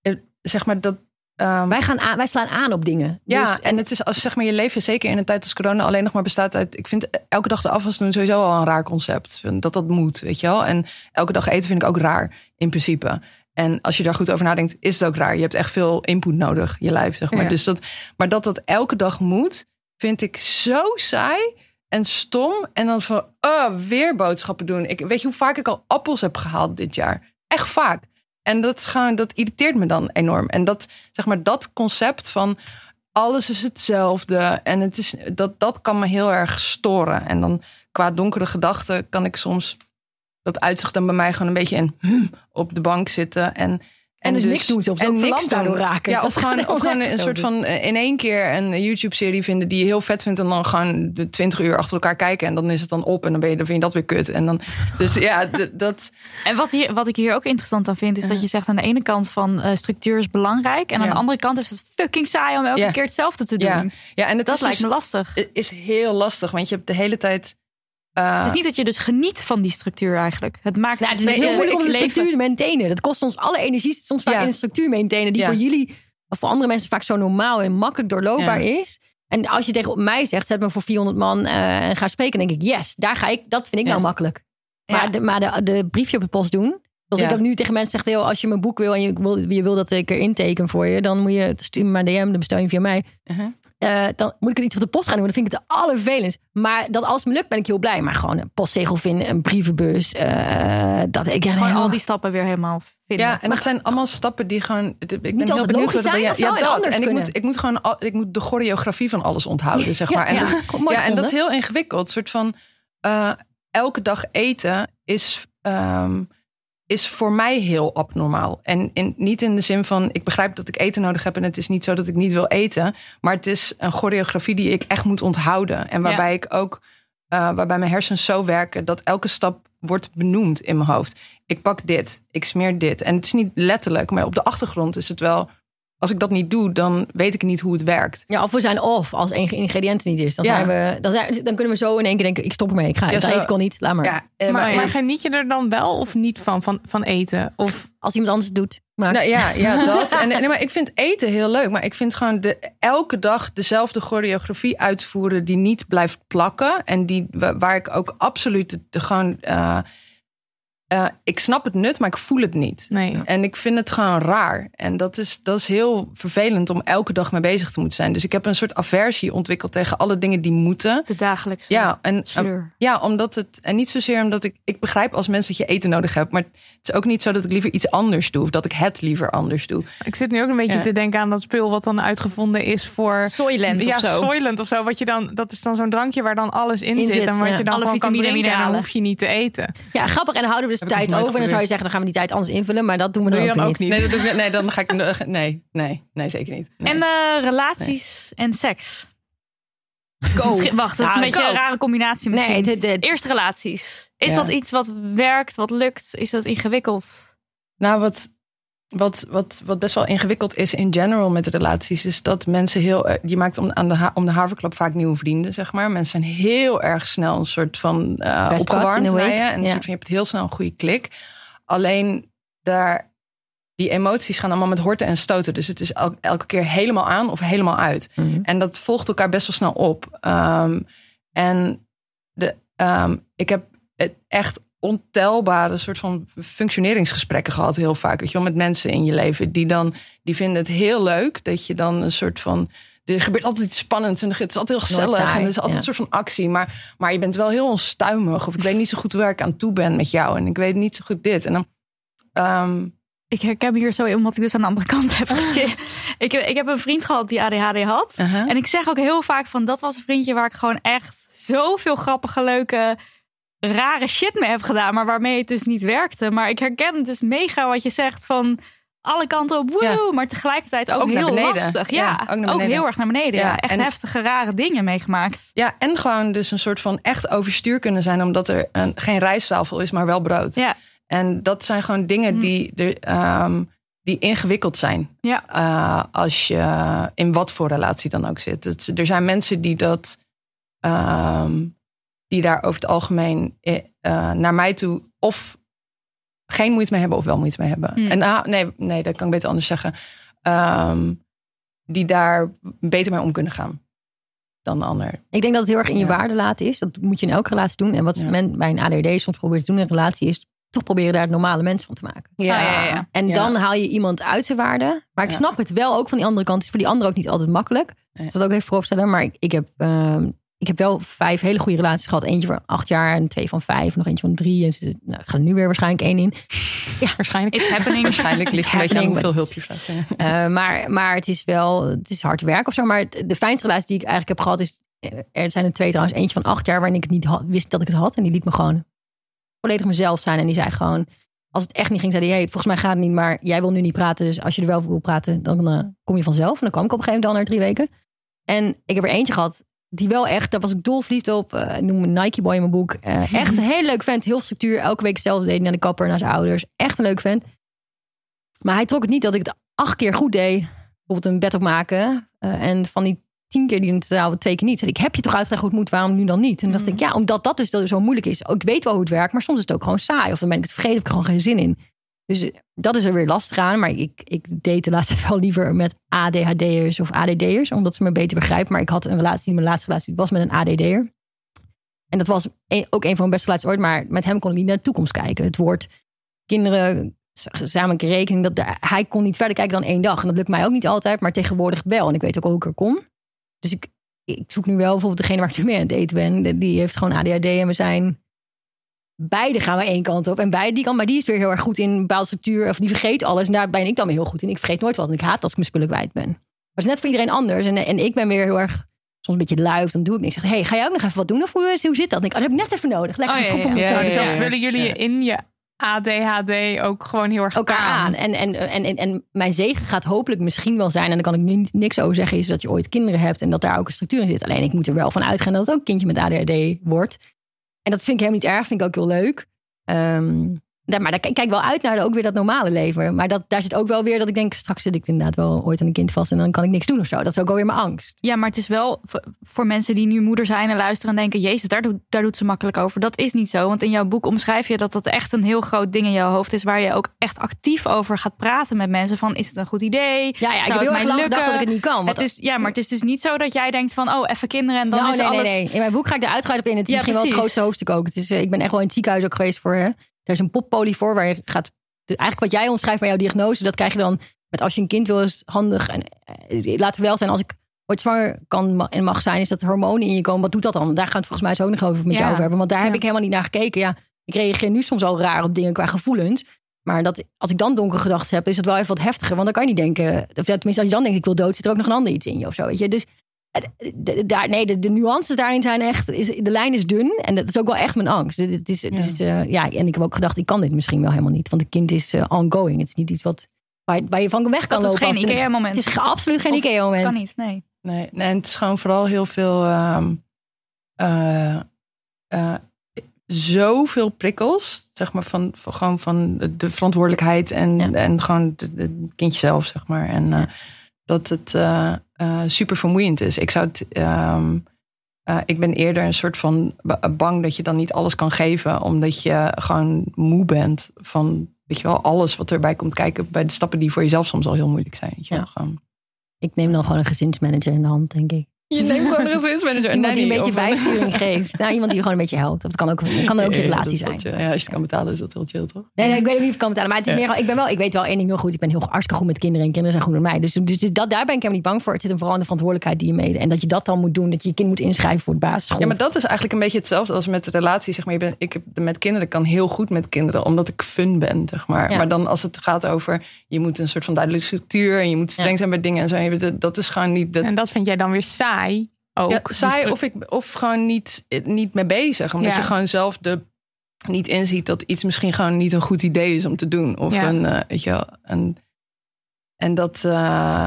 eh, zeg maar, dat. Ehm, Wij, gaan aan, wij slaan aan op dingen. Ja, Dus- en het is als zeg maar je leven, zeker in een tijd als corona, alleen nog maar bestaat uit. Ik vind elke dag de afwas doen sowieso al een raar concept. Dat dat moet, weet je wel. En elke dag eten vind ik ook raar, in principe. En als je daar goed over nadenkt, is het ook raar. Je hebt echt veel input nodig, je lijf, zeg maar. Ja. Dus dat, maar dat dat elke dag moet, vind ik zo saai en stom. En dan van, oh, weer boodschappen doen. Ik, weet je hoe vaak ik al appels heb gehaald dit jaar? Echt vaak. En dat, gewoon, dat irriteert me dan enorm. En dat, zeg maar, dat concept van alles is hetzelfde. En het is, dat, dat kan me heel erg storen. En dan qua donkere gedachten kan ik soms... Dat uitzicht dan bij mij gewoon een beetje in op de bank zitten. En, En dus niks doen, zelfs ook verlamd daardoor raken. Ja, Dat of gewoon, of gewoon een soort van eh, in één keer een YouTube-serie vinden die je heel vet vindt. En dan gewoon de 20 uur achter elkaar kijken. En dan is het dan op. En dan, ben je, dan vind je dat weer kut. En dan, dus ja, dat. En wat, hier, wat ik hier ook interessant aan vind, is dat je zegt aan de ene kant van eh, structuur is belangrijk. En aan Ja. de andere kant is het fucking saai om elke Ja. keer hetzelfde te doen. Ja, ja en het Dat is, lijkt dus- me lastig. is heel lastig. Want je hebt de hele tijd. Het is niet dat je dus geniet van die structuur eigenlijk. Het maakt Nou, het is heel moeilijk om de structuur te maintainen. Dat kost ons alle energie. Soms vaak Ja. in een structuur maintainen die Ja. voor jullie of voor andere mensen vaak zo normaal en makkelijk doorloopbaar Ja. is. En als je tegen mij zegt, zet me voor 400 man eh, en ga spreken, denk ik, yes, daar ga ik. Dat vind ik nou makkelijk. Maar, de, maar de, de briefje op de post doen. Ja. ik ook nu tegen mensen zeg, als je mijn boek wil en je wil, je wil dat ik erin teken voor je, dan moet je stuur me maar DM, dan bestel je via mij. uh-huh. Eh, dan moet ik er iets op de post gaan doen. Dan vind ik het de allervervelendst. Maar dat als het me lukt, ben ik heel blij. Maar gewoon een postzegel vinden, een brievenbus. eh, dat ik Gewoon al die stappen weer helemaal vinden. Ja, en dat zijn allemaal stappen die gewoon. Ik ben heel benieuwd wat er Ja, dat. En ik moet, ik moet gewoon al- ik moet de choreografie van alles onthouden, zeg maar. En ja, dat, ja, en dat is heel ingewikkeld. Een soort van eh, elke dag eten is, ehm, is voor mij heel abnormaal. En in, niet in de zin van ik begrijp dat ik eten nodig heb en het is niet zo dat ik niet wil eten, maar het is een choreografie die ik echt moet onthouden en waarbij ik ook eh, waarbij mijn hersens zo werken dat elke stap wordt benoemd in mijn hoofd. Ik pak dit, ik smeer dit. En het is niet letterlijk, maar op de achtergrond is het wel. Als ik dat niet doe, dan weet ik niet hoe het werkt. Ja, of we zijn off als één ingrediënt niet is. Dan, Ja. zijn we, dan, zijn, dan kunnen we zo in één keer denken, ik stop ermee. Ik ga, Ja, dat zo- eet ik al niet, laat maar. Ja, eh, Maar, maar- maar geniet je er dan wel of niet van, van, van eten? Of Als iemand anders het doet. Maar Nou ja, ja, dat. En, nee, maar ik vind eten heel leuk. Maar ik vind gewoon de, elke dag dezelfde choreografie uitvoeren die niet blijft plakken. En die, wa- waar ik ook absoluut de, de gewoon. eh, eh, ik snap het nut, maar ik voel het niet. nee? En ik vind het gewoon raar. En dat is, dat is heel vervelend om elke dag mee bezig te moeten zijn. Dus ik heb een soort aversie ontwikkeld tegen alle dingen die moeten. De dagelijkse Ja, en ja, omdat het. En niet zozeer omdat ik. Ik begrijp als mensen dat je eten nodig hebt. Maar het is ook niet zo dat ik liever iets anders doe. Of dat ik het liever anders doe. Ik zit nu ook een beetje Ja. te denken aan dat spul wat dan uitgevonden is voor. Soylent ja, of zo. Soylent of zo. Wat je dan, dat is dan zo'n drankje waar dan alles in, In zit. zit, En wat ja. je dan Alle gewoon kan drinken. En dan mineralen. hoef je niet te eten. ja, grappig. En dan houden we dus tijd over. En dan zou je zeggen, dan gaan we die tijd anders invullen. Maar dat doen we dan, Doe ook, dan ook niet? Nee, dat doe ik, nee dan ga ik. Nee, nee, nee, zeker niet. Nee. En eh, relaties en seks. Go. Wacht, dat is Ja, een beetje go. een rare combinatie misschien. Nee, dit, dit, Eerste relaties. Is Ja. dat iets wat werkt, wat lukt? Is dat ingewikkeld? Nou, wat, wat, wat, wat best wel ingewikkeld is in general met relaties, is dat mensen heel. Je maakt om, aan de, om de haverklap vaak nieuwe vrienden, zeg maar. Mensen zijn heel erg snel een soort van in opgewarmd bij je. En een Ja. soort van, je hebt heel snel een goede klik. Alleen daar. Die emoties gaan allemaal met horten en stoten. Dus het is el- elke keer helemaal aan of helemaal uit. Mhm. En dat volgt elkaar best wel snel op. Ehm, en de, ehm, ik heb het echt ontelbare soort van functioneringsgesprekken gehad heel vaak. Weet je wel, met mensen in je leven die dan die vinden het heel leuk dat je dan een soort van er gebeurt altijd iets spannends en het is altijd heel gezellig saai, en er is altijd ja. een soort van actie. Maar, maar je bent wel heel onstuimig of ik weet niet zo goed waar ik aan toe ben met jou en ik weet niet zo goed dit. En dan ehm, Ik herken me hier zo in, omdat ik dus aan de andere kant heb gezeten. ik, ik heb een vriend gehad die ADHD had. En ik zeg ook heel vaak van, dat was een vriendje waar ik gewoon echt zoveel grappige, leuke, rare shit mee heb gedaan. Maar waarmee het dus niet werkte. Maar ik herken dus mega wat je zegt van alle kanten op, woe, Ja. maar tegelijkertijd ook, heel lastig. Ja, Ja, ook heel erg naar beneden. Ja, Ja, echt en- heftige, rare dingen meegemaakt. Ja, en gewoon dus een soort van echt overstuur kunnen zijn, omdat er een, geen rijstwafel is, maar wel brood. Ja, En dat zijn gewoon dingen Hm. die, er, ehm, die ingewikkeld zijn. ja. eh, als je in wat voor relatie dan ook zit. Het, er zijn mensen die dat, ehm, die daar over het algemeen eh, eh, naar mij toe of geen moeite mee hebben of wel moeite mee hebben. Hm. En ah, nee, nee, dat kan ik beter anders zeggen. Ehm, die daar beter mee om kunnen gaan dan de ander. Ik denk dat het heel erg in je Ja. waarde laten is. Dat moet je in elke relatie doen. En wat Ja. men bij een ADD soms probeert te doen in een relatie is toch proberen daar het normale mens van te maken. Ja, ja, ja. En Ja. dan haal je iemand uit zijn waarde. Maar ik Ja. snap het wel ook van die andere kant. Het is voor die andere ook niet altijd makkelijk. Ik zal het ook even vooropstellen. Maar ik, ik, heb, ehm, ik heb wel vijf hele goede relaties gehad. Eentje van acht jaar en twee van vijf. Nog eentje van drie. En ze- nou, ik ga er nu weer waarschijnlijk één in. Waarschijnlijk. It's happening. Waarschijnlijk ligt het een beetje aan hoeveel hulp je vraagt. Eh, maar, maar het is wel, het is hard werk of zo. Maar de fijnste relatie die ik eigenlijk heb gehad is, eh, er zijn er twee trouwens. Eentje van acht jaar waarin ik het niet had, wist dat ik het had. En die liet me gewoon volledig mezelf zijn. En die zei gewoon, als het echt niet ging, zei hij, hey, volgens mij gaat het niet, maar jij wil nu niet praten. Dus als je er wel voor wil praten, dan eh, kom je vanzelf. En dan kwam ik op een gegeven moment al na drie weken. En ik heb er eentje gehad, die wel echt, daar was ik dolverliefd op. Ik noem me Nike Boy in mijn boek. Eh, echt een hele leuk vent, heel structuur. Elke week hetzelfde deed naar de kapper, naar zijn ouders. Echt een leuk vent. Maar hij trok het niet dat ik het acht keer goed deed. Bijvoorbeeld een bed opmaken. eh, en van die tien keer die in totaal twee keer niet. Ik, heb je toch uitgelegd hoe het moet, waarom nu dan niet? En dan dacht ik, ja, omdat dat dus zo moeilijk is. Ik weet wel hoe het werkt, maar soms is het ook gewoon saai. Of dan ben ik het vergeten, heb ik er gewoon geen zin in. Dus eh, dat is er weer lastig aan. Maar ik, ik date de laatste tijd wel liever met ADHD'ers of ADD'ers. Omdat ze me beter begrijpen. Maar ik had een relatie, mijn laatste relatie was met een ADD'er. En dat was ook een van mijn beste relaties ooit. Maar met hem kon ik niet naar de toekomst kijken. Het woord kinderen, gezamenlijke rekening. Dat, hij kon niet verder kijken dan één dag. En dat lukt mij ook niet altijd, maar tegenwoordig wel. En ik weet ook hoe ik er kom. Dus ik, ik zoek nu wel bijvoorbeeld degene waar ik nu mee aan het daten ben. Die heeft gewoon ADHD en we zijn... Beide gaan we één kant op en beide die kant. Maar die is weer heel erg goed in bepaalde structuur. Of die vergeet alles. En daar ben ik dan weer heel goed in. Ik vergeet nooit wat. En ik haat als ik mijn spullen kwijt ben. Maar het is net voor iedereen anders. En, en ik ben weer heel erg soms een beetje lui. of Dan doe ik niks. Ik zeg, hey, ga jij ook nog even wat doen? Of hoe, hoe zit dat? En ik, oh, dat heb ik net even nodig. Lekker Oh, ja, ja, ja. Dus dan vullen jullie je in je ADHD ook gewoon heel erg elkaar aan. En, en, en, en, en mijn zegen gaat hopelijk misschien wel zijn, en daar kan ik nu niks over zeggen, is dat je ooit kinderen hebt en dat daar ook een structuur in zit. Alleen ik moet er wel van uitgaan dat het ook kindje met ADHD wordt. En dat vind ik helemaal niet erg, vind ik ook heel leuk. Ehm, daar, maar daar kijk ik wel uit naar ook weer dat normale leven. Maar dat, daar zit ook wel weer dat ik denk, straks zit ik inderdaad wel ooit aan een kind vast en dan kan ik niks doen of zo. Dat is ook alweer mijn angst. Ja, maar het is wel voor mensen die nu moeder zijn en luisteren en denken: Jezus, daar doet, daar doet ze makkelijk over. Dat is niet zo. Want in jouw boek omschrijf je dat dat echt een heel groot ding in jouw hoofd is. Waar je ook echt actief over gaat praten met mensen. Van is het een goed idee? Ja, ja ik heb heel erg lang gedacht dat ik het niet kan. Het is, ja, maar het is dus niet zo dat jij denkt van, oh, even kinderen en dan nou, is nee, alles... nee, nee. In mijn boek ga ik er uitgebreid op in. Het is Ja, misschien wel het grootste hoofdstuk ook. Het is, eh, ik ben echt wel in het ziekenhuis ook geweest voor. Hè. Er is een poppolie voor waar je gaat. Eigenlijk wat jij omschrijft bij jouw diagnose, dat krijg je dan met als je een kind wil, is het handig. En eh, laten we wel zijn, als ik ooit zwanger kan en mag zijn, is dat hormonen in je komen. Wat doet dat dan? Daar gaan we het volgens mij zo ook nog over met Ja. jou over hebben. Want daar heb ik helemaal niet naar gekeken. Ja, ik reageer nu soms al raar op dingen qua gevoelens. Maar dat, als ik dan donker gedachten heb, is het wel even wat heftiger. Want dan kan je niet denken. Of tenminste, als je dan denkt, ik wil dood, zit er ook nog een ander iets in je of zo. Weet je? Dus daar, nee, de, de nuances daarin zijn echt. Is, de lijn is dun en dat is ook wel echt mijn angst. Het, het is, het Ja. is, eh, ja, en ik heb ook gedacht, ik kan dit misschien wel helemaal niet. Want een kind is eh, ongoing. Het is niet iets wat, waar, je- waar je van weg kan dat is lopen. geen het- IKEA-moment. Het is absoluut geen IKEA-moment. Kan niet, nee. Nee, nee, en het is gewoon vooral heel veel. ehm eh, eh, zoveel prikkels, zeg maar, van, van, gewoon van de- de verantwoordelijkheid en, Ja. en gewoon het kindje zelf, zeg maar. En eh, dat het eh, eh, super vermoeiend is. Ik zou het. ehm, eh, ik ben eerder een soort van ba- bang dat je dan niet alles kan geven, omdat je gewoon moe bent van, weet je wel, alles wat erbij komt kijken bij de stappen die voor jezelf soms al heel moeilijk zijn. Weet je wel, Ja. gewoon. Ik neem dan gewoon een gezinsmanager in de hand, denk ik. Je neemt gewoon een gezinsmanager. Iemand die een beetje bijsturing geeft. Nou, iemand die je gewoon een beetje helpt. Het kan ook, kan ook je relatie dat zijn. Ja, als je het kan betalen is dat heel chill, toch? Nee, nee, ik weet ook niet of ik kan betalen. Maar het is meer, ik, ben wel, ik weet wel één ding heel goed. Ik ben heel hartstikke goed met kinderen. En kinderen zijn goed met mij. Dus, dus dat, daar ben ik helemaal niet bang voor. Het zit hem vooral in de verantwoordelijkheid die je mede. En dat je dat dan moet doen. Dat je je kind moet inschrijven voor het basisschool. Ja, maar dat is eigenlijk een beetje hetzelfde als met relatie. Zeg maar, je bent, ik heb met kinderen kan heel goed met kinderen, omdat ik fun ben, zeg maar. Ja. Maar dan als het gaat over, je moet een soort van duidelijke structuur en je moet streng Ja. zijn bij dingen en zo. Weet, Dat is gewoon niet. Dat, En dat vind jij dan weer saai ook. ja, Dus saai of, ik, of gewoon niet, niet mee bezig. Omdat Ja. je gewoon zelf de, niet inziet dat iets misschien gewoon niet een goed idee is om te doen. Of Ja. een, eh, weet je wel, een, en dat, eh,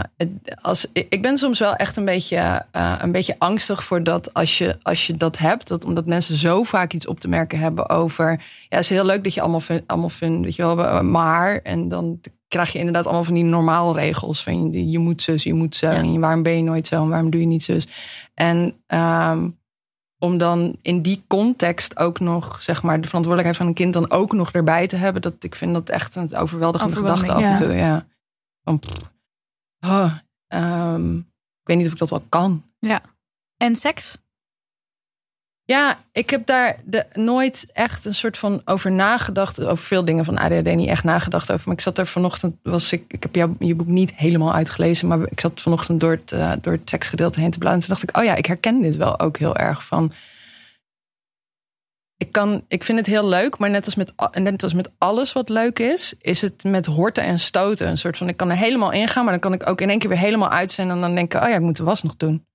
als, ik ben soms wel echt een beetje, eh, een beetje angstig voor dat als je, als je dat hebt. Dat, omdat mensen zo vaak iets op te merken hebben over. Ja, het is heel leuk dat je allemaal fun, allemaal fun weet je wel, maar. En dan krijg je inderdaad allemaal van die normaalregels. Van je, je moet zus, je moet zo. Ja. En waarom ben je nooit zo en waarom doe je niet zus? En ehm, om dan in die context ook nog, zeg maar, de verantwoordelijkheid van een kind dan ook nog erbij te hebben. Dat ik vind dat echt een overweldigende gedachte af en ja. toe. Ja. Van, oh, ehm, ik weet niet of ik dat wel kan. En seks? Ja, ik heb daar nooit echt een soort van over nagedacht. Over veel dingen van ADHD niet echt nagedacht over. Maar ik zat er vanochtend, was ik, ik heb jou, je boek niet helemaal uitgelezen. Maar ik zat vanochtend door het, eh, door het seksgedeelte heen te bladeren. En toen dacht ik, oh ja, ik herken dit wel ook heel erg van. Ik, kan, ik vind het heel leuk, maar net als, met, net als met alles wat leuk is, is het met horten en stoten. Een soort van, ik kan er helemaal in gaan, maar dan kan ik ook in één keer weer helemaal uit zijn. En dan denk ik, oh ja, ik moet de was nog doen.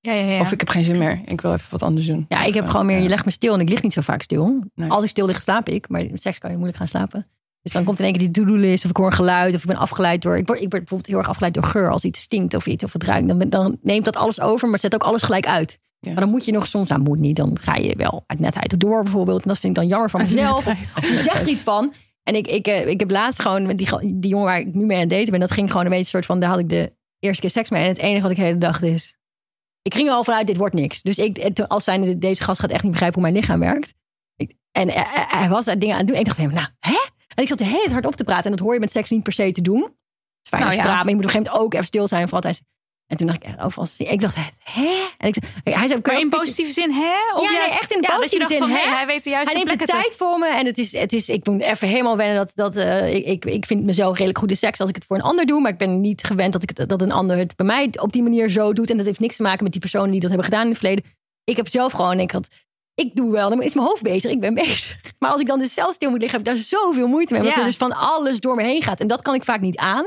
Ja, ja, ja. Of ik heb geen zin meer. Ik wil even wat anders doen. Ja, ik heb gewoon meer, je legt me stil en ik lig niet zo vaak stil. Nee. Als ik stil lig, slaap ik. Maar met seks kan je moeilijk gaan slapen. Dus dan komt in één keer die to-do-list of ik hoor een geluid of ik ben afgeleid door... Ik word, ik word bijvoorbeeld heel erg afgeleid door geur. Als iets stinkt of iets of het ruikt, dan, ben- dan neemt dat alles over, maar het zet ook alles gelijk uit. Ja. Maar dan moet je nog soms, nou moet niet, dan ga je wel uit netheid door bijvoorbeeld. En dat vind ik dan jammer van mezelf. Je zegt iets van. En ik, ik, eh, ik heb laatst gewoon met die, die jongen waar ik nu mee aan het daten ben, dat ging gewoon een beetje een soort van, daar had ik de eerste keer seks mee. En het enige wat ik de hele dag is, ik ging er al vanuit, dit wordt niks. Dus ik, het- als zijnde, deze gast gaat echt niet begrijpen hoe mijn lichaam werkt. Ik- en hij, hij- hij was daar dingen aan het doen. En ik dacht nou, hè? En ik zat tijd hard op te praten. En dat hoor je met seks niet per se te doen. Het is fijn Nou als je ja. praat, maar je moet op een gegeven moment ook even stil zijn. Vooral tijdens- En toen dacht ik, echt overal, ik dacht, hè? En ik, hij zei, Maar in positieve zin, hè? Of Ja, nee, juist- echt in ja, positieve zin, hè? hey, hij weet de juiste hij neemt de te- tijd voor me. En het is, het is, ik moet even helemaal wennen dat, dat eh, ik, ik, vind mezelf redelijk goed in seks als ik het voor een ander doe. Maar ik ben niet gewend dat, ik, dat een ander het bij mij op die manier zo doet. En dat heeft niks te maken met die personen die dat hebben gedaan in het verleden. Ik heb zelf gewoon, ik had, ik doe wel, dan is mijn hoofd bezig, ik ben bezig. Maar als ik dan dus zelf stil moet liggen, heb ik daar zoveel moeite mee. Omdat Ja. er dus van alles door me heen gaat. En dat kan ik vaak niet aan.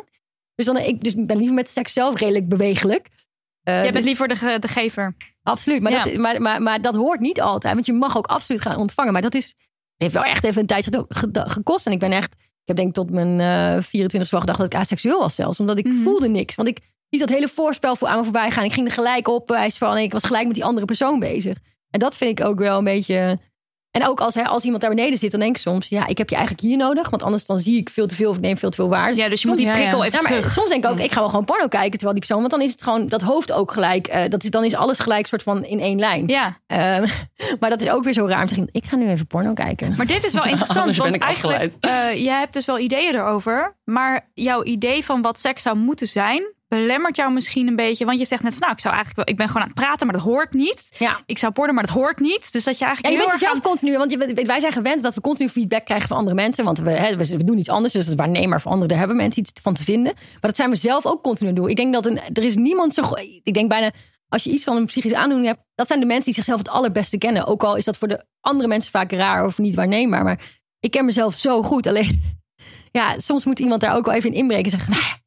Dus dan ik dus ben liever met seks zelf redelijk bewegelijk. Eh, Jij dus- bent liever de, ge- de gever. Absoluut, maar, Ja. dat, maar, maar, maar dat hoort niet altijd. Want je mag ook absoluut gaan ontvangen. Maar dat is, heeft wel echt even een tijd gekost. En ik ben echt, ik heb denk ik tot mijn eh 24 wel gedacht dat ik aseksueel was zelfs. Omdat ik Mhm. voelde niks. Want ik liet dat hele voorspel voor aan me voorbij gaan. Ik ging er gelijk op, van, ik was gelijk met die andere persoon bezig. En dat vind ik ook wel een beetje... En ook als, hè, als iemand daar beneden zit, dan denk ik soms... ja, ik heb je eigenlijk hier nodig. Want anders dan zie ik veel te veel of ik neem veel te veel waar. Ja, dus je moet die Ja, ja. prikkel even Ja, maar terug. soms denk ik ook, ik ga wel gewoon porno kijken terwijl die persoon, want dan is het gewoon dat hoofd ook gelijk. eh, dat is, dan is alles gelijk soort van in één lijn. Ja, Ehm, maar dat is ook weer zo raar om te ik ga nu even porno kijken. maar dit is wel interessant. Want ik eigenlijk, eh jij hebt dus wel ideeën erover. Maar jouw idee van wat seks zou moeten zijn, belemmert jou misschien een beetje. Want je zegt net van, nou, ik zou eigenlijk wel, ik ben gewoon aan het praten, maar dat hoort niet. Ja. Ik zou porno, maar dat hoort niet. Dus dat je Ja, eigenlijk je bent zelf continu, want je, wij zijn gewend dat we continu feedback krijgen van andere mensen. Want we, hè, we, doen iets anders, dus dat is waarnemer voor anderen. Daar hebben mensen iets van te vinden. Maar dat zijn we zelf ook continu doen. Ik denk dat een, er is niemand zo... Ik denk bijna, als je iets van een psychische aandoening hebt... dat zijn de mensen die zichzelf het allerbeste kennen. Ook al is dat voor de andere mensen vaak raar of niet waarneembaar. Maar ik ken mezelf zo goed. Alleen, ja, soms moet iemand daar ook wel even in inbreken en zeggen... Nou, ja,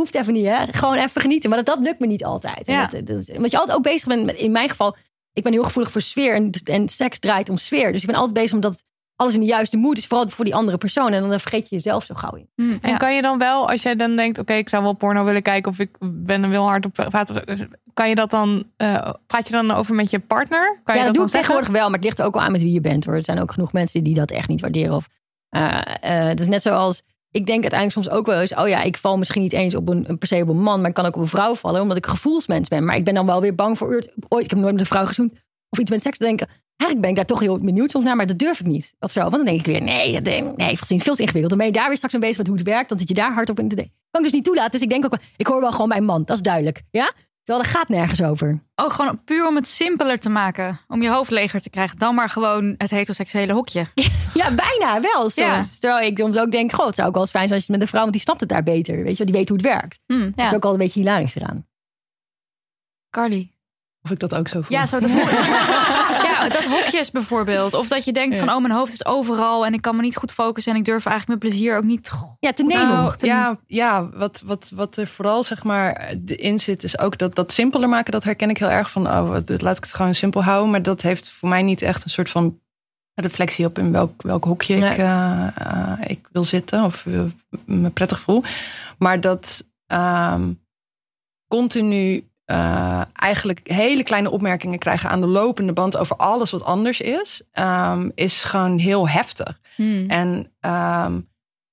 hoeft even niet, hè. Gewoon even genieten. Maar dat, dat lukt me niet altijd. En Ja. dat, dat, omdat je altijd ook bezig bent, met, in mijn geval... Ik ben heel gevoelig voor sfeer en, en seks draait om sfeer. Dus ik ben altijd bezig omdat alles in de juiste moed is. Vooral voor die andere persoon. En dan vergeet je jezelf zo gauw in. Mm, En ja. kan je dan wel, als jij dan denkt, oké, ik zou wel porno willen kijken of ik ben er wel hard op praten, kan je dat dan, eh, praat je dan over met je partner? Kan ja, je dat doe ik tegenwoordig wel. Maar het ligt ook wel aan met wie je bent hoor. Er zijn ook genoeg mensen die dat echt niet waarderen. Of, eh, eh, het is net zoals, ik denk uiteindelijk soms ook wel eens... oh ja, ik val misschien niet eens op een, per se op een man... maar ik kan ook op een vrouw vallen, omdat ik gevoelsmens ben. Maar ik ben dan wel weer bang voor... ooit, ik heb nooit met een vrouw gezoend of iets met seks te denken... Eigenlijk ben ik daar toch heel benieuwd soms naar, maar dat durf ik niet. Of zo. Want dan denk ik weer, nee, denk, nee, het veel te ingewikkeld. Dan ben je daar weer straks mee bezig met hoe het werkt. Dan zit je daar hard op in denken. Kan ik dus niet toelaten. Dus ik denk ook, ik hoor wel gewoon mijn man. Dat is duidelijk. Ja? Terwijl er gaat nergens over. Oh, gewoon puur om het simpeler te maken. Om je hoofd leger te krijgen. Dan maar gewoon het heteroseksuele hokje. Ja, bijna wel. Soms. Ja. Terwijl ik soms ook denk, goh, het zou ook wel eens fijn zijn als je het met een vrouw, want die snapt het daar beter. Weet je, wel, die weet hoe het werkt. Hm, Dat is ook al een beetje hilarisch eraan. Carly. Of ik dat ook zo voel. Ja, zo dat dat hokjes bijvoorbeeld. Of dat je denkt Ja. van, oh, mijn hoofd is overal en ik kan me niet goed focussen en ik durf eigenlijk met plezier ook niet. Ja, te nemen. Nou, te- ja, ja wat, wat, wat er vooral zeg maar in zit, is ook dat, dat simpeler maken. Dat herken ik heel erg van, oh, wat- laat ik het gewoon simpel houden. Maar dat heeft voor mij niet echt een soort van reflectie op in welk, welk hokje Nee. ik, eh, eh, ik wil zitten of eh, me prettig voel. Maar dat ehm, continu eh, eigenlijk hele kleine opmerkingen krijgen aan de lopende band over alles wat anders is, ehm, is gewoon heel heftig. Hm. En ehm,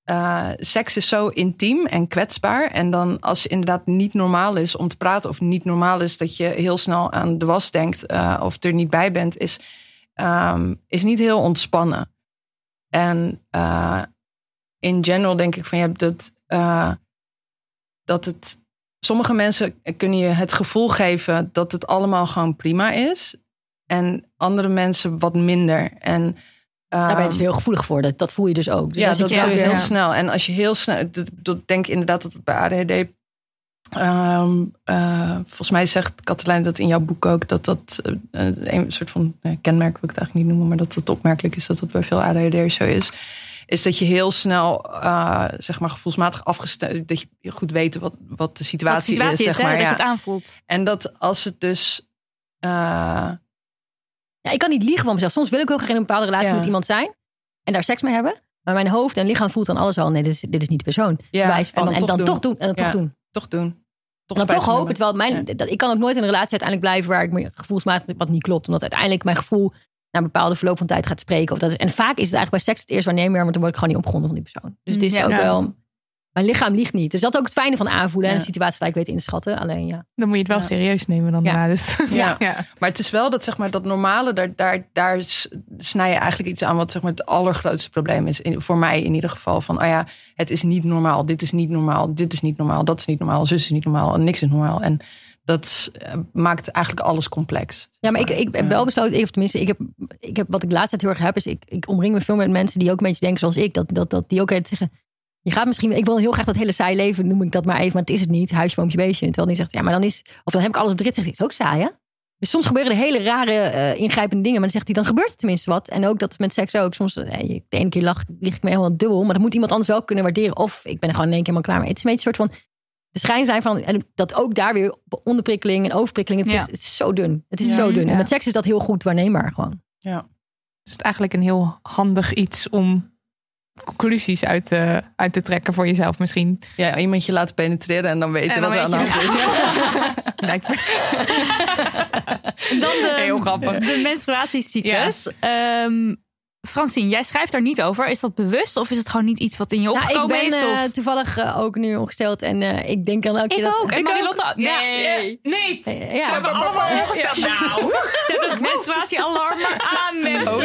eh, seks is zo intiem en kwetsbaar. En dan als je inderdaad niet normaal is om te praten, of niet normaal is dat je heel snel aan de was denkt eh, of er niet bij bent, is, ehm, is niet heel ontspannen. En in general denk ik van ja, dat, dat het. Sommige mensen kunnen je het gevoel geven dat het allemaal gewoon prima is. En andere mensen wat minder. En Daar ben je dus ehm, heel gevoelig voor. Dat, dat voel je dus ook. Dus ja, dat ook je heel ja. snel. En als je heel snel, dat, denk ik inderdaad dat het bij ADHD. ehm, eh, volgens mij zegt Katelijn dat in jouw boek ook dat dat eh, een soort van eh, kenmerk wil ik het eigenlijk niet noemen, maar dat het opmerkelijk is dat dat bij veel ADHD'ers zo is. Is dat je heel snel, eh, zeg maar, gevoelsmatig afgestemd, dat je goed weet wat, wat de Wat de situatie, situatie is, is, zeg hè, maar. dat je ja. het aanvoelt. En dat als het dus. eh, Ja, ik kan niet liegen van mezelf. Soms wil ik heel graag in een bepaalde relatie Ja. met iemand zijn. En daar seks mee hebben. Maar mijn hoofd en lichaam voelt dan alles al. Nee, dit is, dit is niet de persoon. Ja, Wijs van, en dan toch doen. toch doen. En dan Ja. toch doen. toch doen. Toch En dan toch hopen. Terwijl mijn, dat, ik kan ook nooit in een relatie uiteindelijk blijven waar ik me gevoelsmatig wat niet klopt. Omdat uiteindelijk mijn gevoel naar een bepaalde verloop van tijd gaat spreken. Of dat is, en vaak is het eigenlijk bij seks het eerst waarnemen, want dan word ik gewoon niet opgewonden van die persoon. Dus het is Ja. ook Ja. wel. Mijn lichaam liegt niet. Dus dat is ook het fijne van aanvoelen en de situatie gelijk weten in te schatten. Alleen ja. Dan moet je het wel Ja. serieus nemen dan Ja. daarna. Dus. Ja. ja. Maar het is wel dat, zeg maar, dat normale, daar, daar, daar snij je eigenlijk iets aan wat zeg maar, het allergrootste probleem is. In, voor mij in ieder geval. Van, oh ja, het is niet normaal. Dit is niet normaal. Dit is niet normaal. Dat is niet normaal. Zus is niet normaal. En niks is normaal. En dat eh, maakt eigenlijk alles complex. Ja, maar ik, ik heb wel besloten, of tenminste, ik heb, ik heb, wat ik de laatste tijd heel erg heb, is ik, ik omring me veel met mensen die ook een beetje denken zoals ik. Dat, dat, dat die ook zeggen, je gaat misschien, ik wil heel graag dat hele saai leven, noem ik dat maar even, maar het is het niet. Huisje, boompje, beestje. Terwijl die zegt, ja, maar dan is, of dan heb ik alles op de rit, zegt hij, is ook saai, hè? Dus soms gebeuren er hele rare, eh, ingrijpende dingen, maar dan zegt hij, dan gebeurt er tenminste wat. En ook dat met seks ook. Soms, eh, de ene keer lach, lig ik me helemaal dubbel, maar dat moet iemand anders wel kunnen waarderen. Of ik ben er gewoon in één keer helemaal klaar mee. Het is een beetje een soort van, de schijn zijn van, en dat ook daar weer onderprikkeling en overprikkeling, het, Ja. zit, het is zo dun. Het is Ja. zo dun. Ja. En met seks is dat heel goed waarneembaar gewoon. Ja. is het eigenlijk een heel handig iets om conclusies uit te, uit te trekken voor jezelf misschien. Ja, iemand je laten penetreren en dan weten En dan wat er aan de weet hand je- is. Dan de, Heel grappig. de menstruatiecyclus. Ehm, Francine, jij schrijft daar niet over. Is dat bewust of is het gewoon niet iets wat in je Nou, ik opgekomen ben is? eh, Of... toevallig eh, ook nu ongesteld en eh, ik denk dan elke keer Ik dat... ook. En Ik Marilotte ook. ook. Nee. Nee. We Ja, hebben allemaal ongesteld. Nou. Zet het menstruatiealarm maar aan, mensen. Oh.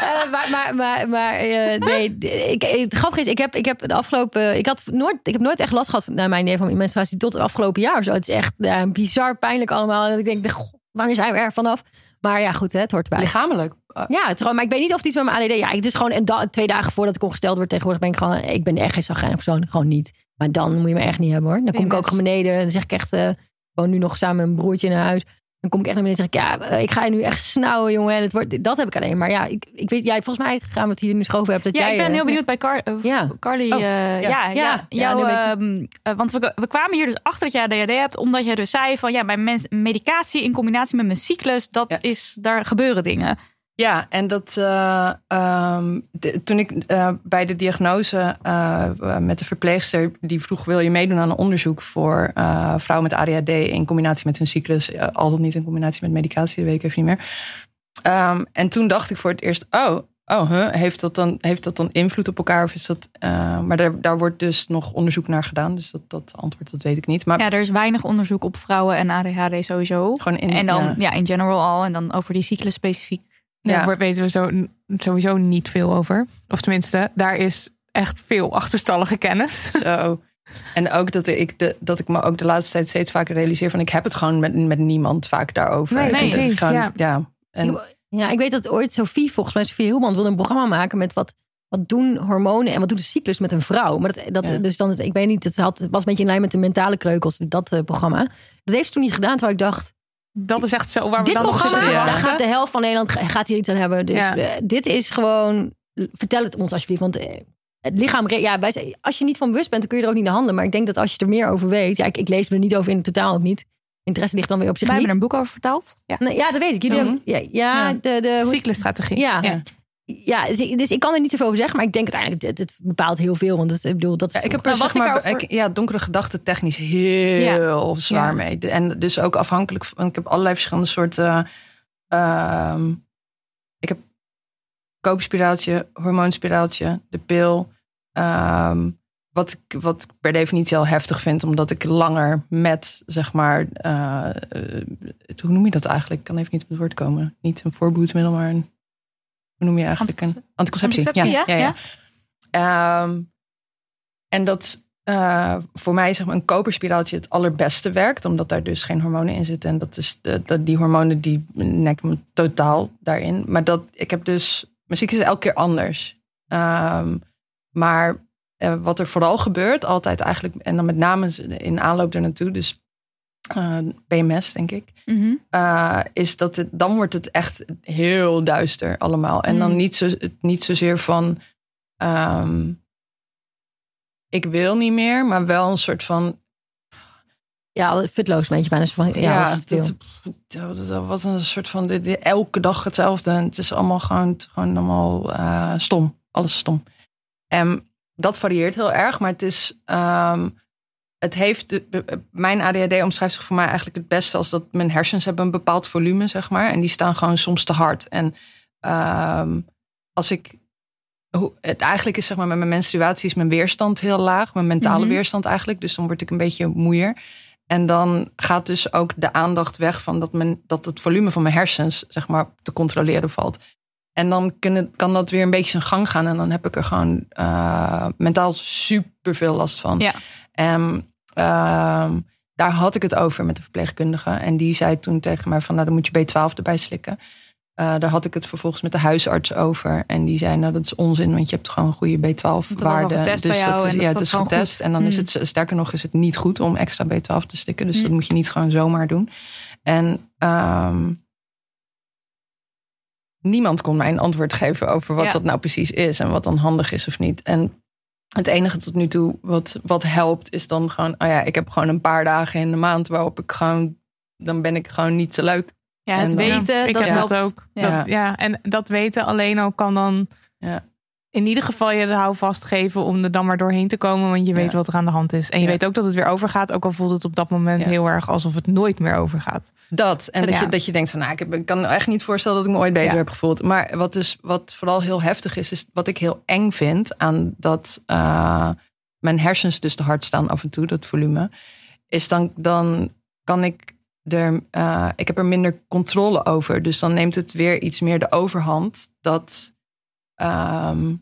Eh, maar maar, maar, maar eh, nee, ik, het grappige is, ik heb, ik heb de afgelopen, ik had nooit, ik heb nooit echt last gehad naar mijn idee van mijn menstruatie tot het afgelopen jaar. Zo. Het is echt bizar pijnlijk allemaal. En ik denk, goh, wanneer zijn we er vanaf? Maar ja, goed, hè, het hoort erbij. Lichamelijk. Uh, Ja, het gewoon, maar ik weet niet of het iets met mijn ADD. Ja, het is gewoon en da- twee dagen voordat ik ongesteld word. Tegenwoordig ben ik gewoon, ik ben echt geen zagrijnig persoon, gewoon niet. Maar dan moet je me echt niet hebben hoor. Dan kom ik ook naar beneden en dan zeg ik echt, eh woon nu nog samen met mijn broertje naar huis. Dan kom ik echt naar beneden en zeg ik, ja, eh, ik ga je nu echt snauwen, jongen. En het wordt, dat heb ik alleen. Maar ja, ik, ik weet, jij, volgens mij gaan we het hier nu schoven hebben. Dat Ja, jij, ik ben eh, heel benieuwd bij Car eh, Ja. Carly. Oh, eh, ja, ja, Ja, jou, ehm, eh, want we, we kwamen hier dus achter dat jij ADHD hebt, omdat jij dus zei van ja, bij mens, medicatie in combinatie met mijn cyclus, dat is, daar gebeuren dingen. Ja, en dat de- toen ik eh, bij de diagnose eh, met de verpleegster die vroeg: wil je meedoen aan een onderzoek voor vrouwen met ADHD in combinatie met hun cyclus, al dan niet in combinatie met medicatie, dat weet ik even niet meer. Ehm, en toen dacht ik voor het eerst: oh, oh huh, heeft, dat dan, heeft dat dan invloed op elkaar? Of is dat, maar daar, daar wordt dus nog onderzoek naar gedaan, dus dat, dat antwoord dat weet ik niet. Maar Ja, er is weinig onderzoek op vrouwen en ADHD sowieso. gewoon in. en dan ja. ja. in general al en dan over die cyclus specifiek. Daar Ja. wordt- weten we zo, sowieso niet veel over. Of tenminste, daar is echt veel achterstallige kennis. Zo. En ook dat ik, de, dat ik me ook de laatste tijd steeds vaker realiseer van ik heb het gewoon met, met niemand vaak daarover. Nee, precies, gewoon- ja. En, Ja, ik weet dat ooit Sophie, volgens mij Sophie Hilmand, wilde een programma maken met wat, wat doen hormonen en wat doet de cyclus met een vrouw. Maar dat, dat, Ja. dus dan, ik weet niet, het, had, het was een beetje in lijn met de mentale kreukels, dat eh, programma. Dat heeft ze toen niet gedaan, terwijl ik dacht, Dat is echt zo waar we dit dan zitten ja. gaat de helft van Nederland ga- gaat hier iets aan hebben. Dus Ja. eh, dit is gewoon, vertel het ons alsjeblieft, want eh, het lichaam, ja, als je niet van bewust bent, dan kun je er ook niet naar handelen. Maar ik denk dat als je er meer over weet, ja, ik, ik lees me er niet over in, totaal ook niet. Interesse ligt dan weer op zich Wij niet. hebben er een boek over vertaald. Ja. Ja, dat weet ik. Jullie Zo. hebben- ja, ja, Ja. de, de, Cyclusstrategie. Ja. ja. Ja, dus ik, dus ik kan er niet zoveel over zeggen, maar ik denk uiteindelijk, het, het bepaalt heel veel. Want het, ik bedoel, dat is ja, ik heb Nou, er zeg maar, ja, donkere gedachten technisch heel zwaar Ja. mee. En dus ook afhankelijk van, ik heb allerlei verschillende soorten. ehm, ik heb koopspiraaltje, hormoonspiraaltje, de pil. ehm, wat, ik, wat ik per definitie al heftig vind, omdat ik langer met, zeg maar, eh, eh, hoe noem je dat eigenlijk? Ik kan even niet op het woord komen. Niet een voorboedsmiddel, maar een, hoe noem je eigenlijk een anticonceptie? Anticonceptie, ja, ja, ja. Ehm, en dat eh, voor mij zeg maar een koperspiraaltje het allerbeste werkt, omdat daar dus geen hormonen in zitten. En dat is de, dat die hormonen die nekken me totaal daarin. Maar dat ik heb dus muziek is elke keer anders. Ehm, maar eh, wat er vooral gebeurt, altijd eigenlijk, en dan met name in aanloop er naartoe, dus eh, PMS denk ik. Mhm. Uh, is dat het, dan wordt het echt heel duister allemaal. En dan Mm. niet, zo, niet zozeer van ehm, ik wil niet meer, maar wel een soort van ja, futloos een beetje bijna. Van, ja, dat dat, dat, wat een soort van dit- dit- elke dag hetzelfde. En het is allemaal gewoon, gewoon allemaal eh, stom. Alles stom. En dat varieert heel erg, maar het is. ehm, het heeft de, mijn ADHD omschrijft zich voor mij eigenlijk het beste als dat mijn hersens hebben een bepaald volume, zeg maar. En die staan gewoon soms te hard. En ehm, als ik. Hoe, het eigenlijk is zeg maar met mijn menstruatie is mijn weerstand heel laag. Mijn mentale Mhm. weerstand eigenlijk. Dus dan word ik een beetje moeier. En dan gaat dus ook de aandacht weg van dat, men, dat het volume van mijn hersens, zeg maar, te controleren valt. En dan kunnen, kan dat weer een beetje zijn gang gaan. En dan heb ik er gewoon eh, mentaal super veel last van. Ja. En ehm, daar had ik het over met de verpleegkundige. En die zei toen tegen mij van, nou dan moet je B12 erbij slikken. Eh, daar had ik het vervolgens met de huisarts over. En die zei, nou dat is onzin, want je hebt gewoon een goede was al B12-waarde. getest bij jou dat is, en dat ja, is het is gewoon getest. goed. En dan is Hmm. het, sterker nog, is het niet goed om extra B12 te slikken. Dus Hmm. dat moet je niet gewoon zomaar doen. En ehm, niemand kon mij een antwoord geven over wat Ja. dat nou precies is. En wat dan handig is of niet. En het enige tot nu toe wat, wat helpt is dan gewoon... Oh ja, ik heb gewoon een paar dagen in de maand waarop ik gewoon... Dan ben ik gewoon niet zo leuk. Ja, het En, eh, weten. Ik dat heb dat dat ook. Ja. Dat, ja, en dat weten alleen al kan dan Ja. In ieder geval je de houvast geven om er dan maar doorheen te komen, want je weet Ja. wat er aan de hand is. En je Ja. weet ook dat het weer overgaat, ook al voelt het op dat moment Ja. heel erg alsof het nooit meer overgaat. Dat. En dat, je, dat je denkt van, nou, ik, heb, ik kan echt niet voorstellen dat ik me ooit beter heb gevoeld. Maar wat, dus, wat vooral heel heftig is, is wat ik heel eng vind aan dat eh, mijn hersens dus te hard staan af en toe, dat volume, is dan, dan kan ik er, eh, ik heb er minder controle over. Dus dan neemt het weer iets meer de overhand dat ehm,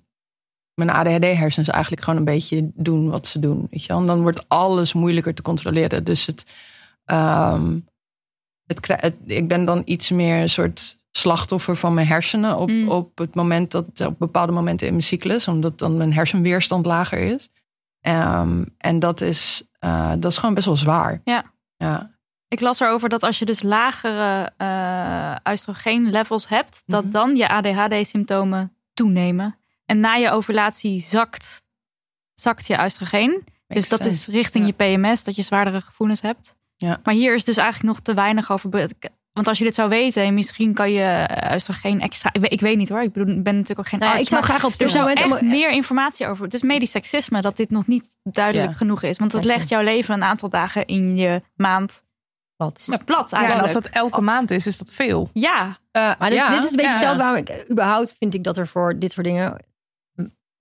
mijn ADHD-hersens eigenlijk gewoon een beetje doen wat ze doen. Weet je wel? En dan wordt alles moeilijker te controleren. Dus het, ehm, het, ik ben dan iets meer een soort slachtoffer van mijn hersenen op, Mm. op het moment dat op bepaalde momenten in mijn cyclus, omdat dan mijn hersenweerstand lager is. Ehm, en dat is, eh, dat is gewoon best wel zwaar. Ja. Ja. Ik las erover dat als je dus lagere eh oestrogeen levels hebt, dat Mhm. dan je ADHD-symptomen toenemen. En na je ovulatie zakt, zakt je oestrogeen. Dus dat is richting Ja. je PMS, dat je zwaardere gevoelens hebt. Ja. Maar hier is dus eigenlijk nog te weinig over. Want als je dit zou weten, misschien kan je oestrogeen extra. Ik weet, ik weet niet hoor. Ik bedoel, ben natuurlijk ook geen Nou ja, arts. ik zou maar graag op er zou echt meer informatie over. Het is medisch seksisme dat dit nog niet duidelijk Ja. genoeg is. Want het legt jouw leven een aantal dagen in je maand Plat. plat Ja, en eigenlijk. als dat elke maand is, is dat veel. Ja, Eh, Maar dit, ja. dit is een beetje Ja. hetzelfde waarom ik eh, überhaupt vind ik dat er voor dit soort dingen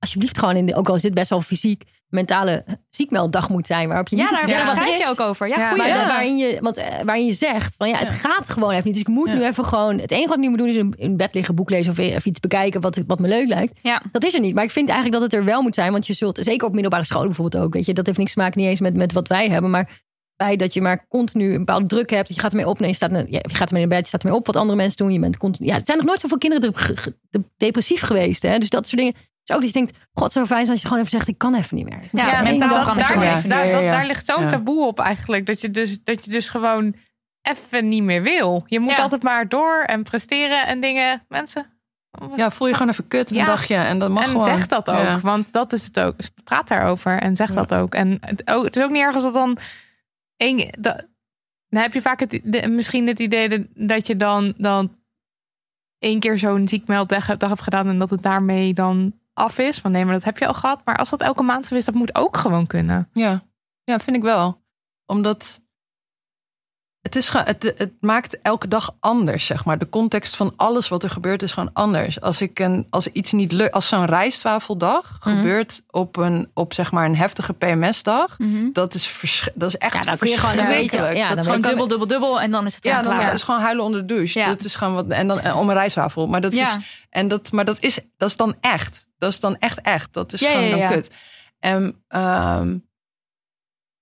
alsjeblieft gewoon in de, ook al is dit best wel fysiek mentale ziekmelddag moet zijn waarop je ja niet daar er schrijf je ook over. Ja, Ja, goeie. Ja. waarin je, want, eh, waarin je zegt van ja, het gaat gewoon even niet. Dus ik moet Ja. nu even gewoon. Het enige wat ik nu moet doen is in, in bed liggen, boek lezen of even iets bekijken wat, wat me leuk lijkt. Ja. Dat is er niet. Maar ik vind eigenlijk dat het er wel moet zijn. Want je zult, zeker op middelbare scholen bijvoorbeeld ook. Weet je, dat heeft niks te maken niet eens met, met wat wij hebben. Maar bij dat je maar continu een bepaalde druk hebt. Dat je gaat ermee op. Nee, je, staat, ja, je gaat ermee naar bed. Je staat ermee op wat andere mensen doen. Je bent continu, ja, het zijn nog nooit zoveel kinderen depressief geweest. Hè? Dus dat soort dingen. Dus ook dat je denkt, god, zo fijn als je gewoon even zegt, ik kan even niet meer. Ja, mentaal kan daar, Ja. even daar, Ja, dat- daar ligt zo'n Ja. taboe op eigenlijk. Dat je dus, dat je dus gewoon even niet meer wil. Je moet Ja. altijd maar door en presteren en dingen. Mensen. Ja, voel je gewoon even kut een Ja. dagje. En dat mag en gewoon. zeg dat ook. Ja. Want dat is het ook. Dus praat daarover en zeg Ja. dat ook. En het, ook, het is ook niet erg als dat dan. één, dat, dan heb je vaak het, de- misschien het idee dat, dat je dan, dan één keer zo'n ziekmelddag hebt- dag hebt gedaan. En dat het daarmee dan af is. Van nee, maar dat heb je al gehad. Maar als dat elke maand zo is, dat moet ook gewoon kunnen. Ja. ja, vind ik wel. Omdat het, is, het, het maakt elke dag anders, zeg maar. De context van alles wat er gebeurt is gewoon anders. Als, ik een, als iets niet lukt, als zo'n rijstwafeldag Mhm. gebeurt op een, op zeg maar een heftige PMS-dag, Mhm. dat is, dat is echt Ja, je gewoon ja, dat is gewoon dubbel, dubbel, dubbel. En dan is het Ja, dan klaar. is gewoon huilen onder de douche. Ja. Dat is gewoon wat. En dan en om een rijstwafel. Maar dat Ja. is. En dat, maar dat is, dat is dan echt. Dat is dan echt echt. Dat is Ja, gewoon ja, dan ja. kut. En ehm,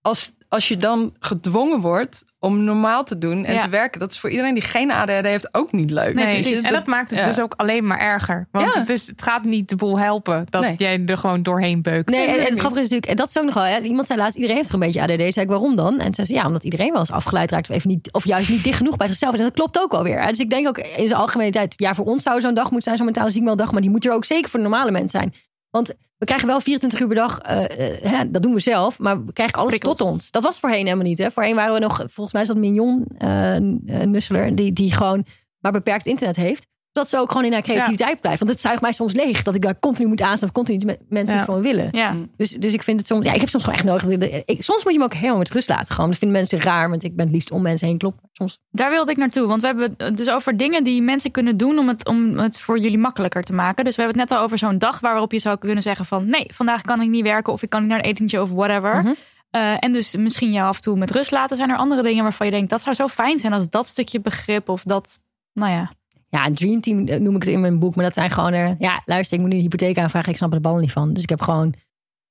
als, als je dan gedwongen wordt om normaal te doen en Ja. te werken, dat is voor iedereen die geen ADHD heeft ook niet leuk. Nee, precies. En dat maakt het ja. dus ook alleen maar erger. Want Ja. het, is, het gaat niet de boel helpen dat Nee. jij er gewoon doorheen beukt. Nee, en, en het grappige is natuurlijk, en dat is ook nog wel, hè, iemand zei laatst, iedereen heeft toch een beetje ADD. Zei ik, waarom dan? En zei ze, ja, omdat iedereen wel eens afgeleid raakt of, even niet, of juist niet dicht genoeg bij zichzelf is. En dat klopt ook wel weer. hè. Dus ik denk ook in zijn algemene tijd, ja, voor ons zou zo'n dag moeten zijn, zo'n mentale ziekmelddag, maar die moet er ook zeker voor de normale mensen zijn. Want we krijgen wel 24 uur per dag, eh, eh, hè, dat doen we zelf, maar we krijgen alles Prikkels. tot ons. Dat was voorheen helemaal niet. Hè. Voorheen waren we nog, volgens mij is dat Mignon, eh eh, Nusseler, die, die gewoon maar beperkt internet heeft. Zodat ze ook gewoon in haar creativiteit blijft. Want het zuigt mij soms leeg dat ik daar continu moet aanstaan of continu met mensen Ja. het gewoon willen. Ja. Dus, dus ik vind het soms, ja, ik heb soms gewoon echt nodig. dat ik- soms moet je me ook helemaal met rust laten. Gewoon, dat vinden mensen raar, want ik ben het liefst om mensen heen kloppen. Soms. Daar wilde ik naartoe. Want we hebben het dus over dingen die mensen kunnen doen om het, om het voor jullie makkelijker te maken. Dus we hebben het net al over zo'n dag waarop je zou kunnen zeggen van nee, vandaag kan ik niet werken of ik kan niet naar een etentje of whatever. Mhm. Eh, en dus misschien jou af en toe met rust laten. Zijn er andere dingen waarvan je denkt dat zou zo fijn zijn als dat stukje begrip of dat, nou ja. Ja, een dream team eh, noem ik het in mijn boek. Maar dat zijn gewoon er. Ja, luister, ik moet nu een hypotheek aanvragen. Ik snap er de ballen niet van. Dus ik heb gewoon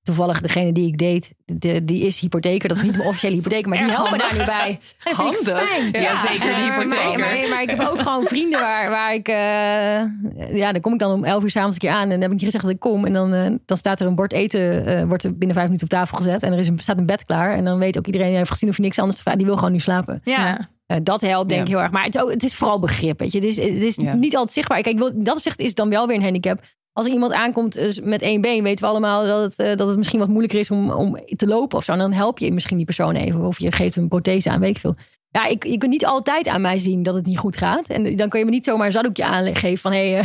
toevallig degene die ik deed, de, die is hypotheker. Dat is niet mijn officiële hypotheek, maar die Erg helpen daar nu bij. Handig. Ja, zeker, die Eh, hypotheker. Maar, maar, maar ik heb ook gewoon vrienden waar, waar ik... eh, ja, dan kom ik dan om 11 uur s'avonds een keer aan. En dan heb ik niet gezegd dat ik kom. En dan, dan staat er een bord eten, eh, wordt er binnen vijf minuten op tafel gezet. En er is een, staat een bed klaar. En dan weet ook iedereen, die heeft gezien of je niks anders te vragen. Die wil gewoon nu slapen. Ja, Ja. Eh, dat helpt denk ik Ja. heel erg. Maar het het is vooral begrip. Weet je. Het is, het is Ja. niet altijd zichtbaar. Kijk, in dat opzicht is het dan wel weer een handicap. Als er iemand aankomt eh, met één been, weten we allemaal dat het, eh, dat het misschien wat moeilijker is om, om te lopen of zo. En dan help je misschien die persoon even. Of je geeft hem een prothese aan, weet ik veel. ja, ik, je kunt niet altijd aan mij zien dat het niet goed gaat. En dan kun je me niet zomaar een zaddoekje aangeven van hé. Hey,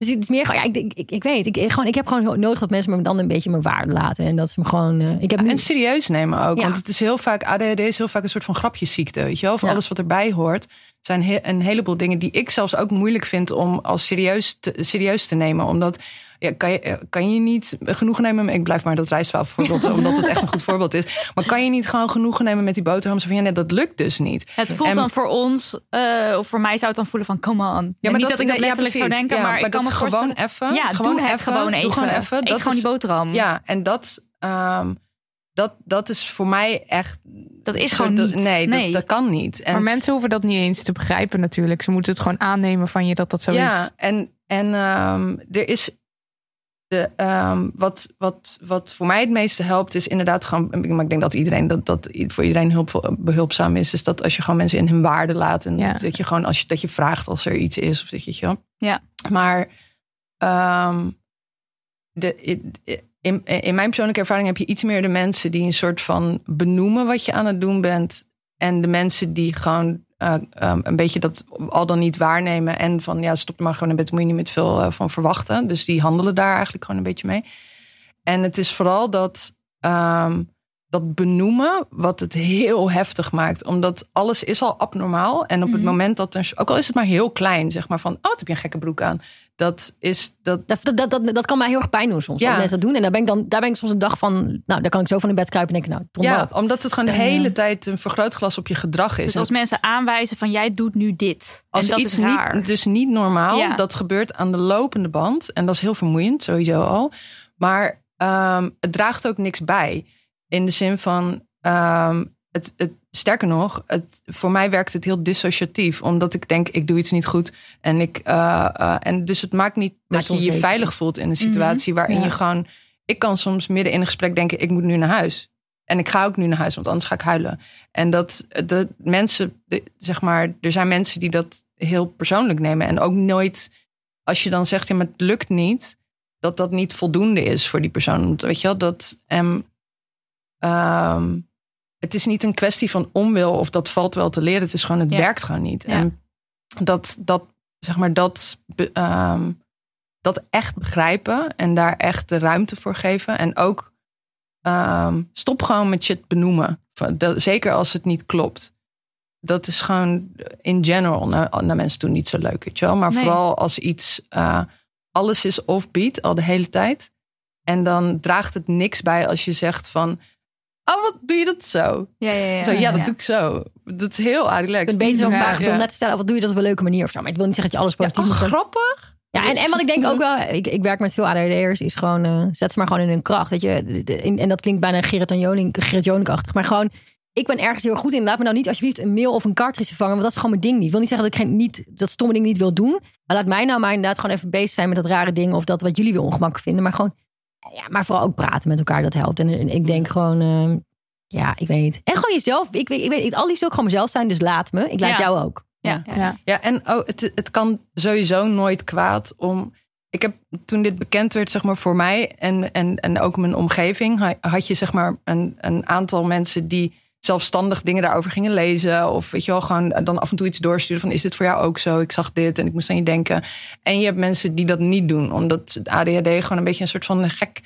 dus het is meer gewoon, ja, ik, ik, ik, ik weet, ik, ik, gewoon, ik heb gewoon nodig dat mensen me dan een beetje mijn waarde laten. En dat ze me gewoon. Uh, ik heb En serieus nemen ook. Ja. Want het is heel vaak, ADHD is heel vaak een soort van grapjesziekte. Weet je wel? Of Ja. alles wat erbij hoort. zijn he- een heleboel dingen die ik zelfs ook moeilijk vind om als serieus te, serieus te nemen. Omdat ja, kan, je, kan je niet genoegen nemen. met- Ik blijf maar dat rijstwafel voorbeeld, omdat het echt een goed voorbeeld is. Maar kan je niet gewoon genoegen nemen met die boterham? Zo van ja, nee, dat lukt dus niet. Het voelt En- dan voor ons, eh, of voor mij zou het dan voelen van come on. Ja, niet dat, ik dat nee, ja, letterlijk zou denken, Ja, maar, ik kan dat me gewoon even. Ja, gewoon doe het even, gewoon doe even. gewoon even. Eet Dat gewoon is- die boterham. Ja, en dat, ehm, dat, dat is voor mij echt. Dat is gewoon dat- niet. Nee, Nee. Dat, dat kan niet. En, Maar mensen hoeven dat niet eens te begrijpen natuurlijk. Ze moeten het gewoon aannemen van je dat dat zo ja, is. en, en ehm, er is. De, ehm, wat, wat, wat voor mij het meeste helpt, is inderdaad gewoon. Maar ik denk dat iedereen dat, dat voor iedereen hulp, behulpzaam is. Is dat als je gewoon mensen in hun waarde laat. En Ja. dat je gewoon als je, dat je vraagt als er iets is. Of dat je, ja. Ja. Maar ehm, de, in, in mijn persoonlijke ervaring heb je iets meer de mensen die een soort van benoemen wat je aan het doen bent. En de mensen die gewoon eh, um, een beetje dat al dan niet waarnemen. En van ja, stop maar gewoon een beetje, moet je niet met veel uh, van verwachten. Dus die handelen daar eigenlijk gewoon een beetje mee. En het is vooral dat, um, dat benoemen wat het heel heftig maakt. Omdat alles is al abnormaal. En op mm. het moment dat er, ook al is het maar heel klein, zeg maar van, oh, wat heb je een gekke broek aan. Dat is dat. Dat, dat, dat, dat kan mij heel erg pijn doen soms. Ja. Als mensen dat doen. En daar ben ik dan daar ben ik soms een dag van. Nou, daar kan ik zo van in bed kruipen en denken, nou, Ja, op. omdat het gewoon de hele uh, tijd een vergrootglas op je gedrag is. Dus als mensen aanwijzen van jij doet nu dit. Als en dat iets is raar. Niet, dus niet normaal. Ja. Dat gebeurt aan de lopende band. En dat is heel vermoeiend, sowieso al. Maar um, het draagt ook niks bij. In de zin van. Um, het, het, sterker nog, het, voor mij werkt het heel dissociatief. Omdat ik denk, ik doe iets niet goed. En, ik, uh, uh, en dus het maakt niet maakt dat je je veilig voelt in een situatie mm -hmm. waarin ja. je gewoon. Ik kan soms midden in een gesprek denken, ik moet nu naar huis. En ik ga ook nu naar huis, want anders ga ik huilen. En dat de mensen, de, zeg maar, er zijn mensen die dat heel persoonlijk nemen. En ook nooit, als je dan zegt, ja, maar het lukt niet, dat dat niet voldoende is voor die persoon. Weet je wel, dat. Um, um, het is niet een kwestie van onwil of dat valt wel te leren. Het is gewoon, het ja. werkt gewoon niet. Ja. En dat, dat, zeg maar, dat, um, dat echt begrijpen en daar echt de ruimte voor geven. En ook um, stop gewoon met shit benoemen. Zeker als het niet klopt. Dat is gewoon in general naar, naar mensen toe niet zo leuk, weet je wel. Maar nee. vooral als iets, uh, alles is offbeat al de hele tijd. En dan draagt het niks bij als je zegt van... Oh, wat doe je dat zo? Ja, ja, ja. Zo, ja, dat ja. doe ik zo. Dat is heel relaxed. Ik beter zo'n vraag. Ik wil net stellen, wat doe je dat op een leuke manier of zo. Maar ik wil niet zeggen dat je alles positief ja, oh, grappig. Ja, en, en wat ik denk ook wel, ik, ik werk met veel ADHD'ers, is gewoon, uh, zet ze maar gewoon in hun kracht. Dat je, en dat klinkt bijna Gerrit Joning, Gerrit Joning-achtig. Maar gewoon, ik ben ergens heel goed in. Laat me nou niet alsjeblieft een mail of een cartridge vervangen, want dat is gewoon mijn ding niet. Ik wil niet zeggen dat ik geen, niet, dat stomme ding niet wil doen. Maar laat mij nou maar inderdaad gewoon even bezig zijn met dat rare ding of dat wat jullie weer ongemakkelijk vinden. Maar gewoon, ja, maar vooral ook praten met elkaar, dat helpt. En, en ik denk gewoon... Uh, ja, ik weet niet. En gewoon jezelf. Ik weet, ik weet, ik, al liefst ook gewoon mezelf zijn, dus laat me. Ik laat ja. jou ook. Ja, ja. ja. ja en oh, het, het kan sowieso nooit kwaad om. Ik heb toen dit bekend werd, zeg maar, voor mij en, en, en ook mijn omgeving, had je zeg maar een, een aantal mensen die zelfstandig dingen daarover gingen lezen. Of weet je wel, gewoon dan af en toe iets doorsturen van is dit voor jou ook zo? Ik zag dit en ik moest aan je denken. En je hebt mensen die dat niet doen, omdat het ADHD gewoon een beetje een soort van gek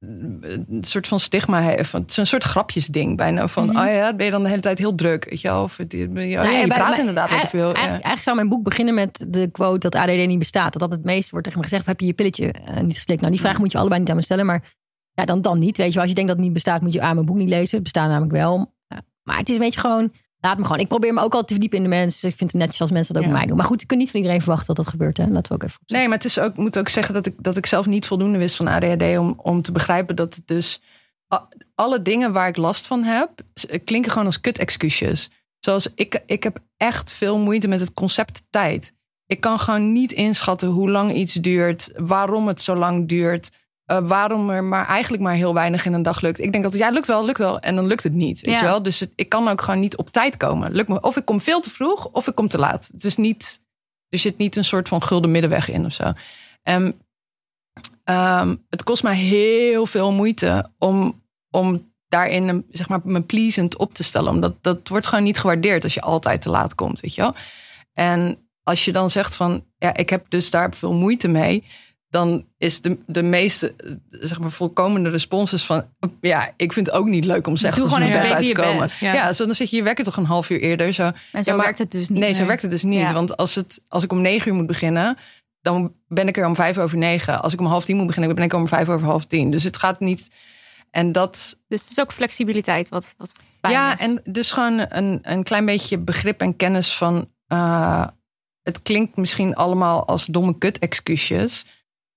een soort van stigma heeft. Het is een soort grapjesding bijna. Van, mm -hmm. oh ja, ben je dan de hele tijd heel druk? Weet je wel? Of het, ja, nou, ja, je praat inderdaad heel veel. Eigenlijk, ja. eigenlijk zou mijn boek beginnen met de quote dat ADD niet bestaat. Dat dat het meeste wordt tegen me gezegd. Heb je je pilletje uh, niet geslikt? Nou, die vraag moet je allebei niet aan me stellen. Maar ja, dan, dan niet. Weet je wel, als je denkt dat het niet bestaat, moet je aan mijn boek niet lezen. Het bestaat namelijk wel. Maar het is een beetje gewoon... Laat me gewoon. Ik probeer me ook al te verdiepen in de mensen. Dus ik vind het netjes als mensen dat ook ja. mij doen. Maar goed, ik kan niet van iedereen verwachten dat dat gebeurt. Hè? Laten we ook even. Nee, maar het is ook, moet ook zeggen dat ik, dat ik zelf niet voldoende wist van ADHD om, om te begrijpen dat het dus alle dingen waar ik last van heb, klinken gewoon als kut-excuses. Zoals ik, ik heb echt veel moeite met het concept tijd. Ik kan gewoon niet inschatten hoe lang iets duurt, waarom het zo lang duurt. Uh, waarom er maar eigenlijk maar heel weinig in een dag lukt. Ik denk altijd, ja, lukt wel, lukt wel. En dan lukt het niet. Weet ja. je wel? Dus het, ik kan ook gewoon niet op tijd komen. Lukt me, of ik kom veel te vroeg, of ik kom te laat. Het is niet, er zit niet een soort van gulden middenweg in of zo. Um, um, het kost mij heel veel moeite om, om daarin een, zeg maar, me pleasant op te stellen. Omdat dat wordt gewoon niet gewaardeerd als je altijd te laat komt, weet je wel. En als je dan zegt van, ja, ik heb dus daar veel moeite mee dan is de, de meeste, zeg maar, volkomende responses van... ja, ik vind het ook niet leuk om Doe zeggen gewoon mijn bed uit te komen. best. Ja, Ja. zo, dan zit je je wekker toch een half uur eerder. Zo. En zo Ja, maar- werkt het dus niet. Nee, zo werkt het dus niet. Ja. Want als, het, als ik om negen uur moet beginnen... dan ben ik er om vijf over negen. Als ik om half tien moet beginnen, ben ik er om vijf over half tien. Dus het gaat niet... En dat, Dus het is ook flexibiliteit wat, wat ja, is. en dus gewoon een, een klein beetje begrip en kennis van. eh, het klinkt misschien allemaal als domme kut-excuusjes.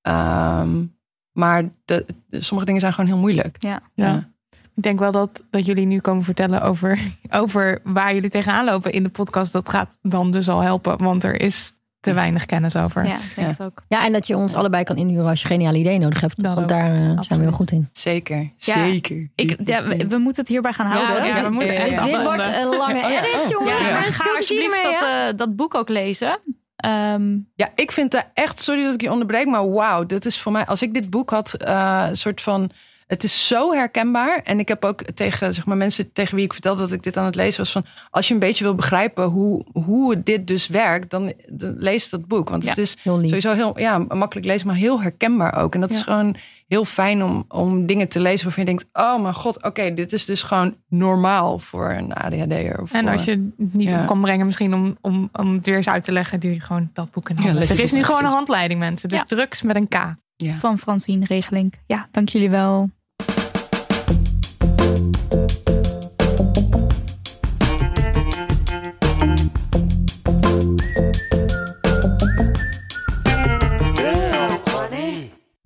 Ehm, maar de, de- sommige dingen zijn gewoon heel moeilijk. Ja. Ja. Ik denk wel dat, dat jullie nu komen vertellen over, over waar jullie tegenaan lopen in de podcast. Dat gaat dan dus al helpen, want er is te weinig kennis over. Ja, ik denk het ook. Ja, en dat je ons allebei kan inhuren als je geniale ideeën nodig hebt. Dat want ook. daar eh, zijn we heel goed in. Zeker, Ja, zeker. Ik, ja, we, we moeten het hierbij gaan houden. ja, we moeten Ja, echt. Dit wordt een lange edit, jongens. Ga alsjeblieft dat, eh, dat boek ook lezen. Ehm, Ja, ik vind het echt, sorry dat ik je onderbreek, maar wauw, dit is voor mij, als ik dit boek had, eh, een soort van, het is zo herkenbaar. En ik heb ook tegen zeg maar, mensen tegen wie ik vertelde dat ik dit aan het lezen was, van als je een beetje wil begrijpen hoe, hoe dit dus werkt, dan, dan lees dat boek. Want Ja, het is Heel sowieso heel ja, makkelijk lezen, maar heel herkenbaar ook. En dat is gewoon heel fijn om, om dingen te lezen waarvan je denkt, oh mijn god, oké, dit is dus gewoon normaal voor een ADHD'er. Of En voor- als je het niet Ja. op kan brengen, misschien om, om, om het weer eens uit te leggen, doe je gewoon dat boek in handen. lees er is nu gewoon een handleiding, mensen. Dus drugs met een K. van Francine Regeling. Ja, dank jullie wel.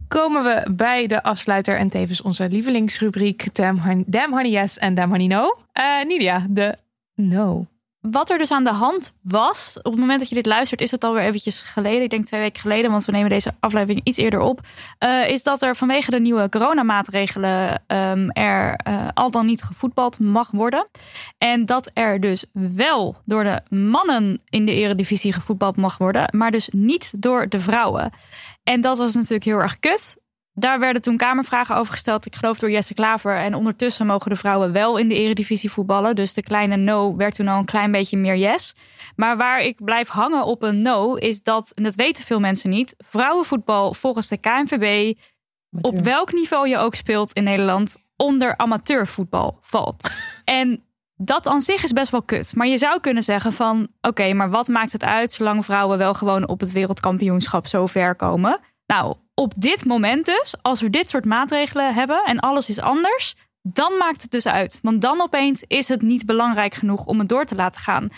Komen we bij de afsluiter en tevens onze lievelingsrubriek Damn Honey, Yes en Damn Honey No. Eh Nidia, de No. Wat er dus aan de hand was, op het moment dat je dit luistert, is het alweer eventjes geleden. Ik denk twee weken geleden, want we nemen deze aflevering iets eerder op. eh, is dat er vanwege de nieuwe coronamaatregelen ehm, er eh, al dan niet gevoetbald mag worden. En dat er dus wel door de mannen in de eredivisie gevoetbald mag worden, maar dus niet door de vrouwen. En dat was natuurlijk heel erg kut. Daar werden toen kamervragen over gesteld. Ik geloof door Jesse Klaver. En ondertussen mogen de vrouwen wel in de eredivisie voetballen. Dus de kleine no werd toen al een klein beetje meer yes. Maar waar ik blijf hangen op een no is dat, en dat weten veel mensen niet, vrouwenvoetbal volgens de KNVB, op welk niveau je ook speelt in Nederland, onder amateurvoetbal valt. En dat aan zich is best wel kut. Maar je zou kunnen zeggen van... oké, maar wat maakt het uit... zolang vrouwen wel gewoon op het wereldkampioenschap zo ver komen? Nou, op dit moment dus... als we dit soort maatregelen hebben en alles is anders... dan maakt het dus uit. Want dan opeens is het niet belangrijk genoeg... om het door te laten gaan.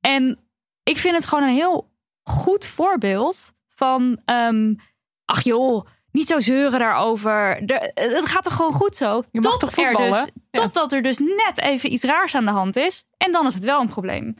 En ik vind het gewoon een heel goed voorbeeld van... ehm, ach joh, niet zo zeuren daarover. De- het gaat toch gewoon goed zo? Je mag Tot toch er voetballen? dus, Ja. Totdat er dus net even iets raars aan de hand is. En dan is het wel een probleem.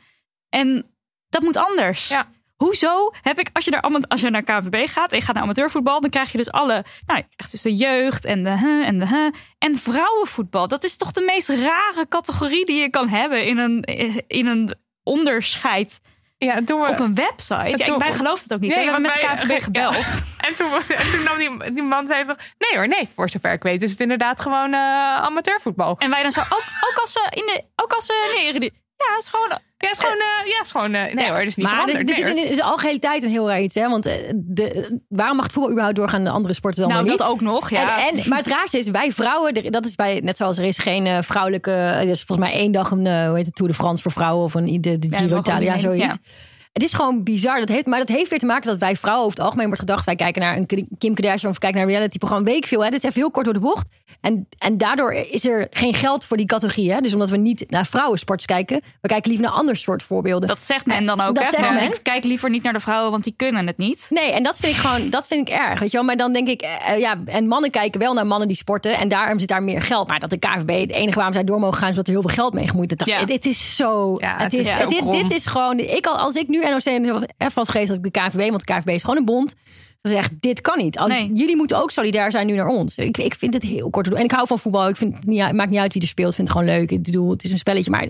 En dat moet anders. Ja. Hoezo heb ik, als je, naar, als je naar KVB gaat en je gaat naar amateurvoetbal, dan krijg je dus alle, nou, echt dus de jeugd en de huh en de huh. En vrouwenvoetbal, dat is toch de meest rare categorie die je kan hebben in een, in een onderscheid Ja, toen we, op een website. Ja, ik, wij het ook niet. Nee, we hebben met wij- KVB gebeld. En toen, en toen nam die, die man zei van... Nee hoor, nee, voor zover ik weet is het inderdaad gewoon eh, amateurvoetbal. En wij dan zo, ook, ook als ze in de, ook als ze nee, ja, het is gewoon, Ja, het is gewoon... eh, ja, het is gewoon eh, nee hoor, het is niet maar er, veranderd. er nee, hoor. is al hele tijd een heel raar iets. Hè? Want eh, de, waarom mag het voetbal überhaupt doorgaan de andere sporten dan nou dat ook nog, ja. En, en, maar het raarste is, wij vrouwen, dat is bij, net zoals er is geen vrouwelijke, er is volgens mij één dag een, hoe heet het, Tour de France voor vrouwen of een de, de Ja, Giro we Italia, zoiets. Het is gewoon bizar. Dat heeft, maar dat heeft weer te maken dat wij vrouwen over het algemeen wordt gedacht. Wij kijken naar een Kim Kardashian of kijken naar een reality programma. Weet ik veel. Hè? Dit is even heel kort door de bocht. En, en daardoor is er geen geld voor die categorie. Hè? Dus omdat we niet naar vrouwensports kijken. We kijken liever naar ander soort voorbeelden. Dat zegt men dan ook. Dat hè? zegt Van, men. Ik kijk liever niet naar de vrouwen, want die kunnen het niet. Nee, en dat vind ik gewoon, dat vind ik erg. Weet je wel? Maar dan denk ik, eh, ja, en mannen kijken wel naar mannen die sporten. En daarom zit daar meer geld. Maar dat de KVB, het enige waarom zij door mogen gaan, is dat er heel veel geld mee gemoeid is. Ja. Het, het is zo. Ja, het het is, is het zo dit, dit is gewoon. Ik al, als ik nu NOC en F was geweest, dat ik de KVB, want de KVB is gewoon een bond. Gezegd, dit kan niet. Als, Nee. Jullie moeten ook solidair zijn nu naar ons. Ik, ik vind het heel kort te doen. En ik hou van voetbal. Ik vind het niet, het maakt niet uit wie er speelt. Ik vind het gewoon leuk. Ik bedoel, het is een spelletje, maar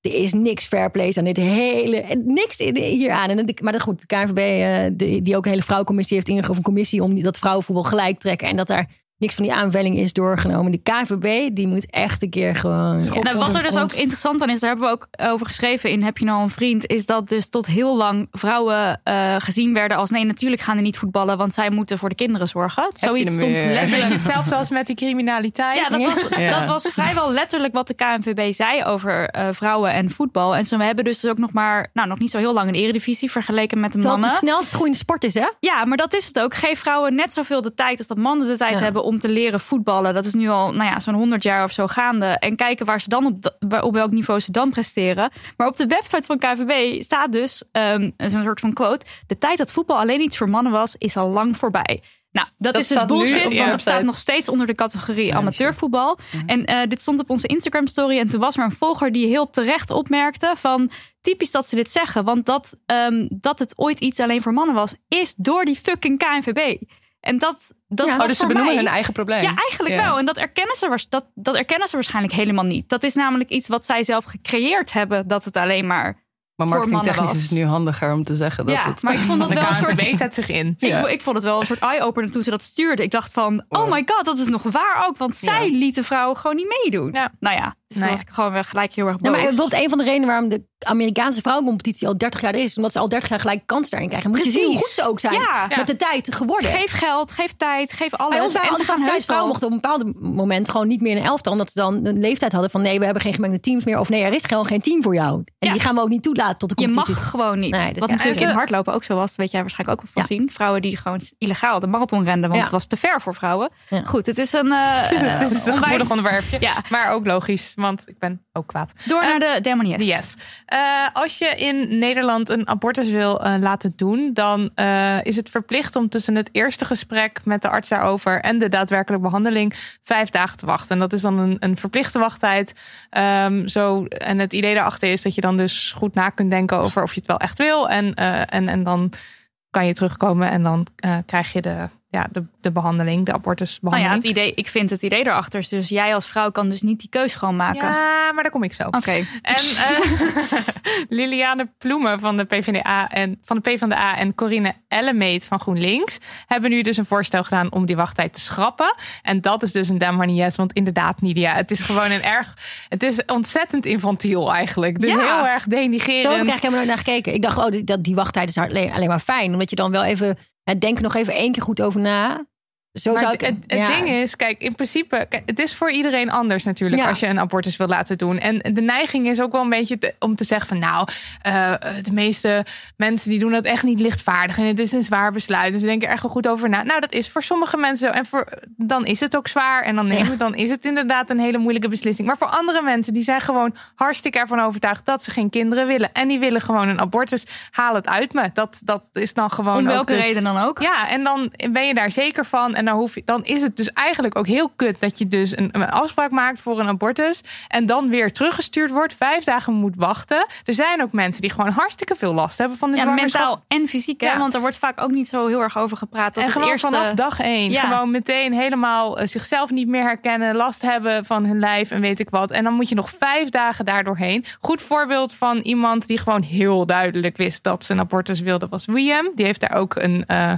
er is niks fair play aan dit hele. Niks in- hier aan. En, maar goed, de KNVB, eh, die ook een hele vrouwencommissie heeft ingegeven, een commissie om dat vrouwenvoetbal gelijk te trekken. En dat daar niks van die aanbeveling is doorgenomen. De KVB, die moet echt een keer gewoon... Ja, nou, wat er dus ook interessant aan is, daar hebben we ook over geschreven in Heb je nou een vriend, is dat dus tot heel lang vrouwen uh, gezien werden als nee, natuurlijk gaan er niet voetballen, want zij moeten voor de kinderen zorgen. Zoiets stond letterlijk. Hetzelfde als met die criminaliteit. Ja, dat, Was, ja. dat was vrijwel letterlijk wat de KNVB zei over uh, vrouwen en voetbal. En ze hebben dus ook nog maar, nou nog niet zo heel lang een eredivisie vergeleken met de Terwijl mannen. het snelst groeiende sport is, hè? Ja, maar dat is het ook. Geef vrouwen net zoveel de tijd als dat mannen de tijd hebben om te leren voetballen. Dat is nu al nou ja, zo'n 100 jaar of zo gaande. En kijken waar ze dan op, op welk niveau ze dan presteren. Maar op de website van KVB staat dus um, zo'n soort van quote. De tijd dat voetbal alleen iets voor mannen was, is al lang voorbij. Nou, dat, Dat is dus nu bullshit, want het staat nog steeds onder de categorie amateurvoetbal. En eh, dit stond op onze Instagram story en toen was er een volger die heel terecht opmerkte van typisch dat ze dit zeggen, want dat, ehm, dat het ooit iets alleen voor mannen was, is door die fucking KNVB. En dat, dat Ja. was Oh, dus ze voor benoemen mij- hun eigen probleem. ja, eigenlijk Ja. wel. En dat erkennen, ze, dat, dat erkennen ze waarschijnlijk helemaal niet. Dat is namelijk iets wat zij zelf gecreëerd hebben, dat het alleen maar. Maar marketingtechnisch is het nu handiger om te zeggen dat ja, het... maar ik vond dat De wel een soort. Zet zich in. Ik, Ja. ik vond het wel een soort eye-opener toen ze dat stuurde. Ik dacht van, oh Oh. my god, dat is nog waar ook. Want zij lieten vrouwen gewoon niet meedoen. Ja. Nou ja, dus Nou ja. was ik gewoon weer gelijk heel erg boos. maar bijvoorbeeld een van de redenen waarom de Amerikaanse vrouwencompetitie al 30 jaar is, omdat ze al 30 jaar gelijk kans daarin krijgen. Moet je zien hoe goed Precies. ze ook zijn Ja. met de tijd geworden. Geef geld, geef tijd, geef Bij alles. ons waren en ze gaan vrouwen mochten op een bepaald moment gewoon niet meer in een elftal. Omdat ze dan een leeftijd hadden van nee, we hebben geen gemengde teams meer. Of nee, er is gewoon geen team voor jou. En Ja. die gaan we ook niet toelaten tot de Je competitie. mag gewoon niet. Nee, dus Wat ja. natuurlijk in hardlopen ook zo was. Dat weet jij waarschijnlijk ook wel van Ja. zien. Vrouwen die gewoon illegaal de marathon renden. Want Ja. het was te ver voor vrouwen. Ja. Goed, het is een eh, eh, Dit is een onwijs- gevoelig onderwerpje. Ja. Maar ook logisch, want ik ben ook kwaad. Door naar de demonies. Yes. Eh, als je in Nederland een abortus wil eh, laten doen, dan eh, is het verplicht om tussen het eerste gesprek met de arts daarover en de daadwerkelijke behandeling vijf dagen te wachten. En dat is dan een, een verplichte wachttijd. Ehm, zo, en het idee daarachter is dat je dan dus goed na kunt denken over of je het wel echt wil. En, en, en dan kan je terugkomen en dan krijg je de, ja, de, de behandeling, de Nou ja, abortusbehandeling. het idee, ik vind het idee erachter. is Dus jij als vrouw kan dus niet die keus gewoon maken. ja, maar daar kom ik zo. Oké. En eh, Liliane Ploemen van de PvdA en van de PvdA en Corine Ellemeet van GroenLinks hebben nu dus een voorstel gedaan om die wachttijd te schrappen. En dat is dus een damn want inderdaad, Nidia, het is gewoon een erg, het is ontzettend infantiel eigenlijk. Dus Ja. heel erg Zo heb ik eigenlijk helemaal nooit naar gekeken. Ik dacht, oh, die- dat die wachttijd is alleen, alleen maar fijn. Omdat je dan wel even, denk nog even één keer goed over na. Zo Maar zou het, ik het, het ja. ding is, kijk, in principe, kijk, het is voor iedereen anders natuurlijk Ja. als je een abortus wil laten doen. En de neiging is ook wel een beetje te- om te zeggen van, nou, eh, de meeste mensen die doen dat echt niet lichtvaardig en het is een zwaar besluit. Dus ze denken er echt wel goed over na. Nou, dat is voor sommige mensen zo. En voor, dan is het ook zwaar en dan nemen Ja. dan is het inderdaad een hele moeilijke beslissing. Maar voor andere mensen, die zijn gewoon hartstikke ervan overtuigd dat ze geen kinderen willen en die willen gewoon een abortus. Haal het uit me. Dat, dat is dan gewoon Om ook welke de- reden dan ook. ja, en dan ben je daar zeker van. En dan, hoef je, dan is het dus eigenlijk ook heel kut dat je dus een, een afspraak maakt voor een abortus. En dan weer teruggestuurd wordt, vijf dagen moet wachten. Er zijn ook mensen die gewoon hartstikke veel last hebben van de Ja, mentaal en fysiek. Hè? Ja. Want er wordt vaak ook niet zo heel erg over gepraat. Dat en gewoon eerste... vanaf dag één. Ja. Gewoon meteen helemaal eh, zichzelf niet meer herkennen. Last hebben van hun lijf en weet ik wat. En dan moet je nog vijf dagen daardoorheen. Goed voorbeeld van iemand die gewoon heel duidelijk wist dat ze een abortus wilde was William. Die heeft daar ook een, eh,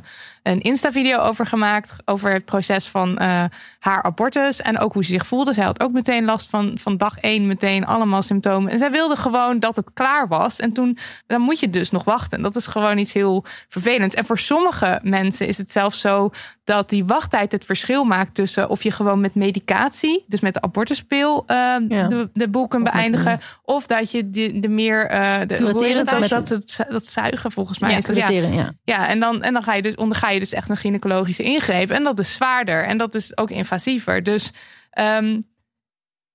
een Insta-video over gemaakt. Over het proces van eh, haar abortus. En ook hoe ze zich voelde. Zij had ook meteen last van, van dag één. Meteen allemaal symptomen. En zij wilde gewoon dat het klaar was. En toen dan moet je dus nog wachten. Dat is gewoon iets heel vervelends. En voor sommige mensen is het zelfs zo dat die wachttijd het verschil maakt tussen of je gewoon met medicatie, dus met de abortuspil, eh, Ja. de, de boel kunt beëindigen. Of dat je de, de meer. eh de, hoe dat, dat, dat zuigen volgens mij. Ja, is dat, ja. ja. Ja, en dan, en dan ga je dus onderga je dus echt een gynaecologische ingreep. En dat is zwaarder en dat is ook invasiever. Dus ehm,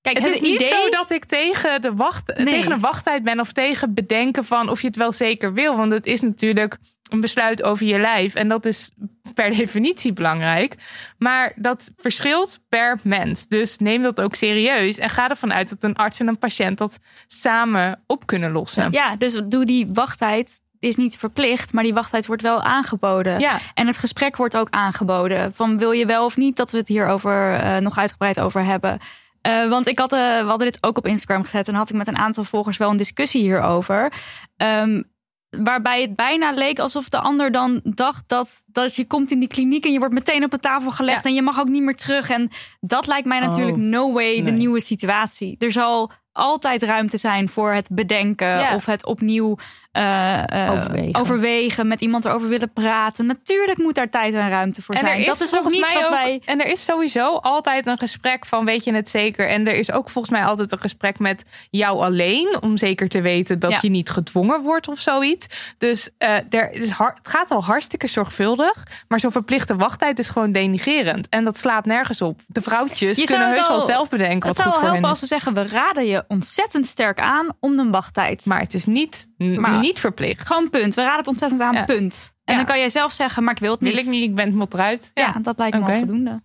Kijk, het, het, is niet idee... zo dat ik tegen, de wacht, Nee. tegen een wachttijd ben of tegen bedenken van of je het wel zeker wil. Want het is natuurlijk een besluit over je lijf. En dat is per definitie belangrijk. Maar dat verschilt per mens. Dus neem dat ook serieus. En ga ervan uit dat een arts en een patiënt dat samen op kunnen lossen. Ja, dus doe die wachttijd is niet verplicht, maar die wachttijd wordt wel aangeboden. Ja. En het gesprek wordt ook aangeboden. Van wil je wel of niet dat we het hierover eh nog uitgebreid over hebben. Eh, want ik had, eh, we hadden dit ook op Instagram gezet en had ik met een aantal volgers wel een discussie hierover. Ehm, waarbij het bijna leek alsof de ander dan dacht dat, dat je komt in die kliniek en je wordt meteen op een tafel gelegd Ja. en je mag ook niet meer terug. En dat lijkt mij natuurlijk Oh, no way de nieuwe situatie. Er zal altijd ruimte zijn voor het bedenken Ja. of het opnieuw eh, eh, Overwegen. overwegen, met iemand erover willen praten. Natuurlijk moet daar tijd en ruimte voor En er zijn. is dat is volgens niet mij wat ook- wij. En er is sowieso altijd een gesprek van weet je het zeker. En er is ook volgens mij altijd een gesprek met jou alleen. Om zeker te weten dat Ja. je niet gedwongen wordt of zoiets. Dus eh, er is het gaat al hartstikke zorgvuldig. Maar zo'n verplichte wachttijd is gewoon denigerend. En dat slaat nergens op. De vrouwtjes Je kunnen het heus wel zelf bedenken Het wat zou goed wel voor helpen hen als is. ze zeggen: we raden je ontzettend sterk aan om een wachttijd. Maar het is niet, Maar- niet verplicht. Gewoon punt. We raden het ontzettend aan, punt. En dan kan jij zelf zeggen, maar ik wil het niet. Wil ik niet, ik ben het mot eruit. Ja, dat lijkt me Oké. wel voldoende.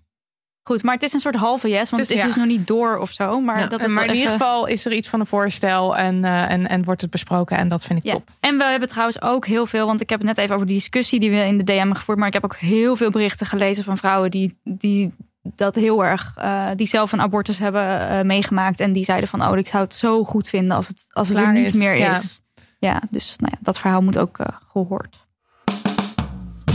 Goed, maar het is een soort halve yes, want Dus het is ja. dus nog niet door of zo. Maar, Ja, dat het maar in ieder geval is er iets van een voorstel en, eh, en, en wordt het besproken. En dat vind ik Ja. top. En we hebben trouwens ook heel veel, want ik heb het net even over die discussie die we in de DM hebben gevoerd. Maar ik heb ook heel veel berichten gelezen van vrouwen die, die dat heel erg, eh, die zelf een abortus hebben eh, meegemaakt. En die zeiden van, oh, ik zou het zo goed vinden als het, als het er niet is, meer ja. is. Ja, dus nou ja, dat verhaal moet ook eh, gehoord.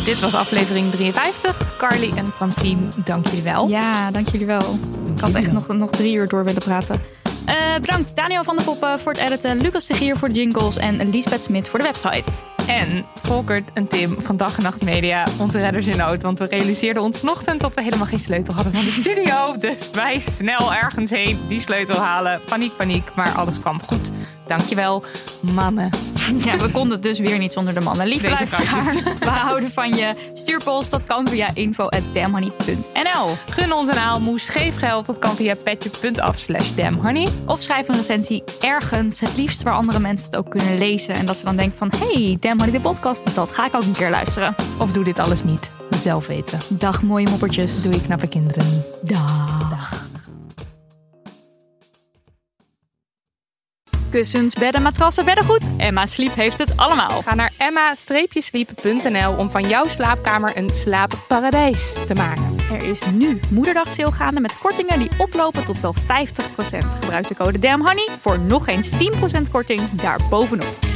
Dit was aflevering 53. Carly en Francine, dank jullie wel. Ja, dank jullie wel. Ik had echt nog, nog drie uur door willen praten. Eh, bedankt Daniel van der Poppen voor het editen, Lucas de Gier voor de jingles en Lisbeth Smit voor de website. En Volkert en Tim van Dag en Nacht Media, onze redders in nood. Want we realiseerden ons vanochtend dat we helemaal geen sleutel hadden van de studio. Dus wij snel ergens heen die sleutel halen. Paniek, paniek, maar alles kwam goed. Dankjewel, mannen. Ja, we konden het dus weer niet zonder de mannen. Lieve Deze luisteraar, we houden van je. Stuur post, dat kan via info.damhoney.nl. Gun ons een aalmoes, geef geld. Dat kan via petje.af slash damnhoney. Of schrijf een recensie ergens, het liefst waar andere mensen het ook kunnen lezen. En dat ze dan denken van, hey, Damn Honey, de podcast, dat ga ik ook een keer luisteren. Of doe dit alles niet. Zelf weten. Dag mooie moppertjes. Doe je knappe kinderen. Dag. Kussens, bedden, matrassen, beddengoed. Emma Sleep heeft het allemaal. Ga naar emma-sleep.nl om van jouw slaapkamer een slaapparadijs te maken. Er is nu moederdag sale gaande met kortingen die oplopen tot wel 50%. Gebruik de code DAMHONEY voor nog eens 10% korting daarbovenop.